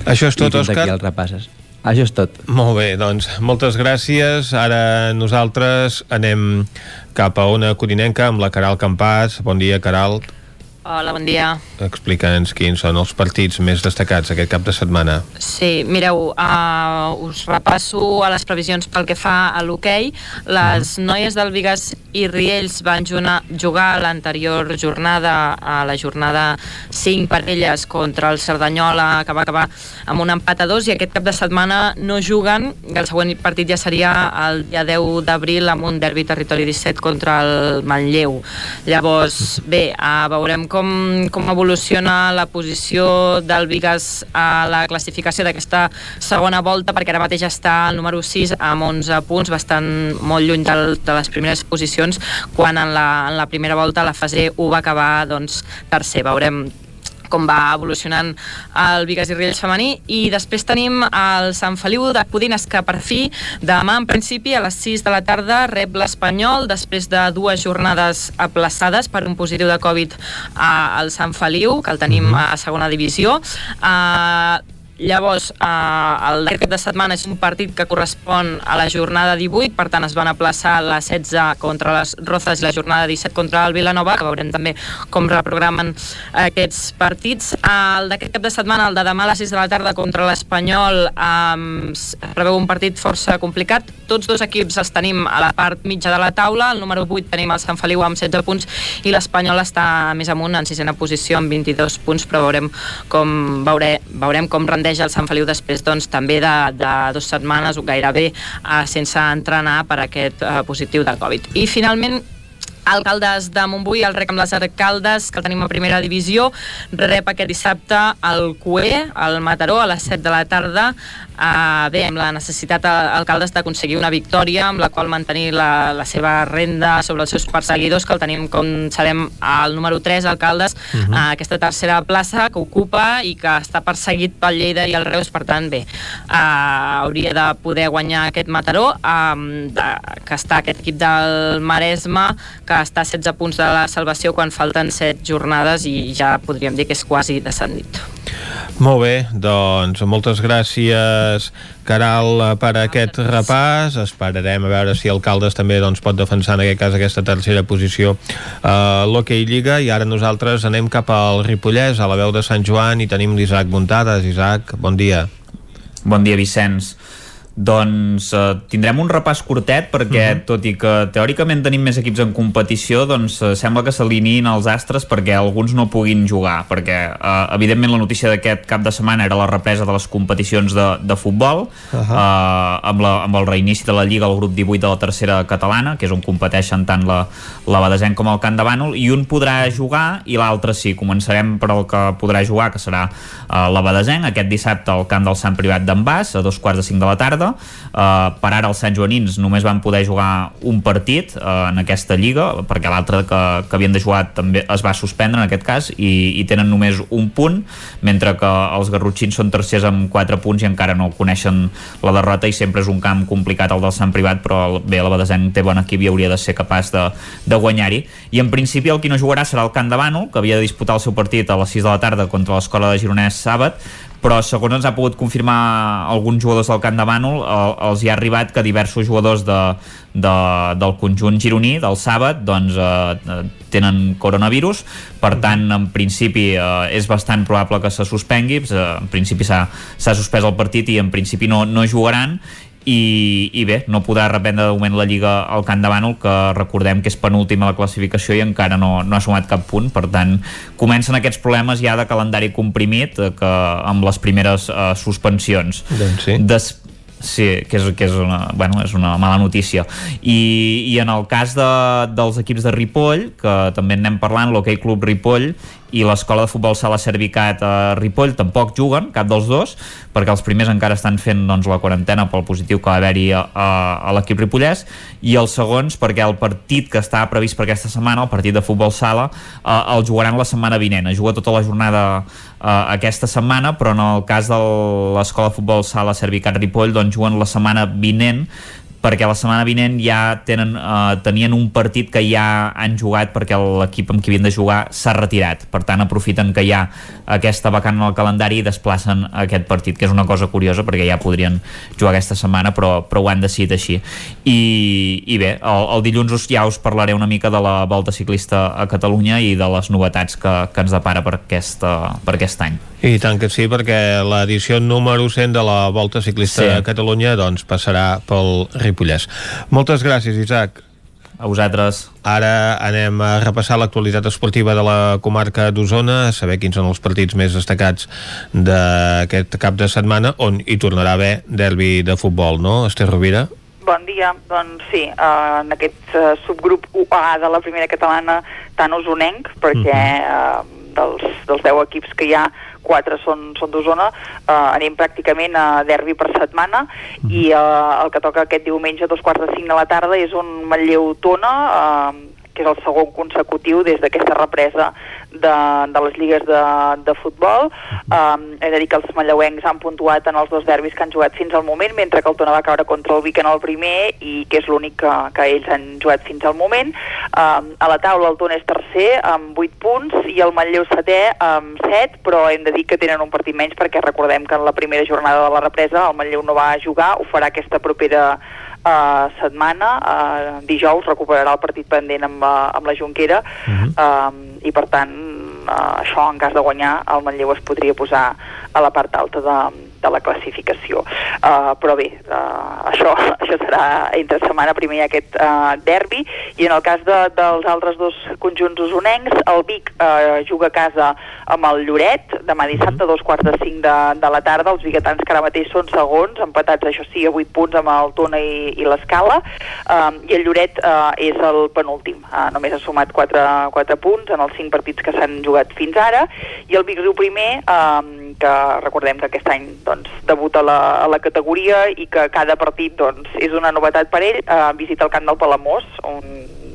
Això és tot, I Òscar? aquí el repasses. Això és tot. Molt bé, doncs moltes gràcies. Ara nosaltres anem cap a una codinenca amb la Caral Campàs. Bon dia, Caral. Hola, bon dia. Explica'ns quins són els partits més destacats aquest cap de setmana. Sí, mireu, uh, us repasso a les previsions pel que fa a l'hoquei. Les noies del Vigas i Riells van jugar, l'anterior jornada, a la jornada 5 per elles contra el Cerdanyola, que va acabar amb un empat a dos, i aquest cap de setmana no juguen, el següent partit ja seria el dia 10 d'abril amb un derbi territori 17 contra el Manlleu. Llavors, bé, uh, veurem com, com evoluciona la posició del Vigas a la classificació d'aquesta segona volta, perquè ara mateix està al número 6 amb 11 punts, bastant molt lluny del, de les primeres posicions, quan en la, en la primera volta la fase 1 va acabar doncs, tercer. Veurem com va evolucionant el Vigas i Riells femení. I després tenim el Sant Feliu de Codines que per fi demà en principi a les 6 de la tarda rep l'Espanyol després de dues jornades aplaçades per un positiu de Covid a- al Sant Feliu que el tenim a segona divisió. Uh, Llavors, eh, el d'aquest de setmana és un partit que correspon a la jornada 18, per tant es van aplaçar la 16 contra les Rozas i la jornada 17 contra el Vilanova, que veurem també com reprogramen aquests partits. El d'aquest cap de setmana, el de demà a les 6 de la tarda contra l'Espanyol, eh, preveu un partit força complicat. Tots dos equips els tenim a la part mitja de la taula, el número 8 tenim el Sant Feliu amb 16 punts i l'Espanyol està més amunt en sisena posició amb 22 punts, però veurem com, veure, veurem com rendeix el Sant Feliu després doncs, també de, de dues setmanes o gairebé eh, sense entrenar per aquest eh, positiu de Covid. I finalment el Caldes de Montbui, el rec amb les Arcaldes, que el tenim a primera divisió, rep aquest dissabte el CUE, el Mataró, a les 7 de la tarda. Uh, bé, amb la necessitat al Caldes d'aconseguir una victòria amb la qual mantenir la, la seva renda sobre els seus perseguidors, que el tenim, com sabem, al número 3, al Caldes, uh -huh. uh, aquesta tercera plaça que ocupa i que està perseguit pel Lleida i el Reus, per tant, bé, uh, hauria de poder guanyar aquest Mataró, um, de, que està aquest equip del Maresme, que està a 16 punts de la salvació quan falten 7 jornades i ja podríem dir que és quasi descendit. Molt bé, doncs moltes gràcies Caral per aquest repàs. Esperarem a veure si Alcaldes també doncs, pot defensar en aquest cas aquesta tercera posició a l'Hockey Lliga. I ara nosaltres anem cap al Ripollès a la veu de Sant Joan i tenim l'Isaac Muntades. Isaac, bon dia. Bon dia Vicenç doncs eh, tindrem un repàs curtet perquè uh mhm. -huh. tot i que teòricament tenim més equips en competició doncs eh, sembla que s'alineïn els astres perquè alguns no puguin jugar perquè eh, evidentment la notícia d'aquest cap de setmana era la represa de les competicions de, de futbol uh -huh. eh, amb, la, amb el reinici de la Lliga al grup 18 de la tercera catalana que és on competeixen tant la, la Badesenc com el Camp de Bànol i un podrà jugar i l'altre sí, començarem per el que podrà jugar que serà eh, la Badesenc aquest dissabte al camp del Sant Privat d'en Bas a dos quarts de cinc de la tarda Uh, per ara els Sant Joanins només van poder jugar un partit uh, en aquesta lliga, perquè l'altre que, que havien de jugar també es va suspendre en aquest cas i, i tenen només un punt, mentre que els garrotxins són tercers amb 4 punts i encara no coneixen la derrota i sempre és un camp complicat el del Sant Privat, però bé, el Badesenc té bon equip i hauria de ser capaç de, de guanyar-hi. I en principi el qui no jugarà serà el de Bànol, que havia de disputar el seu partit a les 6 de la tarda contra l'Escola de Gironès Sàbat, però segons ens ha pogut confirmar alguns jugadors del Camp de Bànol el, els hi ha arribat que diversos jugadors de, de, del conjunt gironí del Sàbat doncs eh, tenen coronavirus. Per tant en principi eh, és bastant probable que se suspengui. Eh, en principi s'ha suspès el partit i en principi no, no jugaran i, i bé, no podrà reprendre de moment la Lliga al Camp de Bànol, que recordem que és penúltima la classificació i encara no, no ha sumat cap punt, per tant comencen aquests problemes ja de calendari comprimit eh, que amb les primeres uh, suspensions doncs sí. Des, Sí, que és, que és, una, bueno, és una mala notícia. I, i en el cas de, dels equips de Ripoll, que també en anem parlant, l'Hockey Club Ripoll i l'escola de futbol Sala Servicat a Ripoll tampoc juguen, cap dels dos, perquè els primers encara estan fent doncs, la quarantena pel positiu que va haver-hi a, a, a l'equip ripollès, i els segons perquè el partit que està previst per aquesta setmana, el partit de futbol Sala, eh, el jugaran la setmana vinent. Es juga tota la jornada eh, aquesta setmana, però en el cas de l'escola de futbol Sala Servicat Ripoll doncs juguen la setmana vinent perquè la setmana vinent ja tenen, uh, tenien un partit que ja han jugat perquè l'equip amb qui havien de jugar s'ha retirat. Per tant, aprofiten que hi ha aquesta vacant en el calendari i desplacen aquest partit, que és una cosa curiosa perquè ja podrien jugar aquesta setmana, però, però ho han decidit així. I, i bé, el, el dilluns us, ja us parlaré una mica de la volta ciclista a Catalunya i de les novetats que, que ens depara per, aquesta, per aquest any. I tant que sí, perquè l'edició número 100 de la Volta Ciclista sí. a Catalunya doncs, passarà pel Ripollès. Moltes gràcies, Isaac. A vosaltres. Ara anem a repassar l'actualitat esportiva de la comarca d'Osona, a saber quins són els partits més destacats d'aquest cap de setmana, on hi tornarà a haver derbi de futbol, no, Esther Rovira? Bon dia. Doncs sí, uh, en aquest uh, subgrup UA de la primera catalana tan osonenc, perquè uh, dels, dels 10 equips que hi ha, quatre són, són d'Osona, eh, anem pràcticament a derbi per setmana mm. i eh, el que toca aquest diumenge a dos quarts de cinc de la tarda és un Manlleu-Tona, eh, que és el segon consecutiu des d'aquesta represa de, de les lligues de, de futbol. Um, he de dir que els mallauencs han puntuat en els dos derbis que han jugat fins al moment, mentre que el Tona va caure contra el Vic en el primer i que és l'únic que, que ells han jugat fins al moment. Um, a la taula el Tona és tercer amb 8 punts i el Manlleu setè amb 7, però hem de dir que tenen un partit menys perquè recordem que en la primera jornada de la represa el Manlleu no va jugar, ho farà aquesta propera uh, setmana, uh, dijous recuperarà el partit pendent amb, uh, amb la Junquera uh -huh. uh, i per tant uh, això en cas de guanyar el Manlleu es podria posar a la part alta de, de la classificació. Uh, però bé, uh, això, *laughs* això serà entre setmana primer aquest uh, derbi, i en el cas de, dels altres dos conjunts usonencs, el Vic uh, juga a casa amb el Lloret, demà dissabte, dos quarts de cinc de, de la tarda, els biguetans que ara mateix són segons, empatats, això sí, a 8 punts amb el Tona i, i l'Escala, um, i el Lloret uh, és el penúltim, uh, només ha sumat 4, 4 punts en els 5 partits que s'han jugat fins ara, i el Vic Riu primer, um, que recordem que aquest any doncs, debuta a la, a la categoria i que cada partit doncs, és una novetat per ell, uh, visita el camp del Palamós, un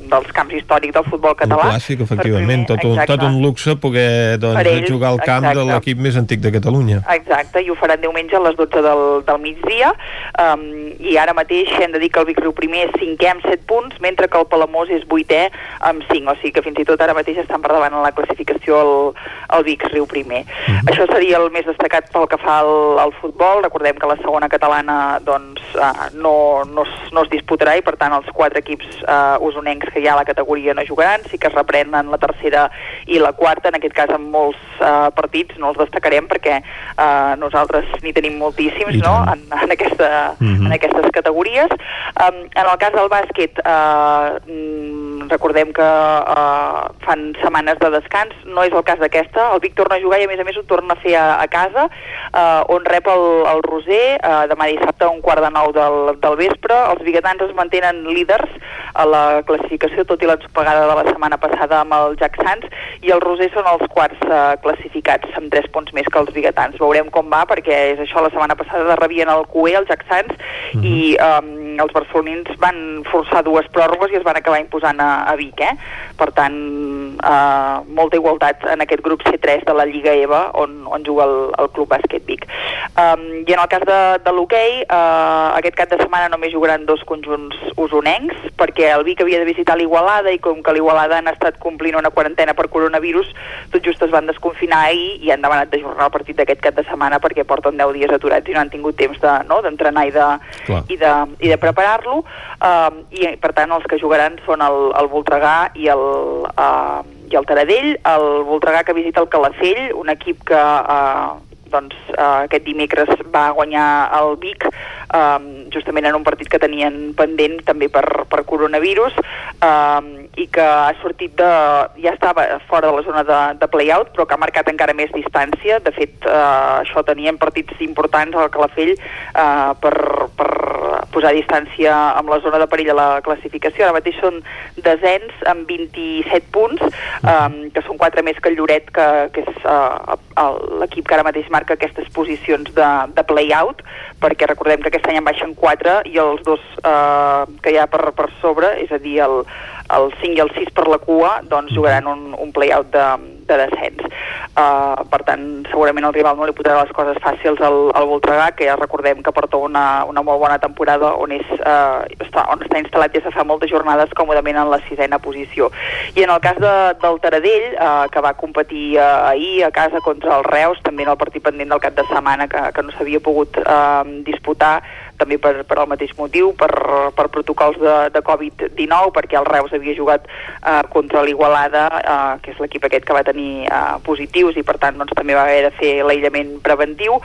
dels camps històrics del futbol català. Un clàssic, efectivament, tot un, tot un luxe poder doncs, ells, jugar al camp exacte. de l'equip més antic de Catalunya. Exacte, i ho faran diumenge a les 12 del, del migdia, um, i ara mateix hem de dir que el Vic Riu primer és cinquè amb 7 punts, mentre que el Palamós és vuitè amb 5, o sigui que fins i tot ara mateix estan per davant en la classificació el, el Vic Riu primer. Mm -hmm. Això seria el més destacat pel que fa al, al futbol, recordem que la segona catalana doncs, uh, no, no, es, no es disputarà i per tant els quatre equips uh, usonencs que hi ha a la categoria no jugaran, sí que es reprenen la tercera i la quarta, en aquest cas amb molts uh, partits, no els destacarem perquè uh, nosaltres n'hi tenim moltíssims no? en, en, aquesta, mm -hmm. en aquestes categories. Um, en el cas del bàsquet, uh, mm, recordem que uh, fan setmanes de descans, no és el cas d'aquesta, el Vic torna a jugar i a més a més ho torna a fer a, a casa, uh, on rep el, el Roser, uh, demà dissabte a un quart de nou del, del vespre, els biguetans es mantenen líders a la classificació, tot i l'ensopegada de la setmana passada amb el Jack Sands, i el Roser són els quarts uh, classificats, amb 3 punts més que els biguetans. Veurem com va, perquè és això, la setmana passada rebien el QE, el Jack Sands, mm -hmm. i um, els barcelonins van forçar dues pròrrogues i es van acabar imposant a, a Vic, eh? Per tant, uh, molta igualtat en aquest grup C3 de la Lliga EVA, on, on juga el, el Club Bàsquet Vic. Um, I en el cas de, de l'hoquei, uh, aquest cap de setmana només jugaran dos conjunts usonencs, perquè el Vic havia de visitar l'Igualada i com que l'Igualada han estat complint una quarantena per coronavirus, tot just es van desconfinar ahir i han demanat d'ajornar el partit d'aquest cap de setmana perquè porten 10 dies aturats i no han tingut temps d'entrenar de, no, i de, Clar. i de, i de preparar-lo um, i per tant els que jugaran són el, el Voltregà i el, uh, i el Taradell, el Voltregà que visita el Calafell, un equip que uh, doncs, uh, aquest dimecres va guanyar el Vic um, justament en un partit que tenien pendent també per, per coronavirus um, i que ha sortit de... ja estava fora de la zona de, de play-out però que ha marcat encara més distància. De fet uh, això tenien partits importants al Calafell uh, per, per posar distància amb la zona de perill a la classificació. Ara mateix són desens amb 27 punts um, que són 4 més que el Lloret que, que és uh, l'equip que ara mateix marca aquestes posicions de, de play-out perquè recordem que aquest any en baixen 4 i els dos eh, que hi ha per, per sobre, és a dir, el, el 5 i el 6 per la cua, doncs jugaran un, un play-out de, de descens. Uh, per tant, segurament el rival no li podrà les coses fàcils al, al Voltregà, que ja recordem que porta una, una molt bona temporada on, és, uh, està, on està instal·lat ja se fa moltes jornades còmodament en la sisena posició. I en el cas de, del Taradell, uh, que va competir uh, ahir a casa contra el Reus, també en el partit pendent del cap de setmana que, que no s'havia pogut uh, disputar, també per, per al mateix motiu, per, per protocols de, de Covid-19, perquè el Reus havia jugat eh, contra l'Igualada, eh, que és l'equip aquest que va tenir eh, positius i per tant doncs, també va haver de fer l'aïllament preventiu.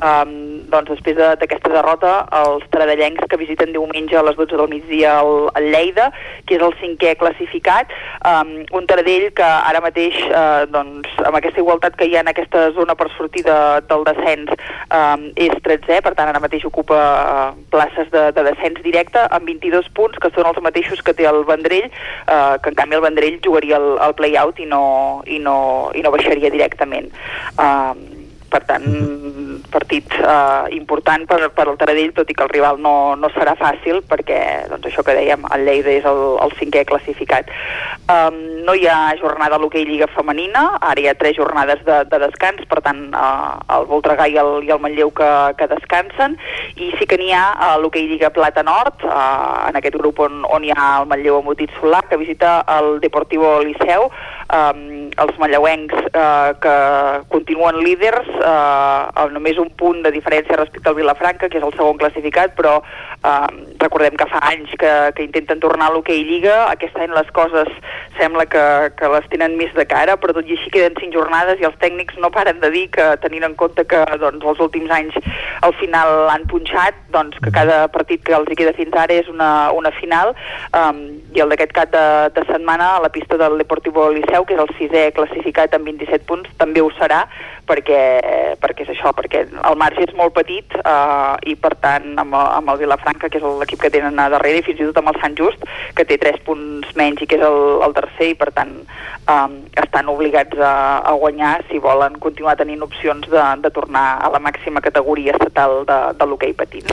Eh, doncs després d'aquesta de, derrota, els taradellencs que visiten diumenge a les 12 del migdia al, al Lleida, que és el cinquè classificat, eh, un Taradell que ara mateix, eh, doncs, amb aquesta igualtat que hi ha en aquesta zona per sortir de, del descens, eh, és 13è, per tant ara mateix ocupa places de, de descens directe amb 22 punts, que són els mateixos que té el Vendrell, eh, que en canvi el Vendrell jugaria el, el play-out i, no, i, no, i no baixaria directament. Eh, per tant, partit eh, important per, per al Taradell, tot i que el rival no, no serà fàcil, perquè doncs, això que dèiem, el Lleida és el, el cinquè classificat. Um, no hi ha jornada a l'hoquei Lliga Femenina, ara hi ha tres jornades de, de descans, per tant, uh, el Voltregà i el, i el Manlleu que, que descansen, i sí que n'hi ha a l'hoquei Lliga Plata Nord, uh, en aquest grup on, on hi ha el Manlleu amb Motit Solà, que visita el Deportivo Liceu, um, els manlleuencs uh, que continuen líders, eh, amb només un punt de diferència respecte al Vilafranca, que és el segon classificat, però eh, recordem que fa anys que, que intenten tornar a l'hoquei Lliga, aquest any les coses sembla que, que les tenen més de cara, però tot i així queden cinc jornades i els tècnics no paren de dir que tenint en compte que doncs, els últims anys al final han punxat, doncs que cada partit que els hi queda fins ara és una, una final. Um, i el d'aquest cap de, de setmana a la pista del Deportivo Liceu, que és el sisè classificat amb 27 punts, també ho serà perquè, perquè és això, perquè el marge és molt petit uh, i per tant amb, amb el Vilafranca, que és l'equip que tenen a darrere i fins i tot amb el Sant Just, que té 3 punts menys i que és el, el tercer i per tant um, estan obligats a, a guanyar si volen continuar tenint opcions de, de tornar a la màxima categoria estatal de, de l'hoquei patins.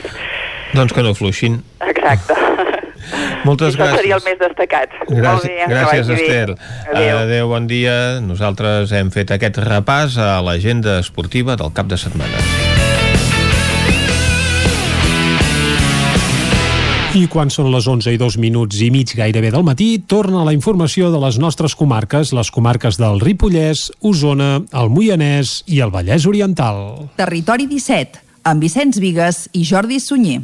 Doncs que no fluixin. Exacte. *laughs* *laughs* Moltes Això seria el gràcies. més destacat. Molt Gràcies, bé, gràcies vagi bé. Esther. Adéu. Adéu, bon dia. Nosaltres hem fet aquest repàs a l'agenda esportiva del cap de setmana. I quan són les 11 i dos minuts i mig gairebé del matí, torna la informació de les nostres comarques, les comarques del Ripollès, Osona, el Moianès i el Vallès Oriental. Territori 17, amb Vicenç Vigues i Jordi Sunyer.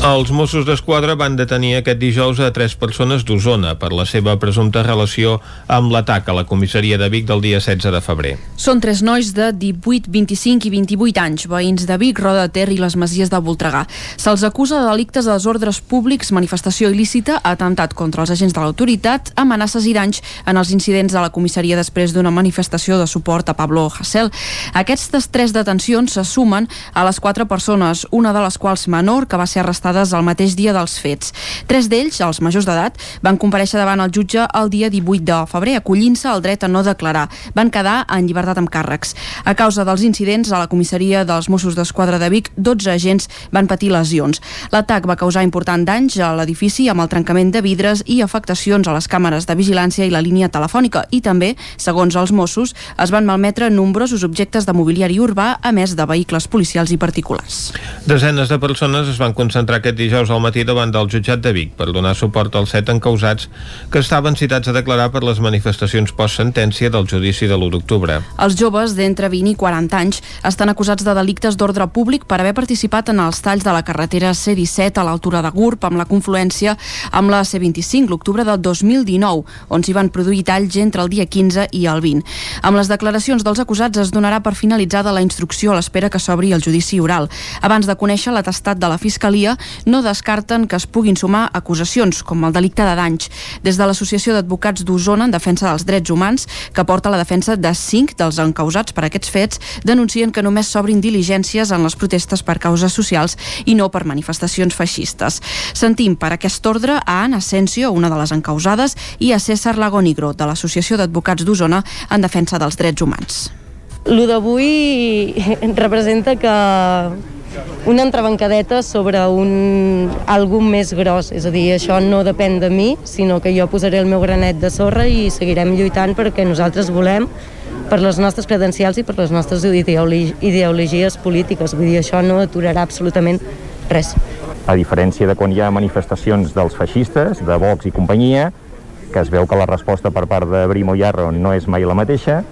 Els Mossos d'Esquadra van detenir aquest dijous a tres persones d'Osona per la seva presumpta relació amb l'atac a la comissaria de Vic del dia 16 de febrer. Són tres nois de 18, 25 i 28 anys, veïns de Vic, Roda de Ter i les Masies de Voltregà. Se'ls acusa de delictes de desordres públics, manifestació il·lícita, atemptat contra els agents de l'autoritat, amenaces i danys en els incidents de la comissaria després d'una manifestació de suport a Pablo Hasél. Aquestes tres detencions se sumen a les quatre persones, una de les quals menor, que va ser arrestada arrestades el mateix dia dels fets. Tres d'ells, els majors d'edat, van compareixer davant el jutge el dia 18 de febrer, acollint-se al dret a no declarar. Van quedar en llibertat amb càrrecs. A causa dels incidents a la comissaria dels Mossos d'Esquadra de Vic, 12 agents van patir lesions. L'atac va causar important danys a l'edifici amb el trencament de vidres i afectacions a les càmeres de vigilància i la línia telefònica i també, segons els Mossos, es van malmetre nombrosos objectes de mobiliari urbà a més de vehicles policials i particulars. Desenes de persones es van concentrar aquest dijous al matí davant del jutjat de Vic per donar suport als set encausats que estaven citats a declarar per les manifestacions post-sentència del judici de l'1 d'octubre. Els joves d'entre 20 i 40 anys estan acusats de delictes d'ordre públic per haver participat en els talls de la carretera C-17 a l'altura de Gurb amb la confluència amb la C-25 l'octubre del 2019, on s'hi van produir talls entre el dia 15 i el 20. Amb les declaracions dels acusats es donarà per finalitzada la instrucció a l'espera que s'obri el judici oral. Abans de conèixer l'atestat de la Fiscalia, no descarten que es puguin sumar acusacions, com el delicte de danys. Des de l'Associació d'Advocats d'Osona en defensa dels drets humans, que porta la defensa de cinc dels encausats per aquests fets, denuncien que només s'obrin diligències en les protestes per causes socials i no per manifestacions feixistes. Sentim per aquest ordre a Anna Asensio, una de les encausades, i a César Lagonigro, de l'Associació d'Advocats d'Osona en defensa dels drets humans. Lo d'avui representa que una entrebancadeta sobre un algú més gros, és a dir, això no depèn de mi, sinó que jo posaré el meu granet de sorra i seguirem lluitant perquè nosaltres volem per les nostres credencials i per les nostres ideologi ideologies polítiques. Vull dir, això no aturarà absolutament res. A diferència de quan hi ha manifestacions dels feixistes, de Vox i companyia, que es veu que la resposta per part de Brimo i Arro no és mai la mateixa,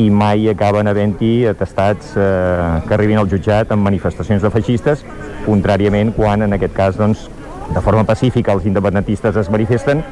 i mai acaben havent-hi atestats eh, que arribin al jutjat amb manifestacions de feixistes, contràriament quan en aquest cas doncs, de forma pacífica els independentistes es manifesten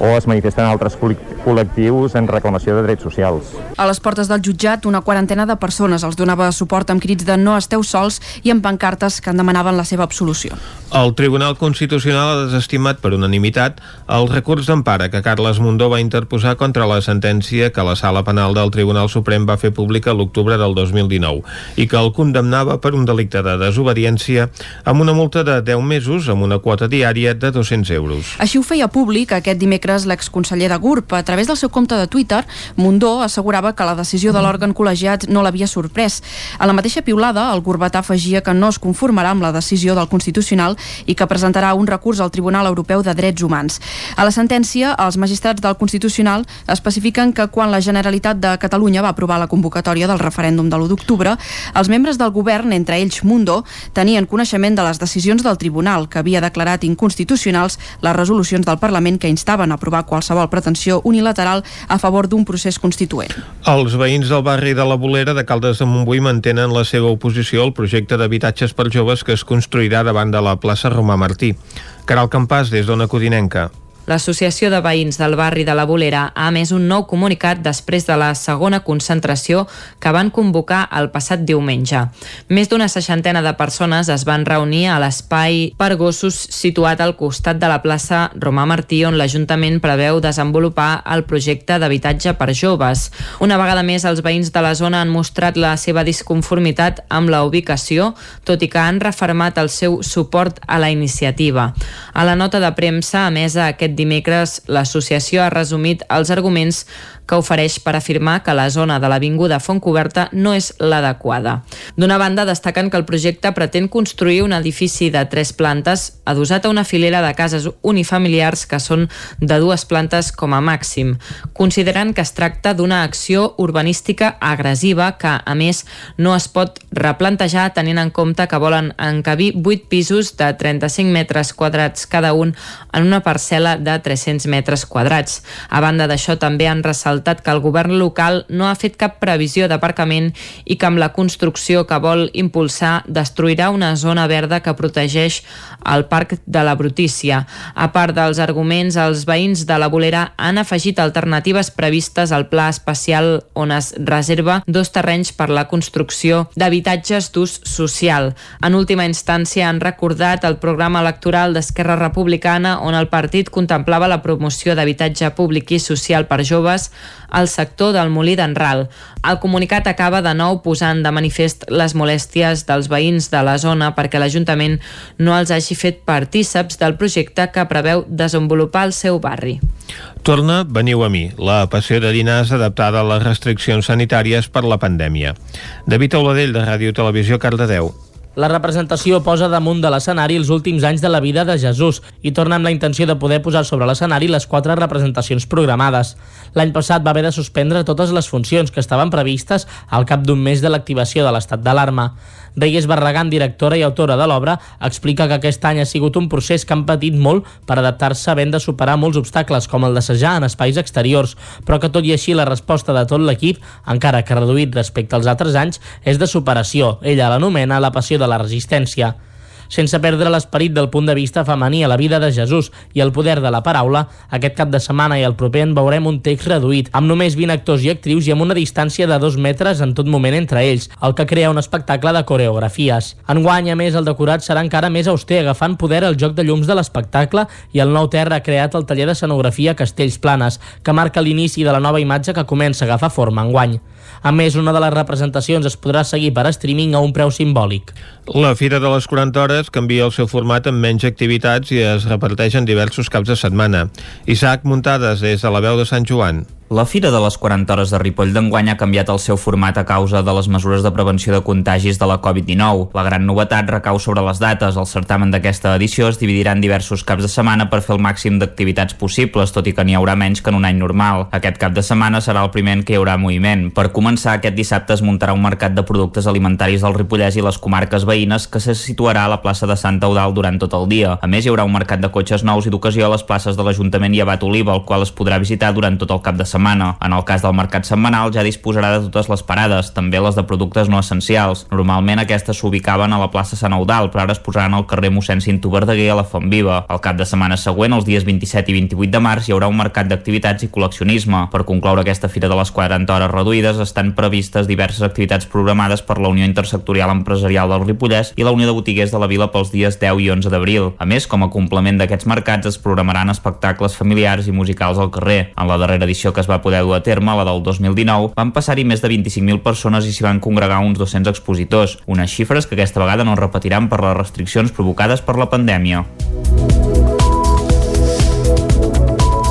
o es manifesten altres col·lectius en reclamació de drets socials. A les portes del jutjat, una quarantena de persones els donava suport amb crits de no esteu sols i amb pancartes que en demanaven la seva absolució. El Tribunal Constitucional ha desestimat per unanimitat el recurs d'empara que Carles Mundó va interposar contra la sentència que la Sala Penal del Tribunal Suprem va fer pública l'octubre del 2019 i que el condemnava per un delicte de desobediència amb una multa de 10 mesos amb una quota diària de 200 euros. Així ho feia públic aquest dimecres dimecres l'exconseller de GURB. A través del seu compte de Twitter, Mundó assegurava que la decisió de l'òrgan col·legiat no l'havia sorprès. A la mateixa piulada, el Gurbatà afegia que no es conformarà amb la decisió del Constitucional i que presentarà un recurs al Tribunal Europeu de Drets Humans. A la sentència, els magistrats del Constitucional especifiquen que quan la Generalitat de Catalunya va aprovar la convocatòria del referèndum de l'1 d'octubre, els membres del govern, entre ells Mundó, tenien coneixement de les decisions del Tribunal, que havia declarat inconstitucionals les resolucions del Parlament que instaven a aprovar qualsevol pretensió unilateral a favor d'un procés constituent. Els veïns del barri de la Bolera de Caldes de Montbui mantenen la seva oposició al projecte d'habitatges per joves que es construirà davant de la plaça Romà Martí. Caral Campàs, des d'Ona Codinenca. L'Associació de Veïns del barri de la Bolera ha emès un nou comunicat després de la segona concentració que van convocar el passat diumenge. Més d'una seixantena de persones es van reunir a l'espai per gossos situat al costat de la plaça Romà Martí on l'Ajuntament preveu desenvolupar el projecte d'habitatge per joves. Una vegada més, els veïns de la zona han mostrat la seva disconformitat amb la ubicació, tot i que han refermat el seu suport a la iniciativa. A la nota de premsa emesa aquest dimecres, l'associació ha resumit els arguments que ofereix per afirmar que la zona de l'Avinguda Fontcoberta no és l'adequada. D'una banda, destaquen que el projecte pretén construir un edifici de tres plantes adossat a una filera de cases unifamiliars que són de dues plantes com a màxim. Considerant que es tracta d'una acció urbanística agressiva que, a més, no es pot replantejar tenint en compte que volen encabir 8 pisos de 35 metres quadrats cada un en una parcel·la de 300 metres quadrats. A banda d'això, també han ressaltat que el govern local no ha fet cap previsió d'aparcament i que amb la construcció que vol impulsar destruirà una zona verda que protegeix el Parc de la Brutícia. A part dels arguments, els veïns de la Bolera han afegit alternatives previstes al pla especial on es reserva dos terrenys per la construcció d'habitatges d'ús social. En última instància han recordat el programa electoral d'Esquerra Republicana on el partit contemplava la promoció d'habitatge públic i social per joves al sector del Molí d'en Ral. El comunicat acaba de nou posant de manifest les molèsties dels veïns de la zona perquè l'Ajuntament no els hagi fet partíceps del projecte que preveu desenvolupar el seu barri. Torna Veniu a mi, la passió de dinars adaptada a les restriccions sanitàries per la pandèmia. David Auladell, de Ràdio Televisió, Cardedeu. La representació posa damunt de l'escenari els últims anys de la vida de Jesús i torna amb la intenció de poder posar sobre l'escenari les quatre representacions programades. L'any passat va haver de suspendre totes les funcions que estaven previstes al cap d'un mes de l'activació de l'estat d'alarma. Reyes Barragán, directora i autora de l'obra, explica que aquest any ha sigut un procés que han patit molt per adaptar-se havent de superar molts obstacles, com el d'assajar en espais exteriors, però que tot i així la resposta de tot l'equip, encara que reduït respecte als altres anys, és de superació. Ella l'anomena la passió de la resistència sense perdre l'esperit del punt de vista femení a la vida de Jesús i el poder de la paraula, aquest cap de setmana i el proper en veurem un text reduït, amb només 20 actors i actrius i amb una distància de dos metres en tot moment entre ells, el que crea un espectacle de coreografies. Enguany, a més, el decorat serà encara més auster, agafant poder el joc de llums de l'espectacle i el nou terra ha creat el taller d'escenografia Castells Planes, que marca l'inici de la nova imatge que comença a agafar forma enguany. A més, una de les representacions es podrà seguir per streaming a un preu simbòlic. La Fira de les 40 hores canvia el seu format amb menys activitats i es reparteix en diversos caps de setmana. Isaac Muntades, des de la veu de Sant Joan. La Fira de les 40 hores de Ripoll d'enguany ha canviat el seu format a causa de les mesures de prevenció de contagis de la Covid-19. La gran novetat recau sobre les dates. El certamen d'aquesta edició es dividirà en diversos caps de setmana per fer el màxim d'activitats possibles, tot i que n'hi haurà menys que en un any normal. Aquest cap de setmana serà el primer en què hi haurà moviment. Per començar, aquest dissabte es muntarà un mercat de productes alimentaris del Ripollès i les comarques veïnes que se situarà a la plaça de Santa Eudal durant tot el dia. A més, hi haurà un mercat de cotxes nous i d'ocasió a les places de l'Ajuntament i Abat Oliva, el qual es podrà visitar durant tot el cap de setmana setmana. En el cas del mercat setmanal ja disposarà de totes les parades, també les de productes no essencials. Normalment aquestes s'ubicaven a la plaça Sant Eudal, però ara es posaran al carrer mossèn Cinto Verdaguer a la Font Viva. El cap de setmana següent, els dies 27 i 28 de març, hi haurà un mercat d'activitats i col·leccionisme. Per concloure aquesta fira de les 40 hores reduïdes, estan previstes diverses activitats programades per la Unió Intersectorial Empresarial del Ripollès i la Unió de Botiguers de la Vila pels dies 10 i 11 d'abril. A més, com a complement d'aquests mercats, es programaran espectacles familiars i musicals al carrer. En la darrera edició que es va poder dur a terme, la del 2019, van passar-hi més de 25.000 persones i s'hi van congregar uns 200 expositors, unes xifres que aquesta vegada no es repetiran per les restriccions provocades per la pandèmia.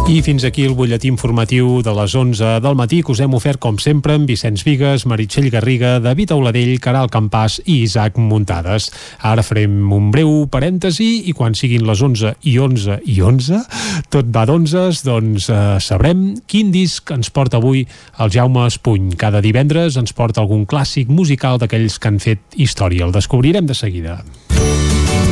I fins aquí el butlletí informatiu de les 11 del matí que us hem ofert com sempre amb Vicenç Vigues, Meritxell Garriga, David Auladell, Caral Campàs i Isaac Muntades. Ara farem un breu parèntesi i quan siguin les 11 i 11 i 11, tot va d'onzes, doncs eh, sabrem quin disc ens porta avui el Jaume Espuny. Cada divendres ens porta algun clàssic musical d'aquells que han fet història. El descobrirem de seguida.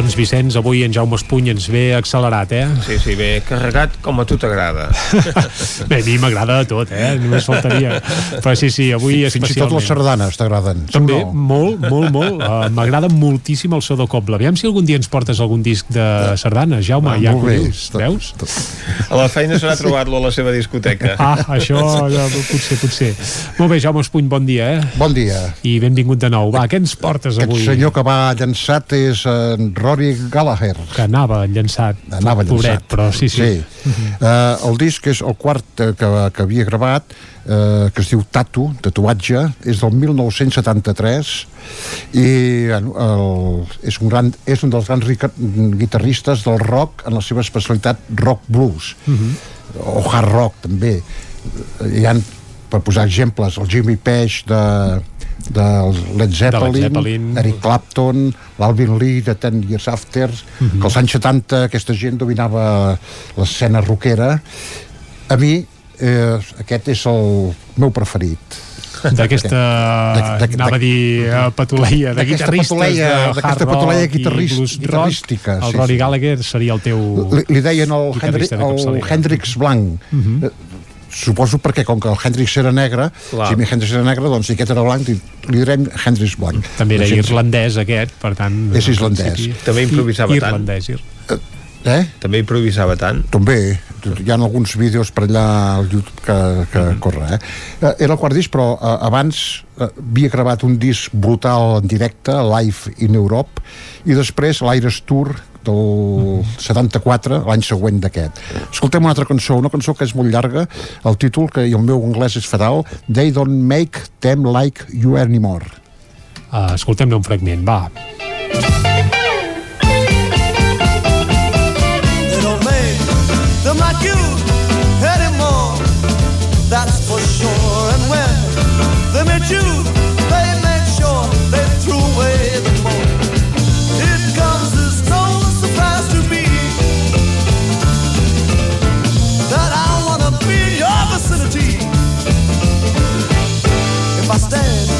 Doncs Vicenç, avui en Jaume Espuny ens ve accelerat, eh? Sí, sí, bé carregat com a tu t'agrada. *laughs* Bé, a mi m'agrada tot, eh? Només faltaria. Però sí, sí, avui Fins i tot especialment. les sardanes t'agraden. També, no? molt, molt, molt. Uh, M'agrada moltíssim el so de Cobla. Aviam si algun dia ens portes algun disc de sardanes, Jaume, Ah, ja molt bé. collons, veus? A la feina serà trobar-lo a la seva discoteca. Ah, això ja, potser, potser. Molt bé, Jaume Espuny, bon dia, eh? Bon dia. I benvingut de nou. Va, què ens portes Aquest avui? senyor que va llançat és en Rory Gallagher. Que anava llançat. Anava llançat. Pobret, però sí, sí. sí. Uh, el disc és el quart eh, que, que havia gravat, uh, que es diu Tatu, tatuatge, és del 1973 i bueno, el, és, un gran, és un dels grans guitarristes del rock en la seva especialitat rock blues o hard rock també hi han per posar exemples el Jimmy Page de, del Led Zeppelin, Zeppelin. Eric Clapton l'Alvin Lee de Ten Years After que als anys 70 aquesta gent dominava l'escena rockera a mi eh, aquest és el meu preferit D'aquesta, D'aqu- anava a dir, eh, patuleia de guitarristes patuleia- de hard d'aquesta rock i blues El sí, Rory. Gallagher seria el teu li, li deien el, de el. Hendrix Blanc Mhm. Eh, suposo perquè com que el Hendrix era negre Clar. Jimi Hendrix era negre doncs si aquest era blanc li, li direm Hendrix Blanc També era gent- irlandès aquest, per tant... És islandès. principi- També improvisava I- tant. Irlandès, ir... Eh? També improvisava tant. També, hi ha alguns vídeos per allà al YouTube que, que Mhm. corre. Eh? Eh, Era el quart disc, però eh, abans eh, havia gravat un disc brutal en directe, Live in Europe, i després l'Aires Tour del 74, l'any següent d'aquest. Escoltem una altra cançó, una cançó que és molt llarga, el títol, que i el meu anglès és fatal, They don't make them like you anymore. Uh, Escoltem-ne un fragment, va. They don't make them like you anymore. That's for sure. And when they met you, stand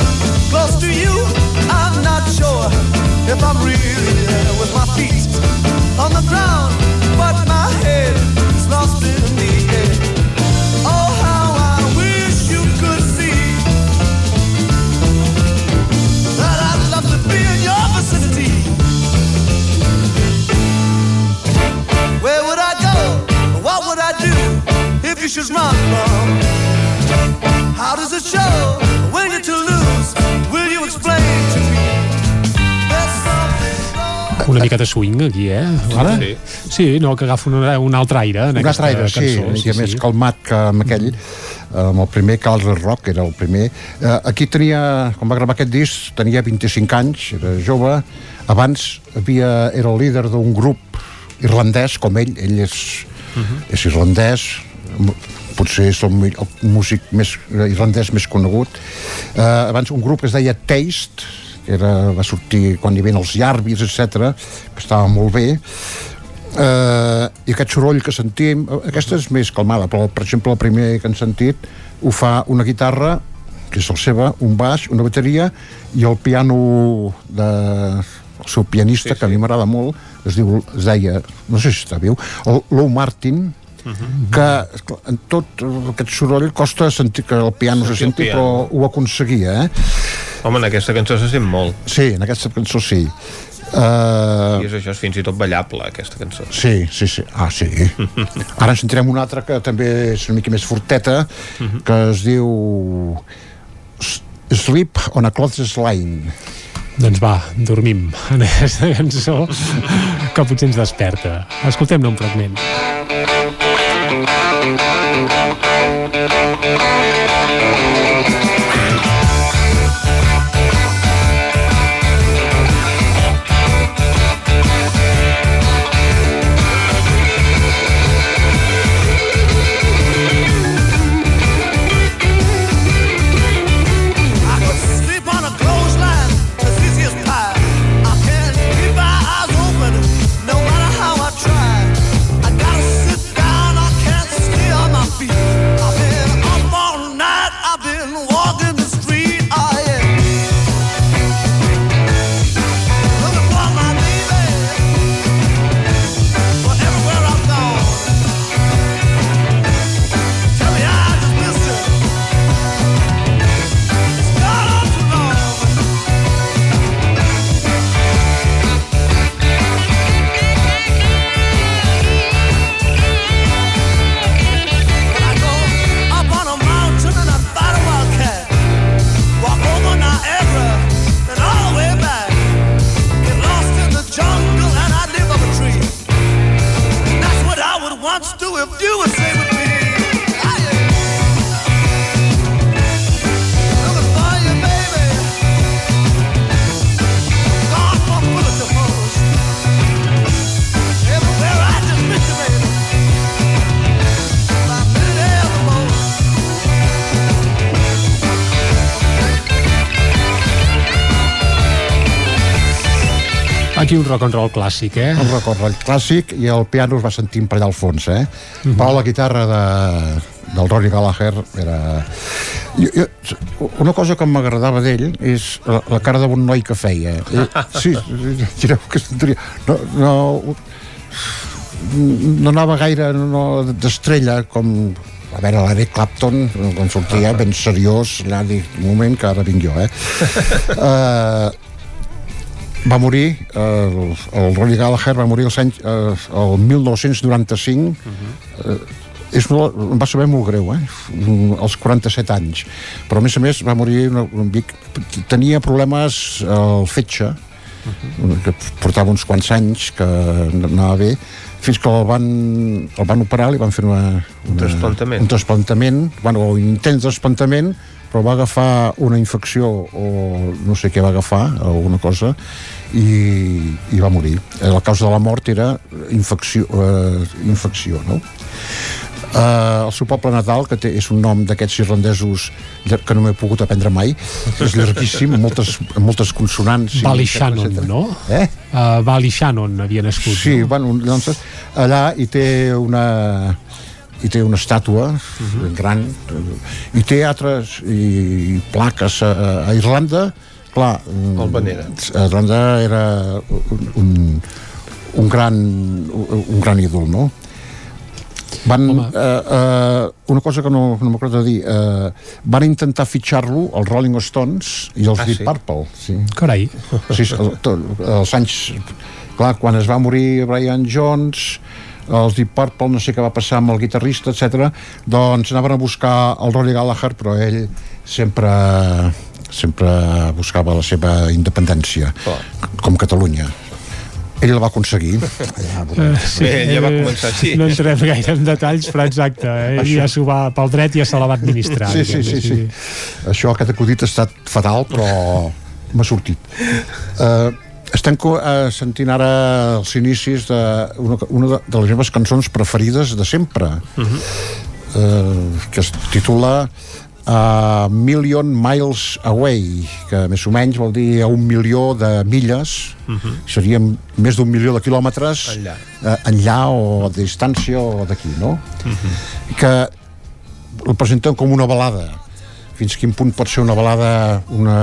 close to you, I'm not sure if I'm really there with my feet on the ground, Una mica de swing aquí, eh? Ara? Sí, sí no, que agafa un, un altre aire en un aquesta altre aire, sí, cançó. una mica més calmat que amb aquell, amb el primer Carl Rock, era el primer. Eh, aquí tenia, quan va gravar aquest disc, tenia 25 anys, era jove, abans havia, era el líder d'un grup irlandès, com ell, ell és, és irlandès, potser és el, el músic més, irlandès més conegut. Eh, abans un grup que es deia Taste, que era, va sortir quan hi havia els Yarbis, etc que estava molt bé, eh, i aquest soroll que sentim aquesta és més calmada però per exemple el primer que han sentit ho fa una guitarra que és el seva, un baix, una bateria i el piano de el seu pianista, sí, sí. que a mi m'agrada molt es diu, es deia, no sé si està viu el Lou Martin que esclar, en tot aquest soroll costa sentir que el piano se Sentir el senti piano. però ho aconseguia eh? Home, en aquesta cançó se sent molt. sí, en aquesta cançó sí uh, I és això, és fins i tot ballable, aquesta cançó. Sí, sí, sí. Ah, sí. *laughs* Ara en sentirem una altra que també és una mica més forteta, que es diu Sleep on a Clothes Line. Doncs va, dormim en aquesta cançó que potser ens desperta. Escoltem-ne un fragment. I Aquí un rock and roll clàssic, eh? Un recorre clàssic i el piano es va sentint per allà al fons, eh? Mhm. Però la guitarra de, del Ronnie Gallagher era... Jo, jo, una cosa que m'agradava d'ell és la, la cara bon noi que feia. Eh, sí, direu que és tonteria. No, no, no anava gaire no, d'estrella com a veure l'Eric Clapton quan sortia ben seriós allà dic, un moment que ara vinc jo eh? uh, *laughs* va morir el, el Ronnie Gallagher va morir els anys, eh, el 1995 eh, és molt, va saber molt greu eh? als 47 anys però a més a més va morir una, un vic, tenia problemes al fetge que portava uns quants anys que anava bé fins que el van, el van operar li van fer una, una, trasplantament. un trasplantament bueno, un intent de trasplantament però va agafar una infecció o no sé què va agafar, alguna cosa i, i va morir Eh, la causa de la mort era infecció, eh, infecció no? Uh, el seu poble natal, que té, és un nom d'aquests irlandesos que no m'he pogut aprendre mai, és llarguíssim, amb moltes, amb moltes consonants. i etcètera. no? Eh? Uh, Ballyshannon havia nascut. Sí, no? bueno, doncs, allà hi té una hi té una estàtua gran i té altres i, plaques a, a Irlanda clar, El venera. a Irlanda era un, un, un gran un gran ídol, no? van, uh, uh, una cosa que no, no de dir uh, van intentar fitxar-lo els Rolling Stones i els Ah, Deep sí? Purple sí. Carai. sí, el, tot, els anys clar, quan es va morir Brian Jones els Deep Purple, no sé què va passar amb el guitarrista, etc. doncs anaven a buscar el Rory Gallagher però ell sempre sempre buscava la seva independència com Catalunya ell la va aconseguir. Ja, *laughs* Eh, Bé, ella va començar així. No entrem gaire en detalls, però exacte, eh? Això. ja s'ho va pel dret i ja se la va administrar. Sí, sí, sí, sí. Això, aquest acudit ha estat fatal, però m'ha sortit. Uh, estem eh, sentint ara els inicis d'una una de, de les meves cançons preferides de sempre, eh, que es titula a Million Miles Away, que més o menys vol dir a un milió de milles, serien més d'un milió de quilòmetres Enllà. eh, enllà o de distància o d'aquí, no? que el presenten com una balada fins quin punt pot ser una balada una,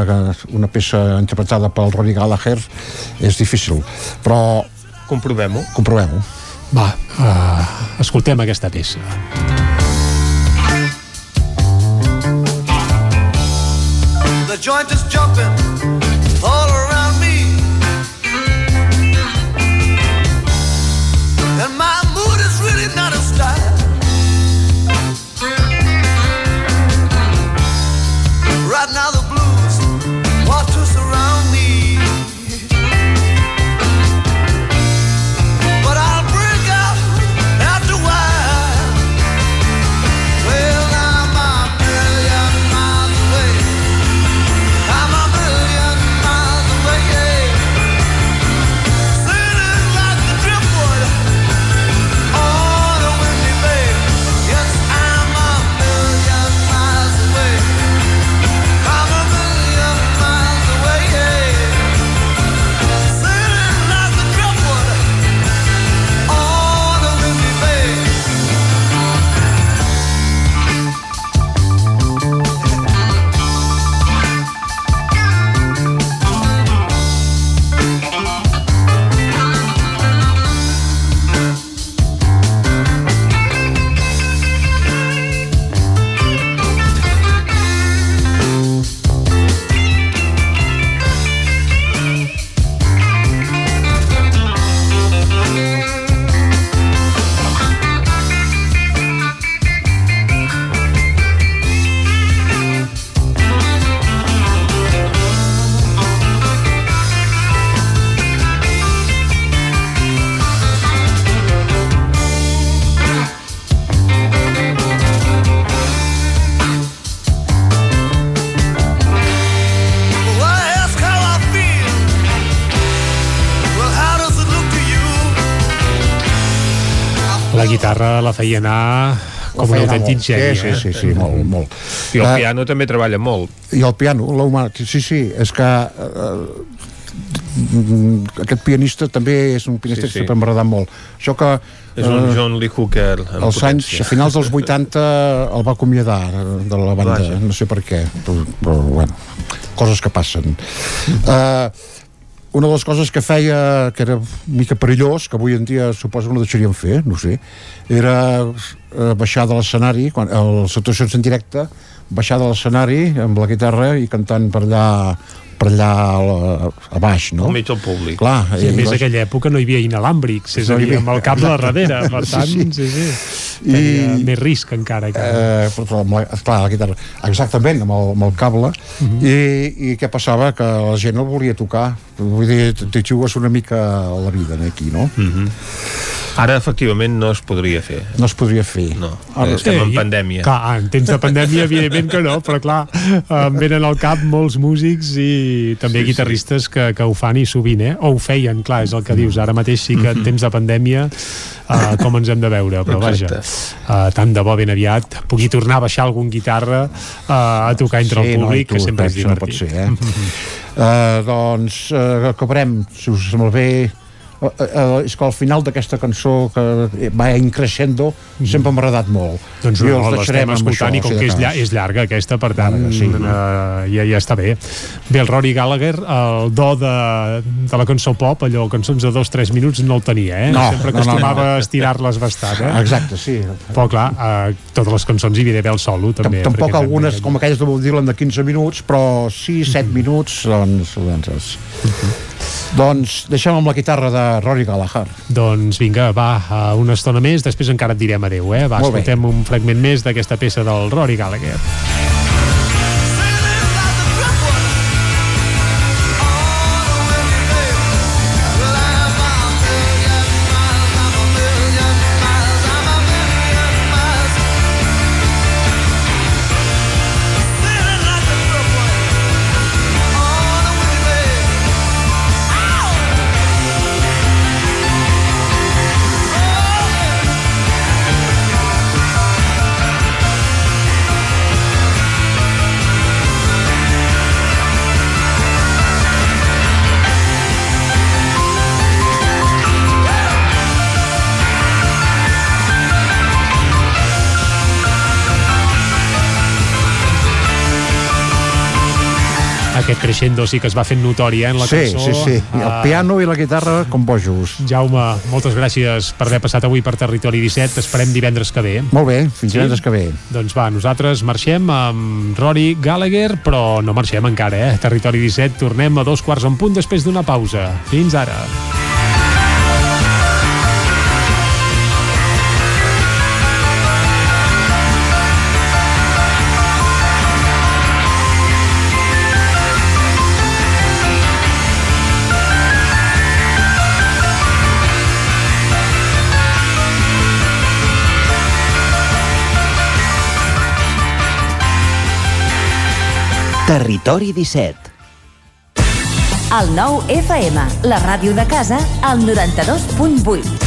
una peça interpretada pel Rory Gallagher? És difícil però comprovem-ho. comprovem-ho. Va, uh, escoltem aquesta peça. The joint is jumping guitarra la feia anar com un autèntic geni. Sí, sí, sí, sí, molt, molt. I el Eh, piano també treballa molt. i el piano, la sí, sí, és que eh, aquest pianista també és un pianista Sí, sí. que sempre m'ha agradat molt. Això que... És un eh, John Lee Hooker als anys, a finals dels 80 el va acomiadar de la banda, Vaja. no sé per què però, però bueno, coses que passen uh, una de les coses que feia que era mica perillós, que avui en dia suposo que no deixaríem fer, no sé era uh, baixar de l'escenari quan, les actuacions en directe baixar de l'escenari amb la guitarra i cantant per allà per allà a, a baix, no? Al mig del públic. Clar, I a més, en aquella època no hi havia inalàmbrics, és No a dir, havia- amb el cable Exacte. darrere, per Sí, tant, sí. sí, sí. I- Tenia més risc encara. Que... Eh, però, però amb la, clar, la guitarra, exactament, amb el, amb el cable, Mhm. I, i què passava? Que la gent no el volia tocar. Vull dir, t'hi jugues una mica a la vida, eh, aquí, no? Mhm. Ara, efectivament, no es podria fer. No es podria fer. No, Ara- estem en i- pandèmia. Clar, en temps de pandèmia, evidentment que no, però clar, em venen al cap molts músics i també Sí, sí, guitarristes que, que ho fan i sovint, eh? O ho feien, clar, és el que dius. Ara mateix sí que en temps de pandèmia uh, com ens hem de veure, però vaja, uh, tant de bo ben aviat pugui tornar a baixar algun guitarra uh, a tocar entre Sí, el no, públic, i tu, que sempre és això no divertit. pot ser, eh? Uh, doncs uh, acabarem, si us sembla bé uh, uh, és que al final d'aquesta cançó que va increixendo sempre m'ha agradat molt Doncs no, els l'estem deixarem amb escoltant això, i com que és, llar, és llarga aquesta, per tant, Llarga, sí. uh, ja, ja està bé. Bé, el Rory Gallagher, el do de, de la cançó pop, allò, cançons de dos, tres minuts, no el tenia, eh? No, Sempre no, no, acostumava no. a estirar-les bastant, eh? exacte, sí Però clar, uh, totes les cançons hi havia d'haver el solo, també. tampoc algunes també- com aquelles de Bob Dylan de 15 minuts però 6-7 minuts doncs, doncs, és... doncs deixem amb la guitarra de Rory Gallagher Doncs vinga, va, una estona més, després encara et direm adeu, eh? Va, escoltem un fragment més d'aquesta peça del Rory Gallagher. Crescendo sí que es va fent notori eh, en la sí, cançó. sí, sí, I el Ah, piano i la guitarra com bojos. Jaume, moltes gràcies per haver passat avui per Territori 17. Esperem divendres que ve. Molt bé, fins divendres que ve. Doncs va, nosaltres marxem amb Rory Gallagher, però no marxem encara, eh? Territori 17, tornem a dos quarts en punt després d'una pausa. Fins ara. Territori 17. El nou FM, la ràdio de casa, al 92.8.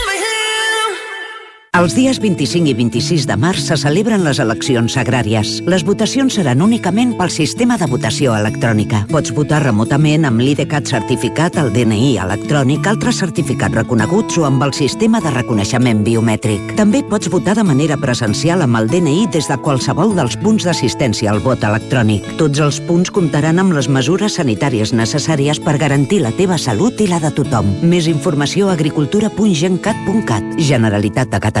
Els dies 25 i 26 de març se celebren les eleccions agràries. Les votacions seran únicament pel sistema de votació electrònica. Pots votar remotament amb l'IDCAT certificat, el DNI electrònic, altres certificats reconeguts o amb el sistema de reconeixement biomètric. També pots votar de manera presencial amb el DNI des de qualsevol dels punts d'assistència al vot electrònic. Tots els punts comptaran amb les mesures sanitàries necessàries per garantir la teva salut i la de tothom. Més informació a agricultura.gencat.cat. Generalitat de Catalunya.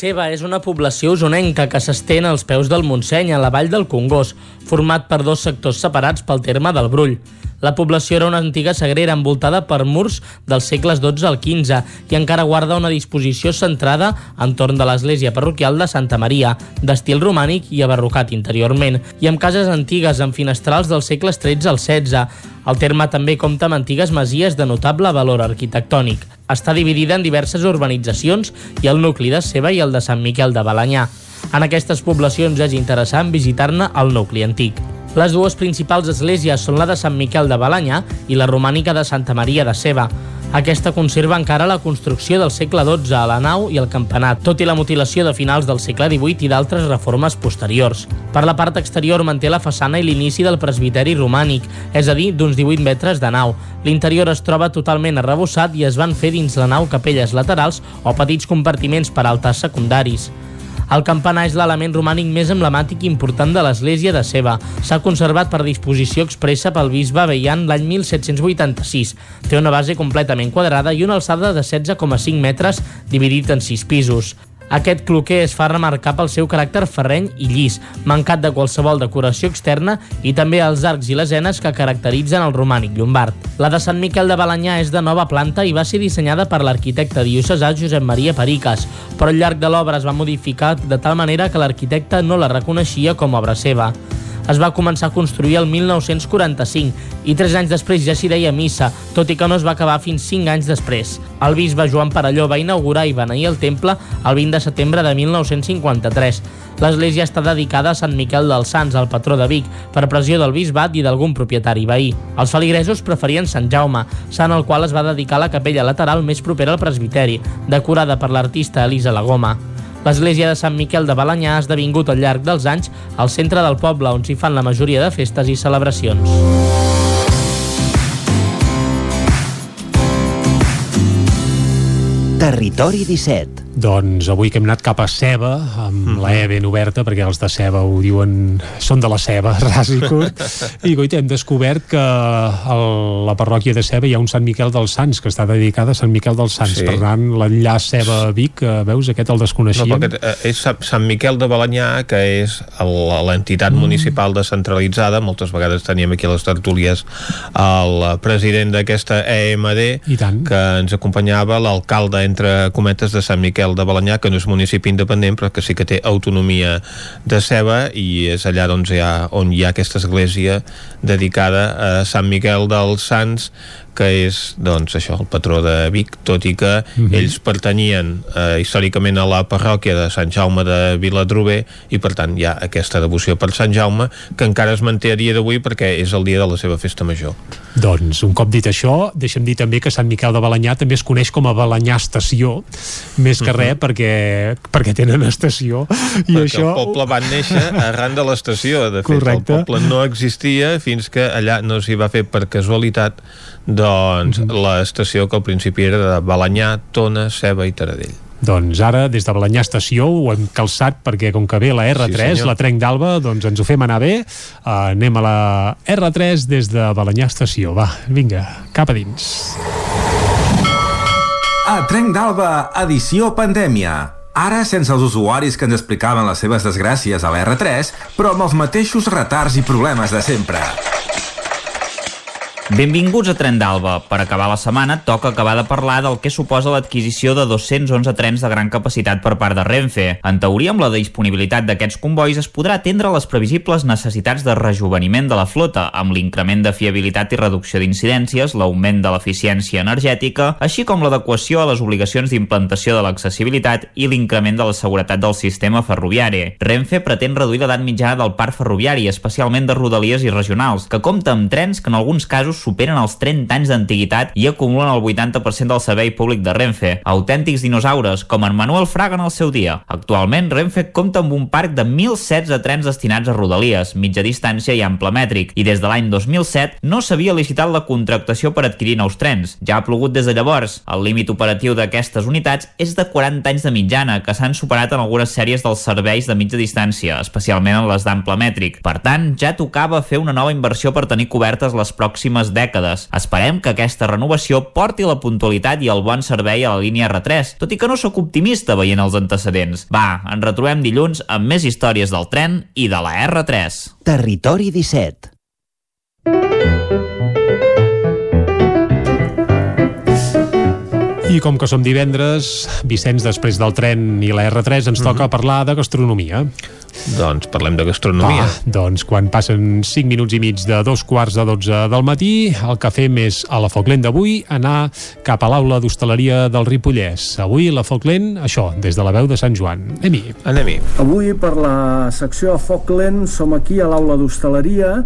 Seva és una població usonenca que s'estén als peus del Montseny, a la vall del Congost, format per dos sectors separats pel terme del Brull. La població era una antiga sagrera envoltada per murs dels segles XII al XV i encara guarda una disposició centrada entorn de l'església parroquial de Santa Maria, d'estil romànic i abarrocat interiorment, i amb cases antigues amb finestrals dels segles XIII al XVI. El terme també compta amb antigues masies de notable valor arquitectònic. Està dividida en diverses urbanitzacions i el nucli de Ceba i el de Sant Miquel de Balanyà. En aquestes poblacions és interessant visitar-ne el nucli antic. Les dues principals esglésies són la de Sant Miquel de Balanyà i la romànica de Santa Maria de Ceba. Aquesta conserva encara la construcció del segle XII a la nau i el campanar, tot i la mutilació de finals del segle XVIII i d'altres reformes posteriors. Per la part exterior manté la façana i l'inici del presbiteri romànic, és a dir, d'uns 18 metres de nau. L'interior es troba totalment arrebossat i es van fer dins la nau capelles laterals o petits compartiments per altes secundaris. El campanar és l'element romànic més emblemàtic i important de l'església de Ceba. S'ha conservat per disposició expressa pel bisbe Beian l'any 1786. Té una base completament quadrada i una alçada de 16,5 metres dividit en 6 pisos. Aquest cloquer es fa remarcar pel seu caràcter ferreny i llis, mancat de qualsevol decoració externa i també els arcs i lesenes que caracteritzen el romànic llombard. La de Sant Miquel de Balanyà és de nova planta i va ser dissenyada per l'arquitecte diocesà Josep Maria Periques, però al llarg de l'obra es va modificar de tal manera que l'arquitecte no la reconeixia com a obra seva es va començar a construir el 1945 i tres anys després ja s'hi deia missa, tot i que no es va acabar fins cinc anys després. El bisbe Joan Parelló va inaugurar i beneir el temple el 20 de setembre de 1953. L'església està dedicada a Sant Miquel dels Sants, el patró de Vic, per pressió del bisbat i d'algun propietari veí. Els feligresos preferien Sant Jaume, sant al qual es va dedicar la capella lateral més propera al presbiteri, decorada per l'artista Elisa Lagoma. L'església de Sant Miquel de Balanyà ha esdevingut al llarg dels anys al centre del poble on s'hi fan la majoria de festes i celebracions. Territori 17. Doncs avui que hem anat cap a Ceba, amb mm -hmm. la E ben oberta, perquè els de Ceba ho diuen, són de la Ceba, *laughs* ras i curt, i goita, hem descobert que a la parròquia de Ceba hi ha un Sant Miquel dels Sants, que està dedicada a Sant Miquel dels Sants. Sí. Per tant, l'enllaç Ceba-Vic, eh, veus, aquest el desconeixíem. No, perquè eh, és Sa- Sant Miquel de Balanyà, que és l'entitat Mm. municipal descentralitzada. Moltes vegades teníem aquí a les tertúlies el president d'aquesta EMD, I tant. que ens acompanyava, l'alcalde, entre cometes, de Sant Miquel de Balanyà, que no és municipi independent, però que sí que té autonomia de ceba, i és allà doncs, hi ha, on hi ha aquesta església dedicada a Sant Miquel dels Sants, que és, doncs, això, el patró de Vic, tot i que Mhm. ells pertanyien eh, històricament a la parròquia de Sant Jaume de Viladrober i per tant hi ha aquesta devoció per Sant Jaume que encara es manté a dia d'avui perquè és el dia de la seva festa major. Doncs, un cop dit això, deixa'm dir també que Sant Miquel de Balanyà també es coneix com a Balanyà Estació, més que Mhm. res perquè, perquè tenen estació. I perquè això... el poble va néixer arran de l'estació de fet Correcte. el poble no existia fins que allà no s'hi va fer per casualitat doncs Mhm. l'estació que al principi era de Balanyà, Tona, Ceba i Taradell Doncs ara, des de Balanyà Estació, ho hem calçat perquè com que ve la R3, Sí, senyor. la Trenc d'Alba, doncs ens ho fem anar bé. Uh, anem a la R3 des de Balanyà Estació. Va, vinga, cap a dins. A Trenc d'Alba, edició pandèmia. Ara sense els usuaris que ens explicaven les seves desgràcies a la R3, però amb els mateixos retards i problemes de sempre. Benvinguts a Tren d'Alba. Per acabar la setmana toca acabar de parlar del que suposa l'adquisició de 211 trens de gran capacitat per part de Renfe. En teoria, amb la disponibilitat d'aquests convois es podrà atendre les previsibles necessitats de rejuveniment de la flota, amb l'increment de fiabilitat i reducció d'incidències, l'augment de l'eficiència energètica, així com l'adequació a les obligacions d'implantació de l'accessibilitat i l'increment de la seguretat del sistema ferroviari. Renfe pretén reduir l'edat mitjana del parc ferroviari, especialment de rodalies i regionals, que compta amb trens que en alguns casos superen els 30 anys d'antiguitat i acumulen el 80% del servei públic de Renfe. Autèntics dinosaures, com en Manuel Fraga en el seu dia. Actualment, Renfe compta amb un parc de 1.016 trens destinats a rodalies, mitja distància i ample mètric, i des de l'any 2007 no s'havia licitat la contractació per adquirir nous trens. Ja ha plogut des de llavors. El límit operatiu d'aquestes unitats és de 40 anys de mitjana, que s'han superat en algunes sèries dels serveis de mitja distància, especialment en les d'ample mètric. Per tant, ja tocava fer una nova inversió per tenir cobertes les pròximes dècades. Esperem que aquesta renovació porti la puntualitat i el bon servei a la línia R3, tot i que no sóc optimista veient els antecedents. Va, ens retrobem dilluns amb més històries del tren i de la R3. Territori 17. I com que som divendres, Vicenç, després del tren i la R3, ens toca parlar de gastronomia. Doncs parlem de gastronomia. Va, doncs quan passen 5 minuts i mig de dos quarts de 12 del matí, el que fem és a la Foc Lent d'avui anar cap a l'aula d'hostaleria del Ripollès. Avui la Foc Lent, això, des de la veu de Sant Joan. Anem-hi. Anem-hi. Avui per la secció a Foc Lent som aquí a l'aula d'hostaleria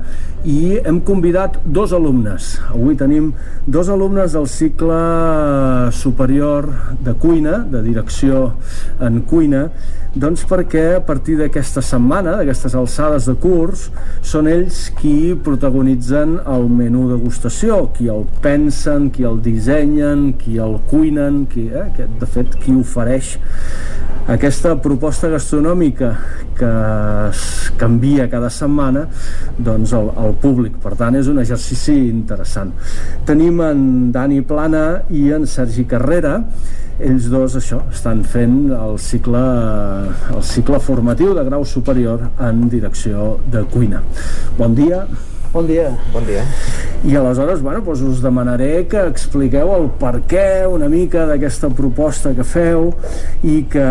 i hem convidat dos alumnes. Avui tenim dos alumnes del cicle superior de cuina, de direcció en cuina, doncs perquè a partir d'aquesta setmana, d'aquestes alçades de curs, són ells qui protagonitzen el menú degustació, qui el pensen, qui el dissenyen, qui el cuinen, qui, eh, que, de fet, qui ofereix aquesta proposta gastronòmica que es canvia cada setmana doncs el, el públic, per tant és un exercici interessant. Tenim en Dani Plana i en Sergi Carrera ells dos això estan fent el cicle, el cicle formatiu de grau superior en direcció de cuina bon dia Bon dia. Bon dia. i aleshores, bueno, doncs us demanaré que expliqueu el per què una mica d'aquesta proposta que feu i que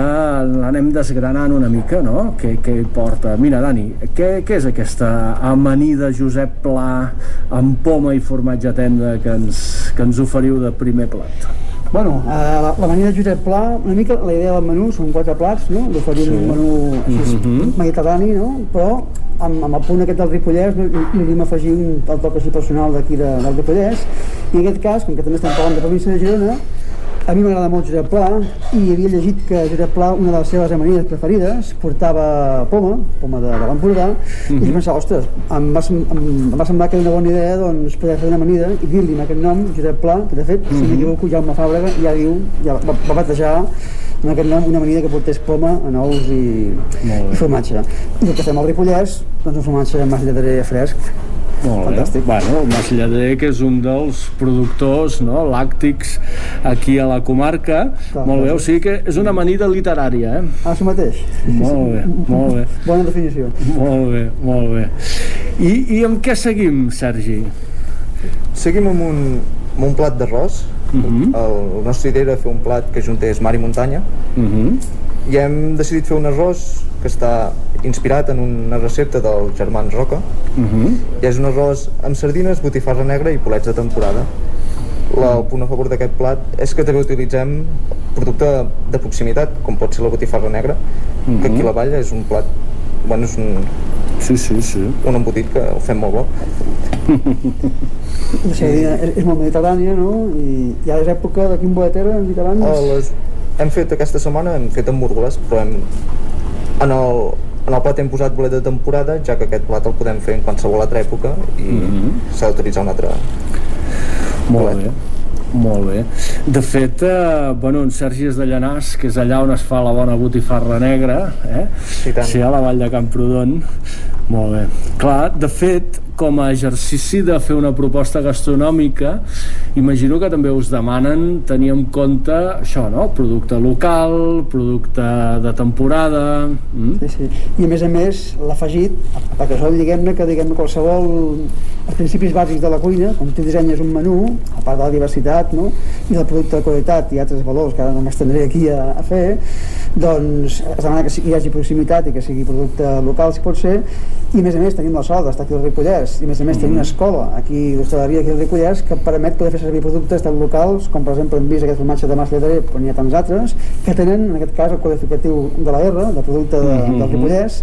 l'anem desgranant una mica, no? Què, què hi porta? Mira, Dani, què, què és aquesta amanida Josep Pla amb poma i formatge tendre que ens, que ens oferiu de primer plat? Bueno, eh, la, la manera de Josep Pla, una mica la idea del menú són quatre plats, no? d'oferir Sí. un menú així, Mhm. mediterrani, no? però amb, amb el punt aquest del Ripollès no, li, a afegir un, el toc així personal d'aquí de, del Ripollès i en aquest cas, com que també estem parlant de província de Girona a mi m'agrada molt Josep Pla i havia llegit que Josep Pla, una de les seves amanides preferides, portava poma, poma de, de l'Empordà, i Mhm. pensava, ostres, em va, em, em va semblar que era una bona idea doncs, poder fer una amanida i dir-li amb aquest nom, Josep Pla, que de fet, si Mhm. m'equivoco, Jaume Fàbrega ja diu, ja va, va batejar amb aquest nom una amanida que portés poma en ous i, i formatge. I el que fem al Ripollès, doncs un formatge amb mas lleterer fresc, Molt bé. Fantàstic. Bueno, el Mas Lleder, que és un dels productors no, làctics aquí a la comarca. Clar, molt bé, o sigui que és una amanida literària, eh? Ah, això mateix. Molt bé, molt bé. Bona definició. Molt bé, molt bé. I, i amb què seguim, Sergi? Seguim amb un, amb un plat d'arròs. Uh Mhm. -huh. el, la nostra idea era fer un plat que juntés mar i muntanya. Uh -huh. I hem decidit fer un arròs que està inspirat en una recepta dels germans Roca. Uh -huh. I és un arròs amb sardines, botifarra negra i polets de temporada. La, el punt a favor d'aquest plat és que també utilitzem producte de proximitat, com pot ser la botifarra negra, Mhm. que aquí a la Valla és un plat... Bueno, és un... Sí, sí, sí. Un embotit que ho fem molt bo. *laughs* La sardina és, és molt mediterrània, no? I ja és època de quin boletera mediterrani? Oh, les... Hem fet aquesta setmana, hem fet amb múrgoles, però hem... En el, en el plat hem posat bolet de temporada, ja que aquest plat el podem fer en qualsevol altra època i Mhm. s'ha d'utilitzar un altre Molt bé. Molt bé. De fet, eh, bueno, en Sergi és de Llanàs, que és allà on es fa la bona botifarra negra, eh? tant. Sí, a la vall de Camprodon. Molt bé. Clar, de fet, com a exercici de fer una proposta gastronòmica, imagino que també us demanen tenir en compte això, no? Producte local, producte de temporada... Mm? Sí, sí. I a més a més, l'afegit, perquè això diguem-ne que diguem qualsevol els principis bàsics de la cuina, com tu dissenyes un menú, a part de la diversitat, no? i del producte de qualitat i altres valors que ara no m'estendré aquí a, a fer, doncs es demana que hi hagi proximitat i que sigui producte local, si pot ser, i a més a més tenim la sort d'estar aquí al Ripollès, i a més a més tenim una escola aquí d'hostaleria aquí al Ripollès que permet poder fer servir productes tan locals com per exemple hem vist aquest formatge de mas lleterer, però n'hi ha tants altres, que tenen en aquest cas el qualificatiu de la R, de producte de, Mhm. del Ripollès,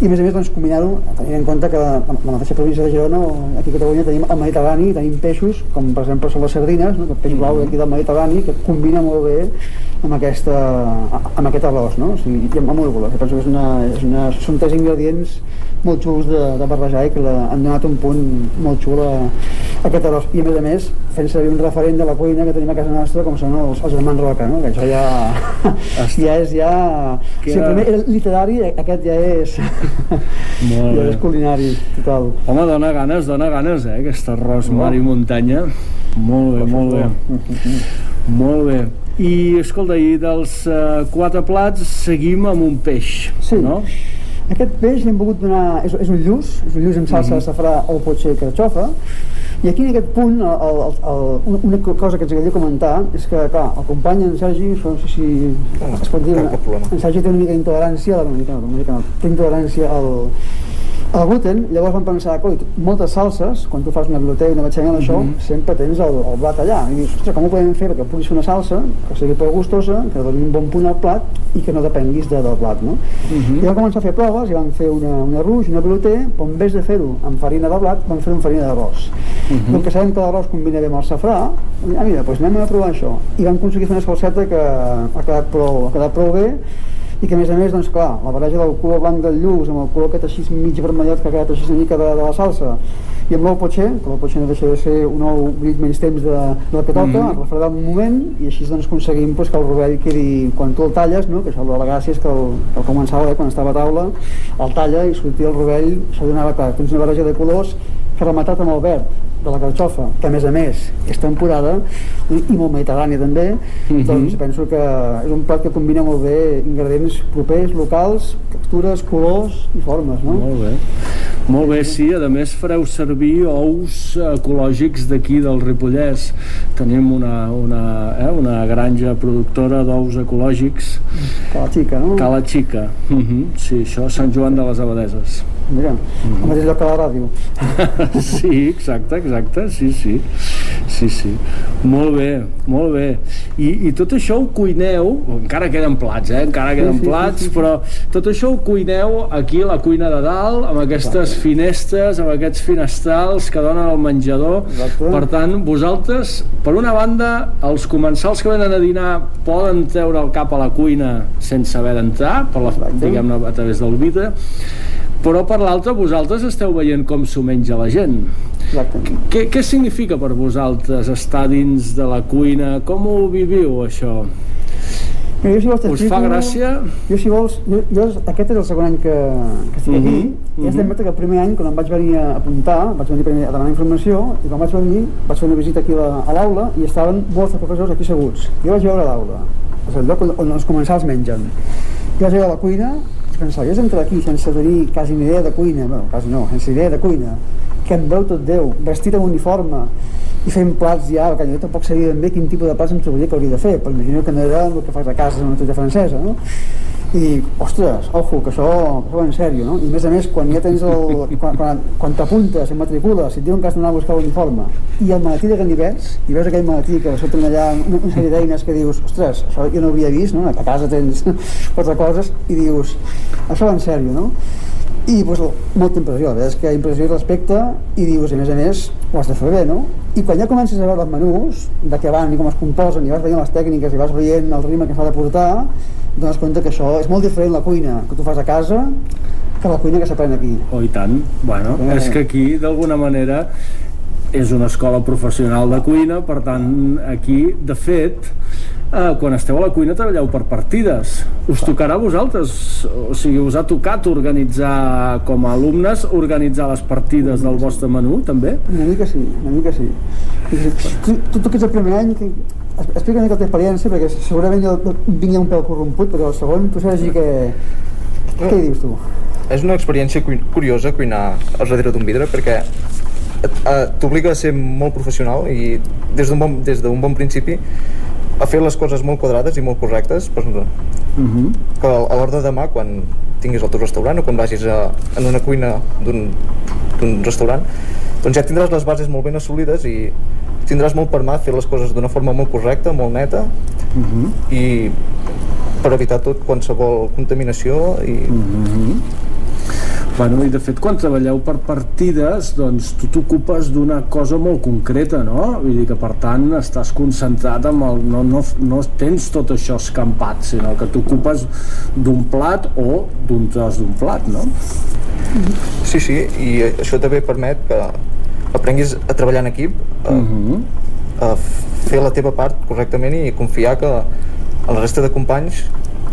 i a més a més doncs, combinar-ho tenint en compte que a la mateixa província de Girona aquí a Catalunya tenim el Mediterrani tenim peixos com per exemple són les sardines no? que el peix blau d'aquí del Mediterrani que combina molt bé amb, aquesta, amb aquest arròs no? o sigui, i amb amúrgoles penso que és una, és una, són tres ingredients molt xulos de, de barrejar i que la, han donat un punt molt xul a, a aquest arròs i a més a més fent servir un referent de la cuina que tenim a casa nostra com són els, els germans Roca no? que això ja, ja és ja Que- si el primer era literari aquest ja és Molt ja és culinari total Home, dona ganes, dona ganes, eh, aquest arròs mar i muntanya. Molt bé, molt bé. Molt bé. I, escolta, i dels uh, quatre plats seguim amb un peix, Sí. no? Aquest peix li hem volgut donar... És, és un lluç, és un lluç amb salsa Mhm. de safrà o pot ser carxofa. I aquí en aquest punt, el, el, el, una cosa que ens agradaria comentar és que, clar, el company en Sergi, no sé si es pot dir, problema. en Sergi té una mica d'intolerància, una mica una mica té intolerància al, al gluten, llavors vam pensar, coi, moltes salses, quan tu fas una biblioteca, una batxanya això, Mhm. sempre tens el, el blat allà. I dius, ostres, com ho podem fer perquè puguis fer una salsa que sigui prou gustosa, que doni un bon punt al plat i que no depenguis de, del plat, no? Mhm. I vam començar a fer proves i vam fer una, una ruix, una biloter, però en vez de fer-ho amb farina de blat, vam fer-ho amb farina d'arròs. Mhm. Com que sabem que l'arròs combina bé amb el safrà, ah, mira, doncs anem a provar això. I vam aconseguir fer una salseta que ha quedat prou, ha quedat prou bé i que a més a més, doncs clar, la barreja del color blanc del lluç amb el color aquest així mig vermellat que ha quedat així una mica de, de la salsa i amb l'ou potxer, que l'ou potxer no deixa de ser un ou brillit menys temps de, del que toca, mm Mhm. -hmm. refredar un moment i així doncs aconseguim pues, que el rovell quedi, quan tu el talles, no? que això la gràcia és que el, que el començava, eh, quan estava a taula, el talla i sortia el rovell, això donava clar, tens una barreja de colors que rematat amb el verd de la carxofa, que a més a més és temporada i, i molt mediterrània també, Mhm. doncs penso que és un plat que combina molt bé ingredients propers, locals, textures, colors i formes, no? Molt bé. Molt bé, sí, a més fareu servir ous ecològics d'aquí del Ripollès. Tenim una, una, eh, una granja productora d'ous ecològics. Cala Xica, no? Cala Xica. Uh -huh. Sí, això Sant Joan de les Abadeses. Mira, al mateix lloc que la ràdio. *laughs* sí, exacte, exacte, sí, sí. Sí, sí. Molt bé, molt bé. I, i tot això ho cuineu, encara queden plats, eh? Encara queden Sí, sí, plats, sí, sí. però tot això ho cuineu aquí a la cuina de dalt, amb aquestes finestres, amb aquests finestrals que donen al menjador. Per tant, vosaltres, per una banda, els comensals que venen a dinar poden treure el cap a la cuina sense haver d'entrar, per la, diguem-ne, a través del vidre, però per l'altra vosaltres esteu veient com s'ho menja la gent. Què, què significa per vosaltres estar dins de la cuina? Com ho viviu, això? Mira, jo si vols Us fa gràcia? Jo si vols, jo, jo, aquest és el segon any que, que estic aquí, Mhm, i has mhm. d'admetre que el primer any, quan em vaig venir a apuntar, vaig venir primer a demanar informació, i quan vaig venir, vaig fer una visita aquí a la- a l'aula, i estaven molts professors aquí asseguts. Jo vaig veure l'aula, és el lloc on, on els comensals mengen. Jo vaig veure la cuina, i pensava, jo entrar aquí sense tenir quasi ni idea de cuina, bueno, quasi no, sense idea de cuina, que em veu tot Déu, vestit amb uniforme, i fent plats ja, perquè jo tampoc sabia ben bé quin tipus de plats em trobaria que hauria de fer, però imagino que no era el que fas a casa en una truita francesa, no? I ostres, ojo, que això, que això en sèrio, no? I a més a més, quan ja tens el... quan, quan, quan t'apuntes, et matricules, si et diuen que has d'anar a buscar l'uniforme, i el maletí de ganivets, i veus aquell maletí que surten allà una, una sèrie d'eines que dius, ostres, això jo no ho havia vist, no? A casa tens *laughs* quatre coses, i dius, això va en sèrio, no? i pues, molta impressió, la veritat és que impressió i respecte i dius, a més a més, ho has de fer bé, no? I quan ja comences a veure els menús, de què van i com es composen, i vas veient les tècniques i vas veient el ritme que s'ha de portar, dones compte que això és molt diferent la cuina que tu fas a casa que la cuina que s'aprèn aquí. Oh, i tant. Bueno, Eh. és que aquí, d'alguna manera, és una escola professional de cuina, per tant, aquí, de fet, eh, quan esteu a la cuina treballeu per partides. Us tocarà a vosaltres, o sigui, us ha tocat organitzar, com a alumnes, organitzar les partides del vostre menú, també? Una mica sí, una mica sí. Tu, tu, tu que ets el primer any, que, explica una mica la teva experiència, perquè segurament jo vinc un pèl corromput, però el segon, tu saps que... Què hi dius tu? És una experiència curiosa cuinar a darrere d'un vidre perquè t'obliga a ser molt professional i des d'un bon, des d'un bon principi a fer les coses molt quadrades i molt correctes per, Mhm. que a l'hora de demà quan tinguis el teu restaurant o quan vagis a, en una cuina d'un d'un restaurant doncs ja tindràs les bases molt ben assolides i tindràs molt per mà fer les coses d'una forma molt correcta, molt neta Mhm. i per evitar tot qualsevol contaminació i Mhm. Bueno, i de fet, quan treballeu per partides, doncs tu t'ocupes d'una cosa molt concreta, no? Vull dir que, per tant, estàs concentrat amb el... No, no, no tens tot això escampat, sinó que t'ocupes d'un plat o d'un tros d'un plat, no? Sí, sí, i això també permet que aprenguis a treballar en equip, a, Mhm. a fer la teva part correctament i confiar que la resta de companys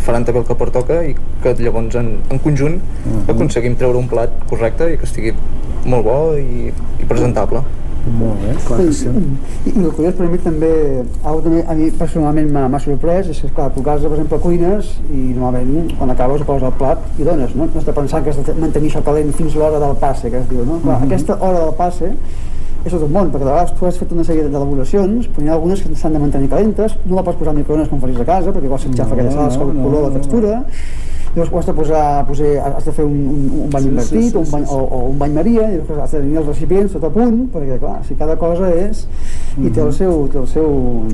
faran també el que pertoca i que llavors en, en conjunt Mhm. aconseguim treure un plat correcte i que estigui molt bo i, i presentable. Molt bé, clar que sí. I, i el curiós per a mi també, algo també a mi personalment m'ha m'ha sorprès, és que clar, tu casa, per exemple, cuines i normalment quan acabes ho poses al plat i dones, no? No estàs pensant que has de mantenir això calent fins l'hora del passe, que es diu, no? Clar, Mhm. aquesta hora del passe és tot un món, perquè de vegades tu has fet una sèrie d'elaboracions, però n'hi ha algunes que s'han de mantenir calentes, no la pots posar al microones com faries a casa, perquè igual se't xafa No, aquella salsa, no, el color, no, la textura, llavors ho has de posar, posar has de fer un, un, un bany Sí, sí, invertit sí, un sí, bany, sí. o, o un bany maria i després has de tenir els recipients tot a punt perquè clar, si cada cosa és i té el seu, té el seu,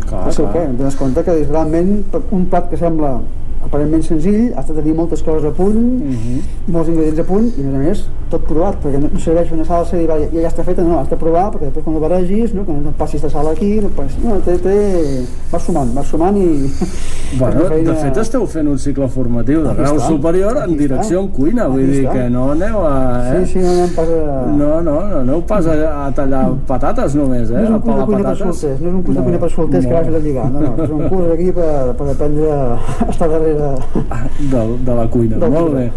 Clar, el seu clar. què, dones compte que és realment un plat que sembla aparentment senzill has de tenir moltes coses a punt Mhm. molts ingredients a punt i a més a més tot provat perquè no, serveix una salsa i dir, "Vale, ja, ja està feta, no, has de provar perquè després quan ho baregis no, que no passis de sal aquí no, passis, no té, té... vas sumant, vas sumant i, *laughs* Bueno, Feina- de fet esteu fent un cicle formatiu de Aquí grau està. superior en Aquí direcció està. en cuina, vull Aquí dir està. que no aneu a... Eh? Sí, sí, no anem pas a... No, no, no aneu pas a, a tallar patates només, eh? No és un curs de cuina per solters, no és un curs de No, cuina per solters que no. vas a lligar, no, no, és un curs aquí per, per aprendre a estar darrere... de, de la cuina, Del molt cuina. bé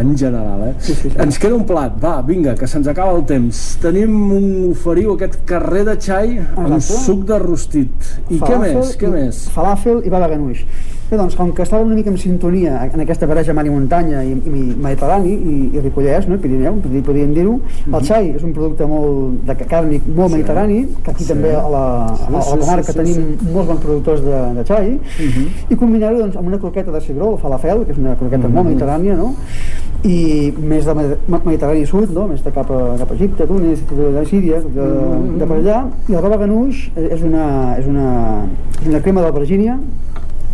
en general, eh? Sí, sí, sí. Ens queda un plat, va, vinga, que se'ns acaba el temps. Tenim un oferiu, aquest carrer de xai amb Exacte. suc de rostit. I què Falàfel més, què i- més? Falàfel i baba ganoush. Bé, doncs, com que estava una mica en sintonia en aquesta barreja mar i muntanya i, i mediterrani i, i Ripollès, no? Pirineu, podríem, dir-ho, el xai és un producte molt de càrnic molt Sí. mediterrani, que aquí Sí. també a la, a, Sí, a la sí, comarca sí, sí, tenim molts bons productors de, de xai, Mhm. i combinar-ho doncs, amb una croqueta de cigró, el falafel, que és una croqueta Mhm. molt mediterrània, no? i més de Med- Mediterrani Sud, no? més de cap a, cap a Egipte, Tunis, de Síria, de, Mhm. de per allà, i el baba ganoush és una, és una, és una crema d'albergínia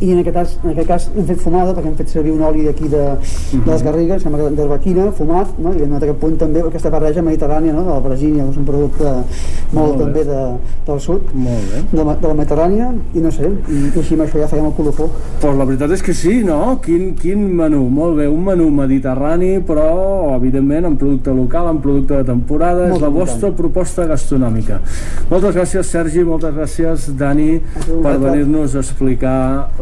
i en aquest, cas, en aquest cas hem fet fumada perquè hem fet servir un oli d'aquí de, de les Garrigues, sembla que d'herbaquina, fumat, no? i hem anat a aquest punt també aquesta barreja mediterrània no? de l'albergínia, que és un producte molt, Molt bé. també de, del sud, Molt bé. de, la- de la Mediterrània, i no sé, i, i així amb això ja fèiem el colofó. Pues la veritat és que sí, no? Quin, quin menú, molt bé, un menú mediterrani, però evidentment en producte local, en producte de temporada, Molt és la important. vostra proposta gastronòmica. Moltes gràcies, Sergi, moltes gràcies, Dani, per venir-nos a explicar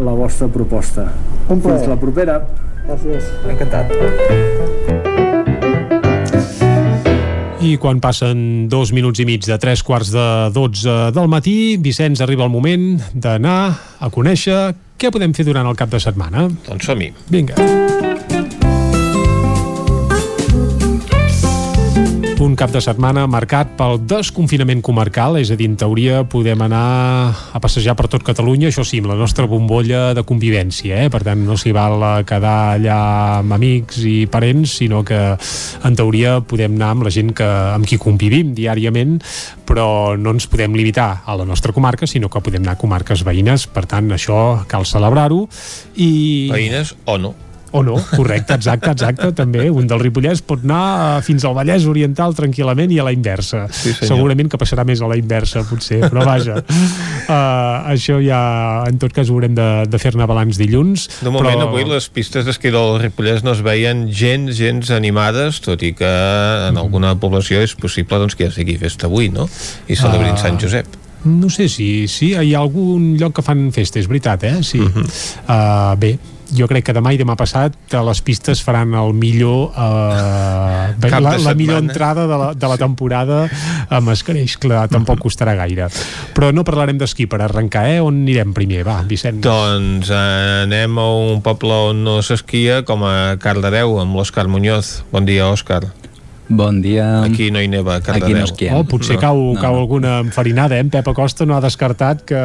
la vostra proposta. Un plaer. Fins la propera. Gràcies. Encantat. I quan passen dos minuts i mig de tres quarts de dotze del matí, Vicenç, arriba el moment d'anar a conèixer què podem fer durant el cap de setmana. Doncs som-hi. Vinga. Un cap de setmana marcat pel desconfinament comarcal, és a dir, en teoria podem anar a passejar per tot Catalunya, això sí, amb la nostra bombolla de convivència, eh? per tant no s'hi val quedar allà amb amics i parents, sinó que en teoria podem anar amb la gent que, amb qui convivim diàriament, però no ens podem limitar a la nostra comarca, sinó que podem anar a comarques veïnes, per tant això cal celebrar-ho. I... Veïnes o no. O no, correcte, exacte, exacte, també. Un del Ripollès pot anar eh, fins al Vallès Oriental tranquil·lament i a la inversa. Sí, senyor. Segurament que passarà més a la inversa, potser, però vaja. Uh, *laughs* això ja, en tot cas, ho haurem de, de fer-ne balanç dilluns. De moment, però... avui les pistes d'esquí del Ripollès no es veien gens, gens animades, tot i que en alguna població és possible doncs, que ja sigui festa avui, no? I celebrin Ah. Sant Josep. No sé si, si hi ha algun lloc que fan festa, és veritat, eh? Sí. Uh. -huh. uh, bé, jo crec que demà i demà passat a les pistes faran el millor Cap la, la millor entrada de la, de la temporada amb escareix, clar, tampoc costarà gaire però no parlarem d'esquí per arrencar eh? on anirem primer, va, Vicenç Doncs eh, anem a un poble on no s'esquia, com a Cardedeu, amb l'Òscar Muñoz. Bon dia, Òscar. Bon dia. Aquí no hi neva a Cardedeu. Aquí no esquiem. Oh, potser No. cau, No. cau alguna enfarinada, eh? En Pep Acosta no ha descartat que,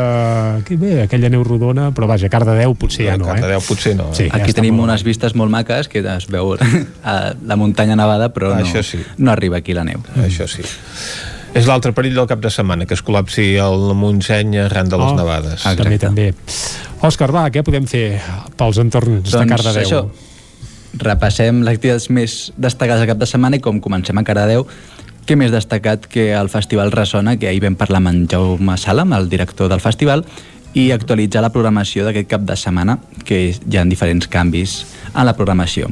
que bé, aquella neu rodona, però vaja, Cardedeu potser ja no, eh? Cardedeu potser no. Sí, ja Aquí està tenim molt unes vistes molt maques que es veu a la muntanya nevada, però no, Això sí. no arriba aquí la neu. Això sí. És l'altre perill del cap de setmana, que es col·lapsi el Montseny arran de les Oh, nevades. També, també. Òscar, va, què podem fer pels entorns de Doncs Cardedeu? això, repassem les activitats més destacades al cap de setmana i com comencem a Cardedeu, què més destacat que el Festival Ressona, que ahir vam parlar amb en Jaume Salam, el director del festival, i actualitzar la programació d'aquest cap de setmana, que hi ha diferents canvis en la programació.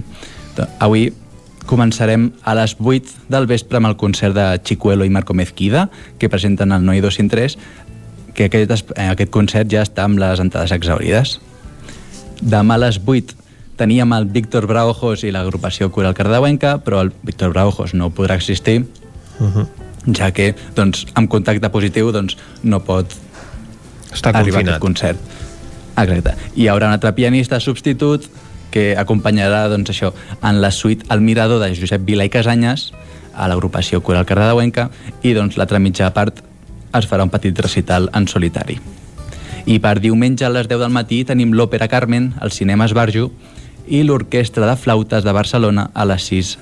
Do- Avui començarem a les 8 del vespre amb el concert de Chicuelo i Marco Mezquida, que presenten el Noi 2 in 3, que aquest, es- eh, aquest concert ja està amb les entrades exaurides. Demà a les 8 teníem el Víctor Braojos i l'agrupació Coral Cardauenca, però el Víctor Braojos no podrà existir, Uh -huh. ja que doncs, amb contacte positiu doncs, no pot Està arribar a confinat. aquest concert. Exacte. I hi haurà un altre pianista substitut que acompanyarà doncs, això en la suite El Mirador de Josep Vila i Casanyes a l'agrupació Coral Cardedeuenca i doncs, l'altra mitja part es farà un petit recital en solitari. I per diumenge a les 10 del matí tenim l'Òpera Carmen al Cinema Esbarjo i l'Orquestra de Flautes de Barcelona a les 6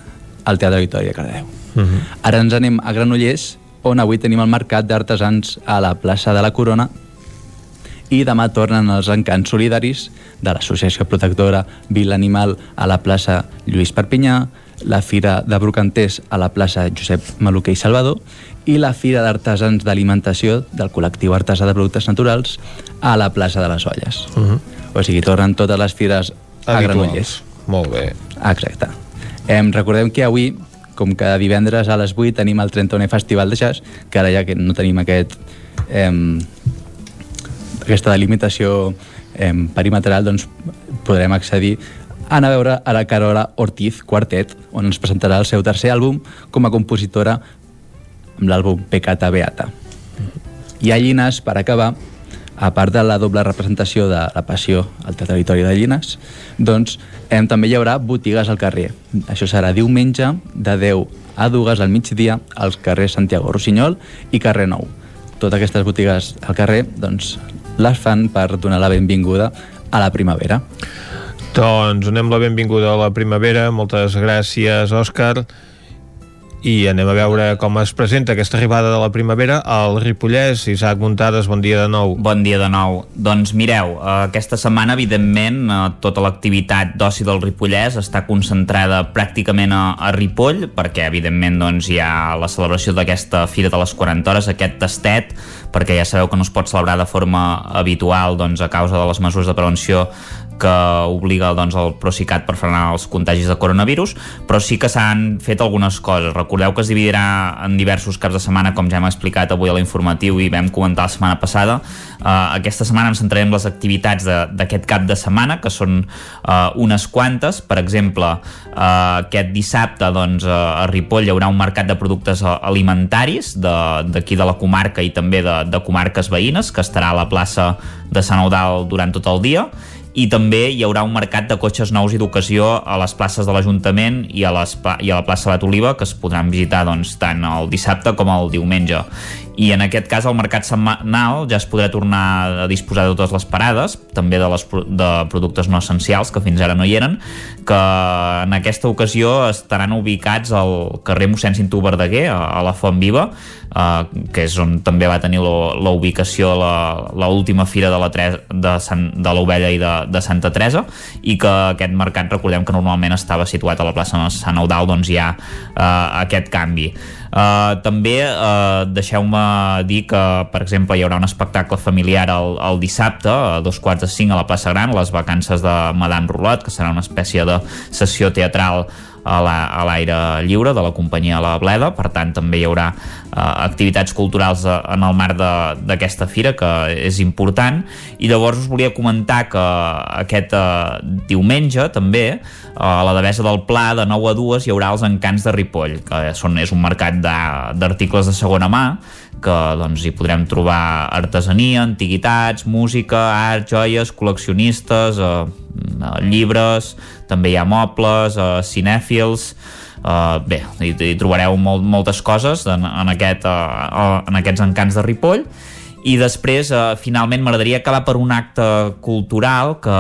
al Teatre Victòria de Cardedeu. Uh -huh. Ara ens anem a Granollers, on avui tenim el Mercat d'Artesans a la plaça de la Corona i demà tornen els encants solidaris de l'Associació Protectora Vila Animal a la plaça Lluís Perpinyà, la Fira de Brocanters a la plaça Josep Maluquer i Salvador i la Fira d'Artesans d'Alimentació del col·lectiu Artesà de Productes Naturals a la plaça de les Olles. Uh -huh. O sigui, tornen totes les fires a. Granollers. Molt bé. Exacte. Em, recordem que avui, com cada divendres a les 8, tenim el 31è Festival de Jazz, que ara ja que no tenim aquest, em, aquesta delimitació em, perimetral, doncs podrem accedir a anar a veure a la Carola Ortiz Quartet, on ens presentarà el seu tercer àlbum com a compositora amb l'àlbum Pecata Beata. I a Llines, per acabar, a part de la doble representació de la passió al territori de Llines, doncs em, també hi haurà botigues al carrer. Això serà diumenge de 10 a 2 al migdia als carrers Santiago Rossinyol i Carrer Nou. Totes aquestes botigues al carrer doncs, les fan per donar la benvinguda a la primavera. Doncs donem la benvinguda a la primavera. Moltes gràcies, Òscar. I anem a veure com es presenta aquesta arribada de la primavera al Ripollès. Isaac Muntades, bon dia de nou. Bon dia de nou. Doncs mireu, eh, aquesta setmana, evidentment, eh, tota l'activitat d'oci del Ripollès està concentrada pràcticament a, a Ripoll, perquè, evidentment, doncs, hi ha la celebració d'aquesta Fira de les 40 Hores, aquest tastet, perquè ja sabeu que no es pot celebrar de forma habitual doncs, a causa de les mesures de prevenció que obliga doncs, el Procicat per frenar els contagis de coronavirus, però sí que s'han fet algunes coses. Recordeu que es dividirà en diversos caps de setmana, com ja hem explicat avui a l'informatiu i vam comentar la setmana passada. Uh, aquesta setmana ens centrarem en les activitats d'aquest cap de setmana, que són uh, unes quantes. Per exemple, uh, aquest dissabte doncs, uh, a Ripoll hi haurà un mercat de productes alimentaris d'aquí de, de la comarca i també de, de comarques veïnes, que estarà a la plaça de Sant Eudal durant tot el dia i també hi haurà un mercat de cotxes nous i d'ocasió a les places de l'Ajuntament i, a les i a la plaça Bat Oliva que es podran visitar doncs, tant el dissabte com el diumenge i en aquest cas el mercat setmanal ja es podrà tornar a disposar de totes les parades també de, les, de productes no essencials que fins ara no hi eren que en aquesta ocasió estaran ubicats al carrer mossèn Cinto Verdaguer a, la Font Viva eh, que és on també va tenir lo- la ubicació la, última fira de la de, Sant, de l'Ovella i de, de Santa Teresa i que aquest mercat recordem que normalment estava situat a la plaça de Sant Eudal doncs hi ha eh, aquest canvi Uh, també uh, deixeu-me dir que per exemple hi haurà un espectacle familiar el, el dissabte a dos quarts de cinc a la plaça Gran les vacances de Madame Roulot que serà una espècie de sessió teatral a la- l'aire lliure de la companyia La Bleda, per tant també hi haurà eh, activitats culturals eh, en el marc de- d'aquesta fira que és important. I llavors us volia comentar que aquest eh, diumenge també eh, a la Devesa del Pla de 9 a 2 hi haurà els encants de Ripoll que són, és un mercat de- d'articles de segona mà que doncs, hi podrem trobar artesania, antiguitats, música, art, joies, col·leccionistes, eh, eh, llibres, també hi ha mobles, eh, cinèfils, Uh, bé, hi, hi trobareu molt, moltes coses en, en, aquest, uh, en aquests encants de Ripoll i després, eh, finalment, m'agradaria acabar per un acte cultural que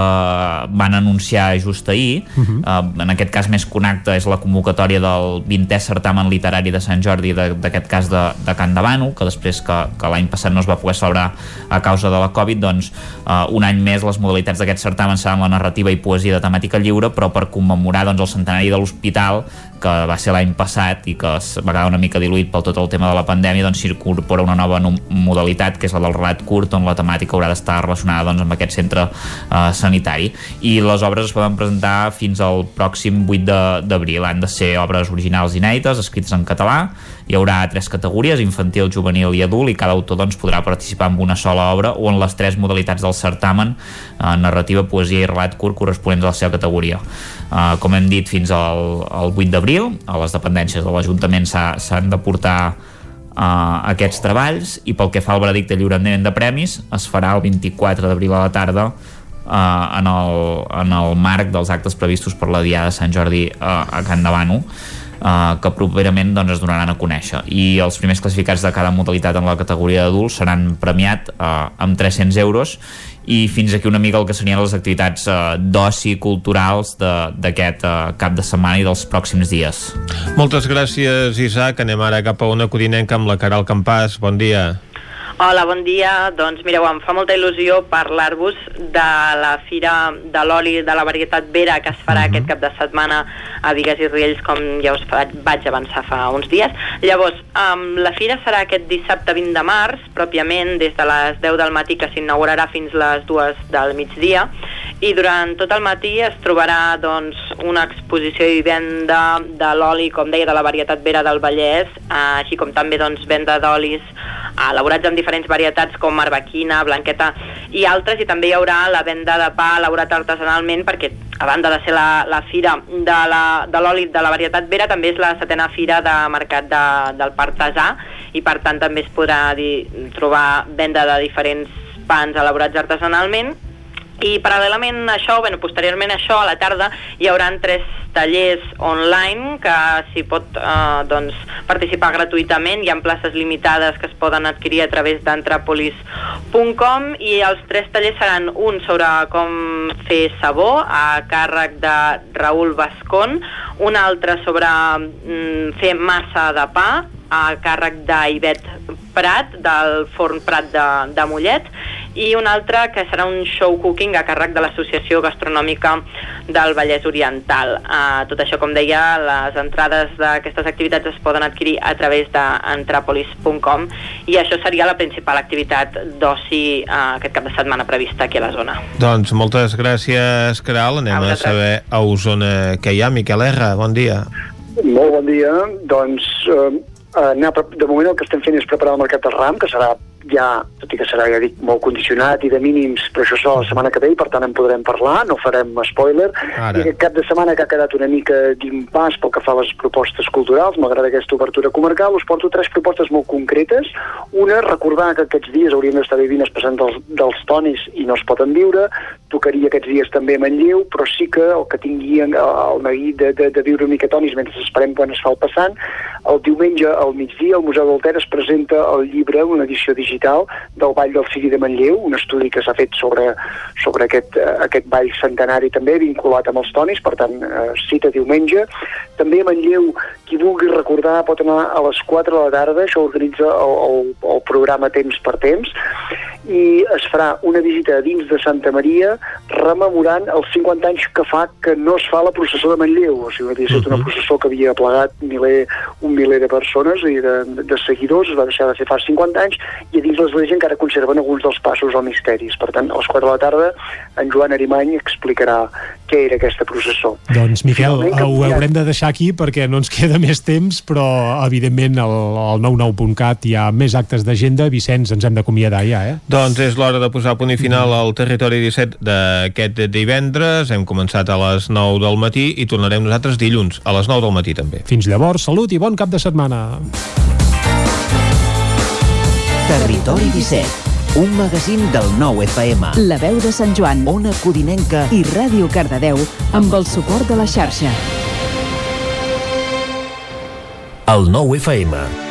van anunciar just ahir. Uh -huh. eh, en aquest cas, més que un acte, és la convocatòria del 20è certamen literari de Sant Jordi, d'aquest cas de, de Can Davano, que després que, que l'any passat no es va poder celebrar a causa de la Covid, doncs eh, un any més les modalitats d'aquest certamen seran la narrativa i poesia de temàtica lliure, però per commemorar doncs, el centenari de l'hospital que va ser l'any passat i que es va quedar una mica diluït pel tot el tema de la pandèmia doncs s'incorpora una nova no- modalitat que és la del relat curt on la temàtica haurà d'estar relacionada doncs, amb aquest centre eh, sanitari. I les obres es poden presentar fins al pròxim 8 de- d'abril. Han de ser obres originals inèdites escrites en català. Hi haurà tres categories, infantil, juvenil i adult i cada autor doncs, podrà participar en una sola obra o en les tres modalitats del certamen eh, narrativa, poesia i relat curt corresponents a la seva categoria. Uh, com hem dit, fins al, al 8 d'abril a les dependències de l'Ajuntament s'ha- s'han de portar uh, aquests treballs i pel que fa al veredicte de lliurament de premis es farà el 24 d'abril a la tarda uh, en, el, en el marc dels actes previstos per la Diada de Sant Jordi uh, a Can Davano Uh, que properament doncs, es donaran a conèixer. I els primers classificats de cada modalitat en la categoria d'adults seran premiat uh, amb 300 euros i fins aquí una mica el que serien les activitats uh, d'oci culturals d'aquest uh, cap de setmana i dels pròxims dies. Moltes gràcies, Isaac. Anem ara cap a una codinenca amb la Caral Campàs. Bon dia. Hola, bon dia. Doncs mireu, em fa molta il·lusió parlar-vos de la Fira de l'Oli de la varietat Vera que es farà uh -huh. aquest cap de setmana a Vigues i Riells, com ja us vaig avançar fa uns dies. Llavors, um, la fira serà aquest dissabte 20 de març, pròpiament des de les 10 del matí que s'inaugurarà fins les 2 del migdia i durant tot el matí es trobarà doncs, una exposició i venda de l'oli, com deia, de la varietat Vera del Vallès, eh, així com també doncs, venda d'olis elaborats amb diferents varietats com arbequina, blanqueta i altres, i també hi haurà la venda de pa elaborat artesanalment perquè a banda de ser la, la fira de l'oli de, de la varietat Vera, també és la setena fira de mercat de, del Partasà i per tant també es podrà dir, trobar venda de diferents pans elaborats artesanalment i paral·lelament a això, bueno, posteriorment a això, a la tarda, hi haurà tres tallers online que s'hi pot eh, doncs, participar gratuïtament. Hi ha places limitades que es poden adquirir a través d'entrepolis.com i els tres tallers seran un sobre com fer sabó a càrrec de Raül Bascón, un altre sobre mm, fer massa de pa a càrrec d'Ivet Prat, del Forn Prat de, de Mollet, i un altre que serà un show cooking a càrrec de l'Associació Gastronòmica del Vallès Oriental. Uh, tot això, com deia, les entrades d'aquestes activitats es poden adquirir a través d'entrapolis.com i això seria la principal activitat d'oci uh, aquest cap de setmana prevista aquí a la zona. Doncs moltes gràcies, Caral. Anem a, vosaltres. saber a Osona què hi ha. Miquel R, bon dia. Molt bon dia. Doncs, eh, anar, pre- de moment el que estem fent és preparar el mercat del RAM, que serà ja, tot i que serà, ja dic, molt condicionat i de mínims, però això serà la setmana que ve i per tant en podrem parlar, no farem spoiler. Ara. I aquest cap de setmana que ha quedat una mica d'impàs pel que fa a les propostes culturals, malgrat aquesta obertura comarcal, us porto tres propostes molt concretes. Una, recordar que aquests dies hauríem d'estar vivint els passant dels, dels tonis i no es poden viure, tocaria aquests dies també a Manlleu, però sí que el que tingui el neguit de, de, de viure una mica tonis mentre esperem quan es fa el passant, el diumenge al migdia al Museu del Ter es presenta el llibre, una edició digital del Ball del Ciri de Manlleu, un estudi que s'ha fet sobre, sobre aquest, eh, aquest ball centenari també, vinculat amb els tonis, per tant, eh, cita diumenge. També a Manlleu, qui vulgui recordar pot anar a les 4 de la tarda, això organitza el, el, el programa Temps per Temps, i es farà una visita dins de Santa Maria rememorant els 50 anys que fa que no es fa la processó de Manlleu. O sigui, havia estat una processó que havia plegat miler, un miler de persones i de, de seguidors, es va deixar de fer fa 50 anys, i a dins l'església encara conserven alguns dels passos o misteris. Per tant, a les 4 de la tarda, en Joan Arimany explicarà què era aquesta processó. Doncs, Miquel, Finalment, ho canviant. haurem de deixar aquí perquè no ens *laughs* queda més temps, però, evidentment, al, al 99.cat hi ha més actes d'agenda. Vicenç, ens hem d'acomiadar ja, eh? Doncs és l'hora de posar punt i final al Territori 17 d'aquest divendres. Hem començat a les 9 del matí i tornarem nosaltres dilluns a les 9 del matí també. Fins llavors, salut i bon cap de setmana. Territori 17, un magazín del nou FM. La veu de Sant Joan. Ona Codinenca I Ràdio Cardedeu amb el suport de la xarxa. El nou FM.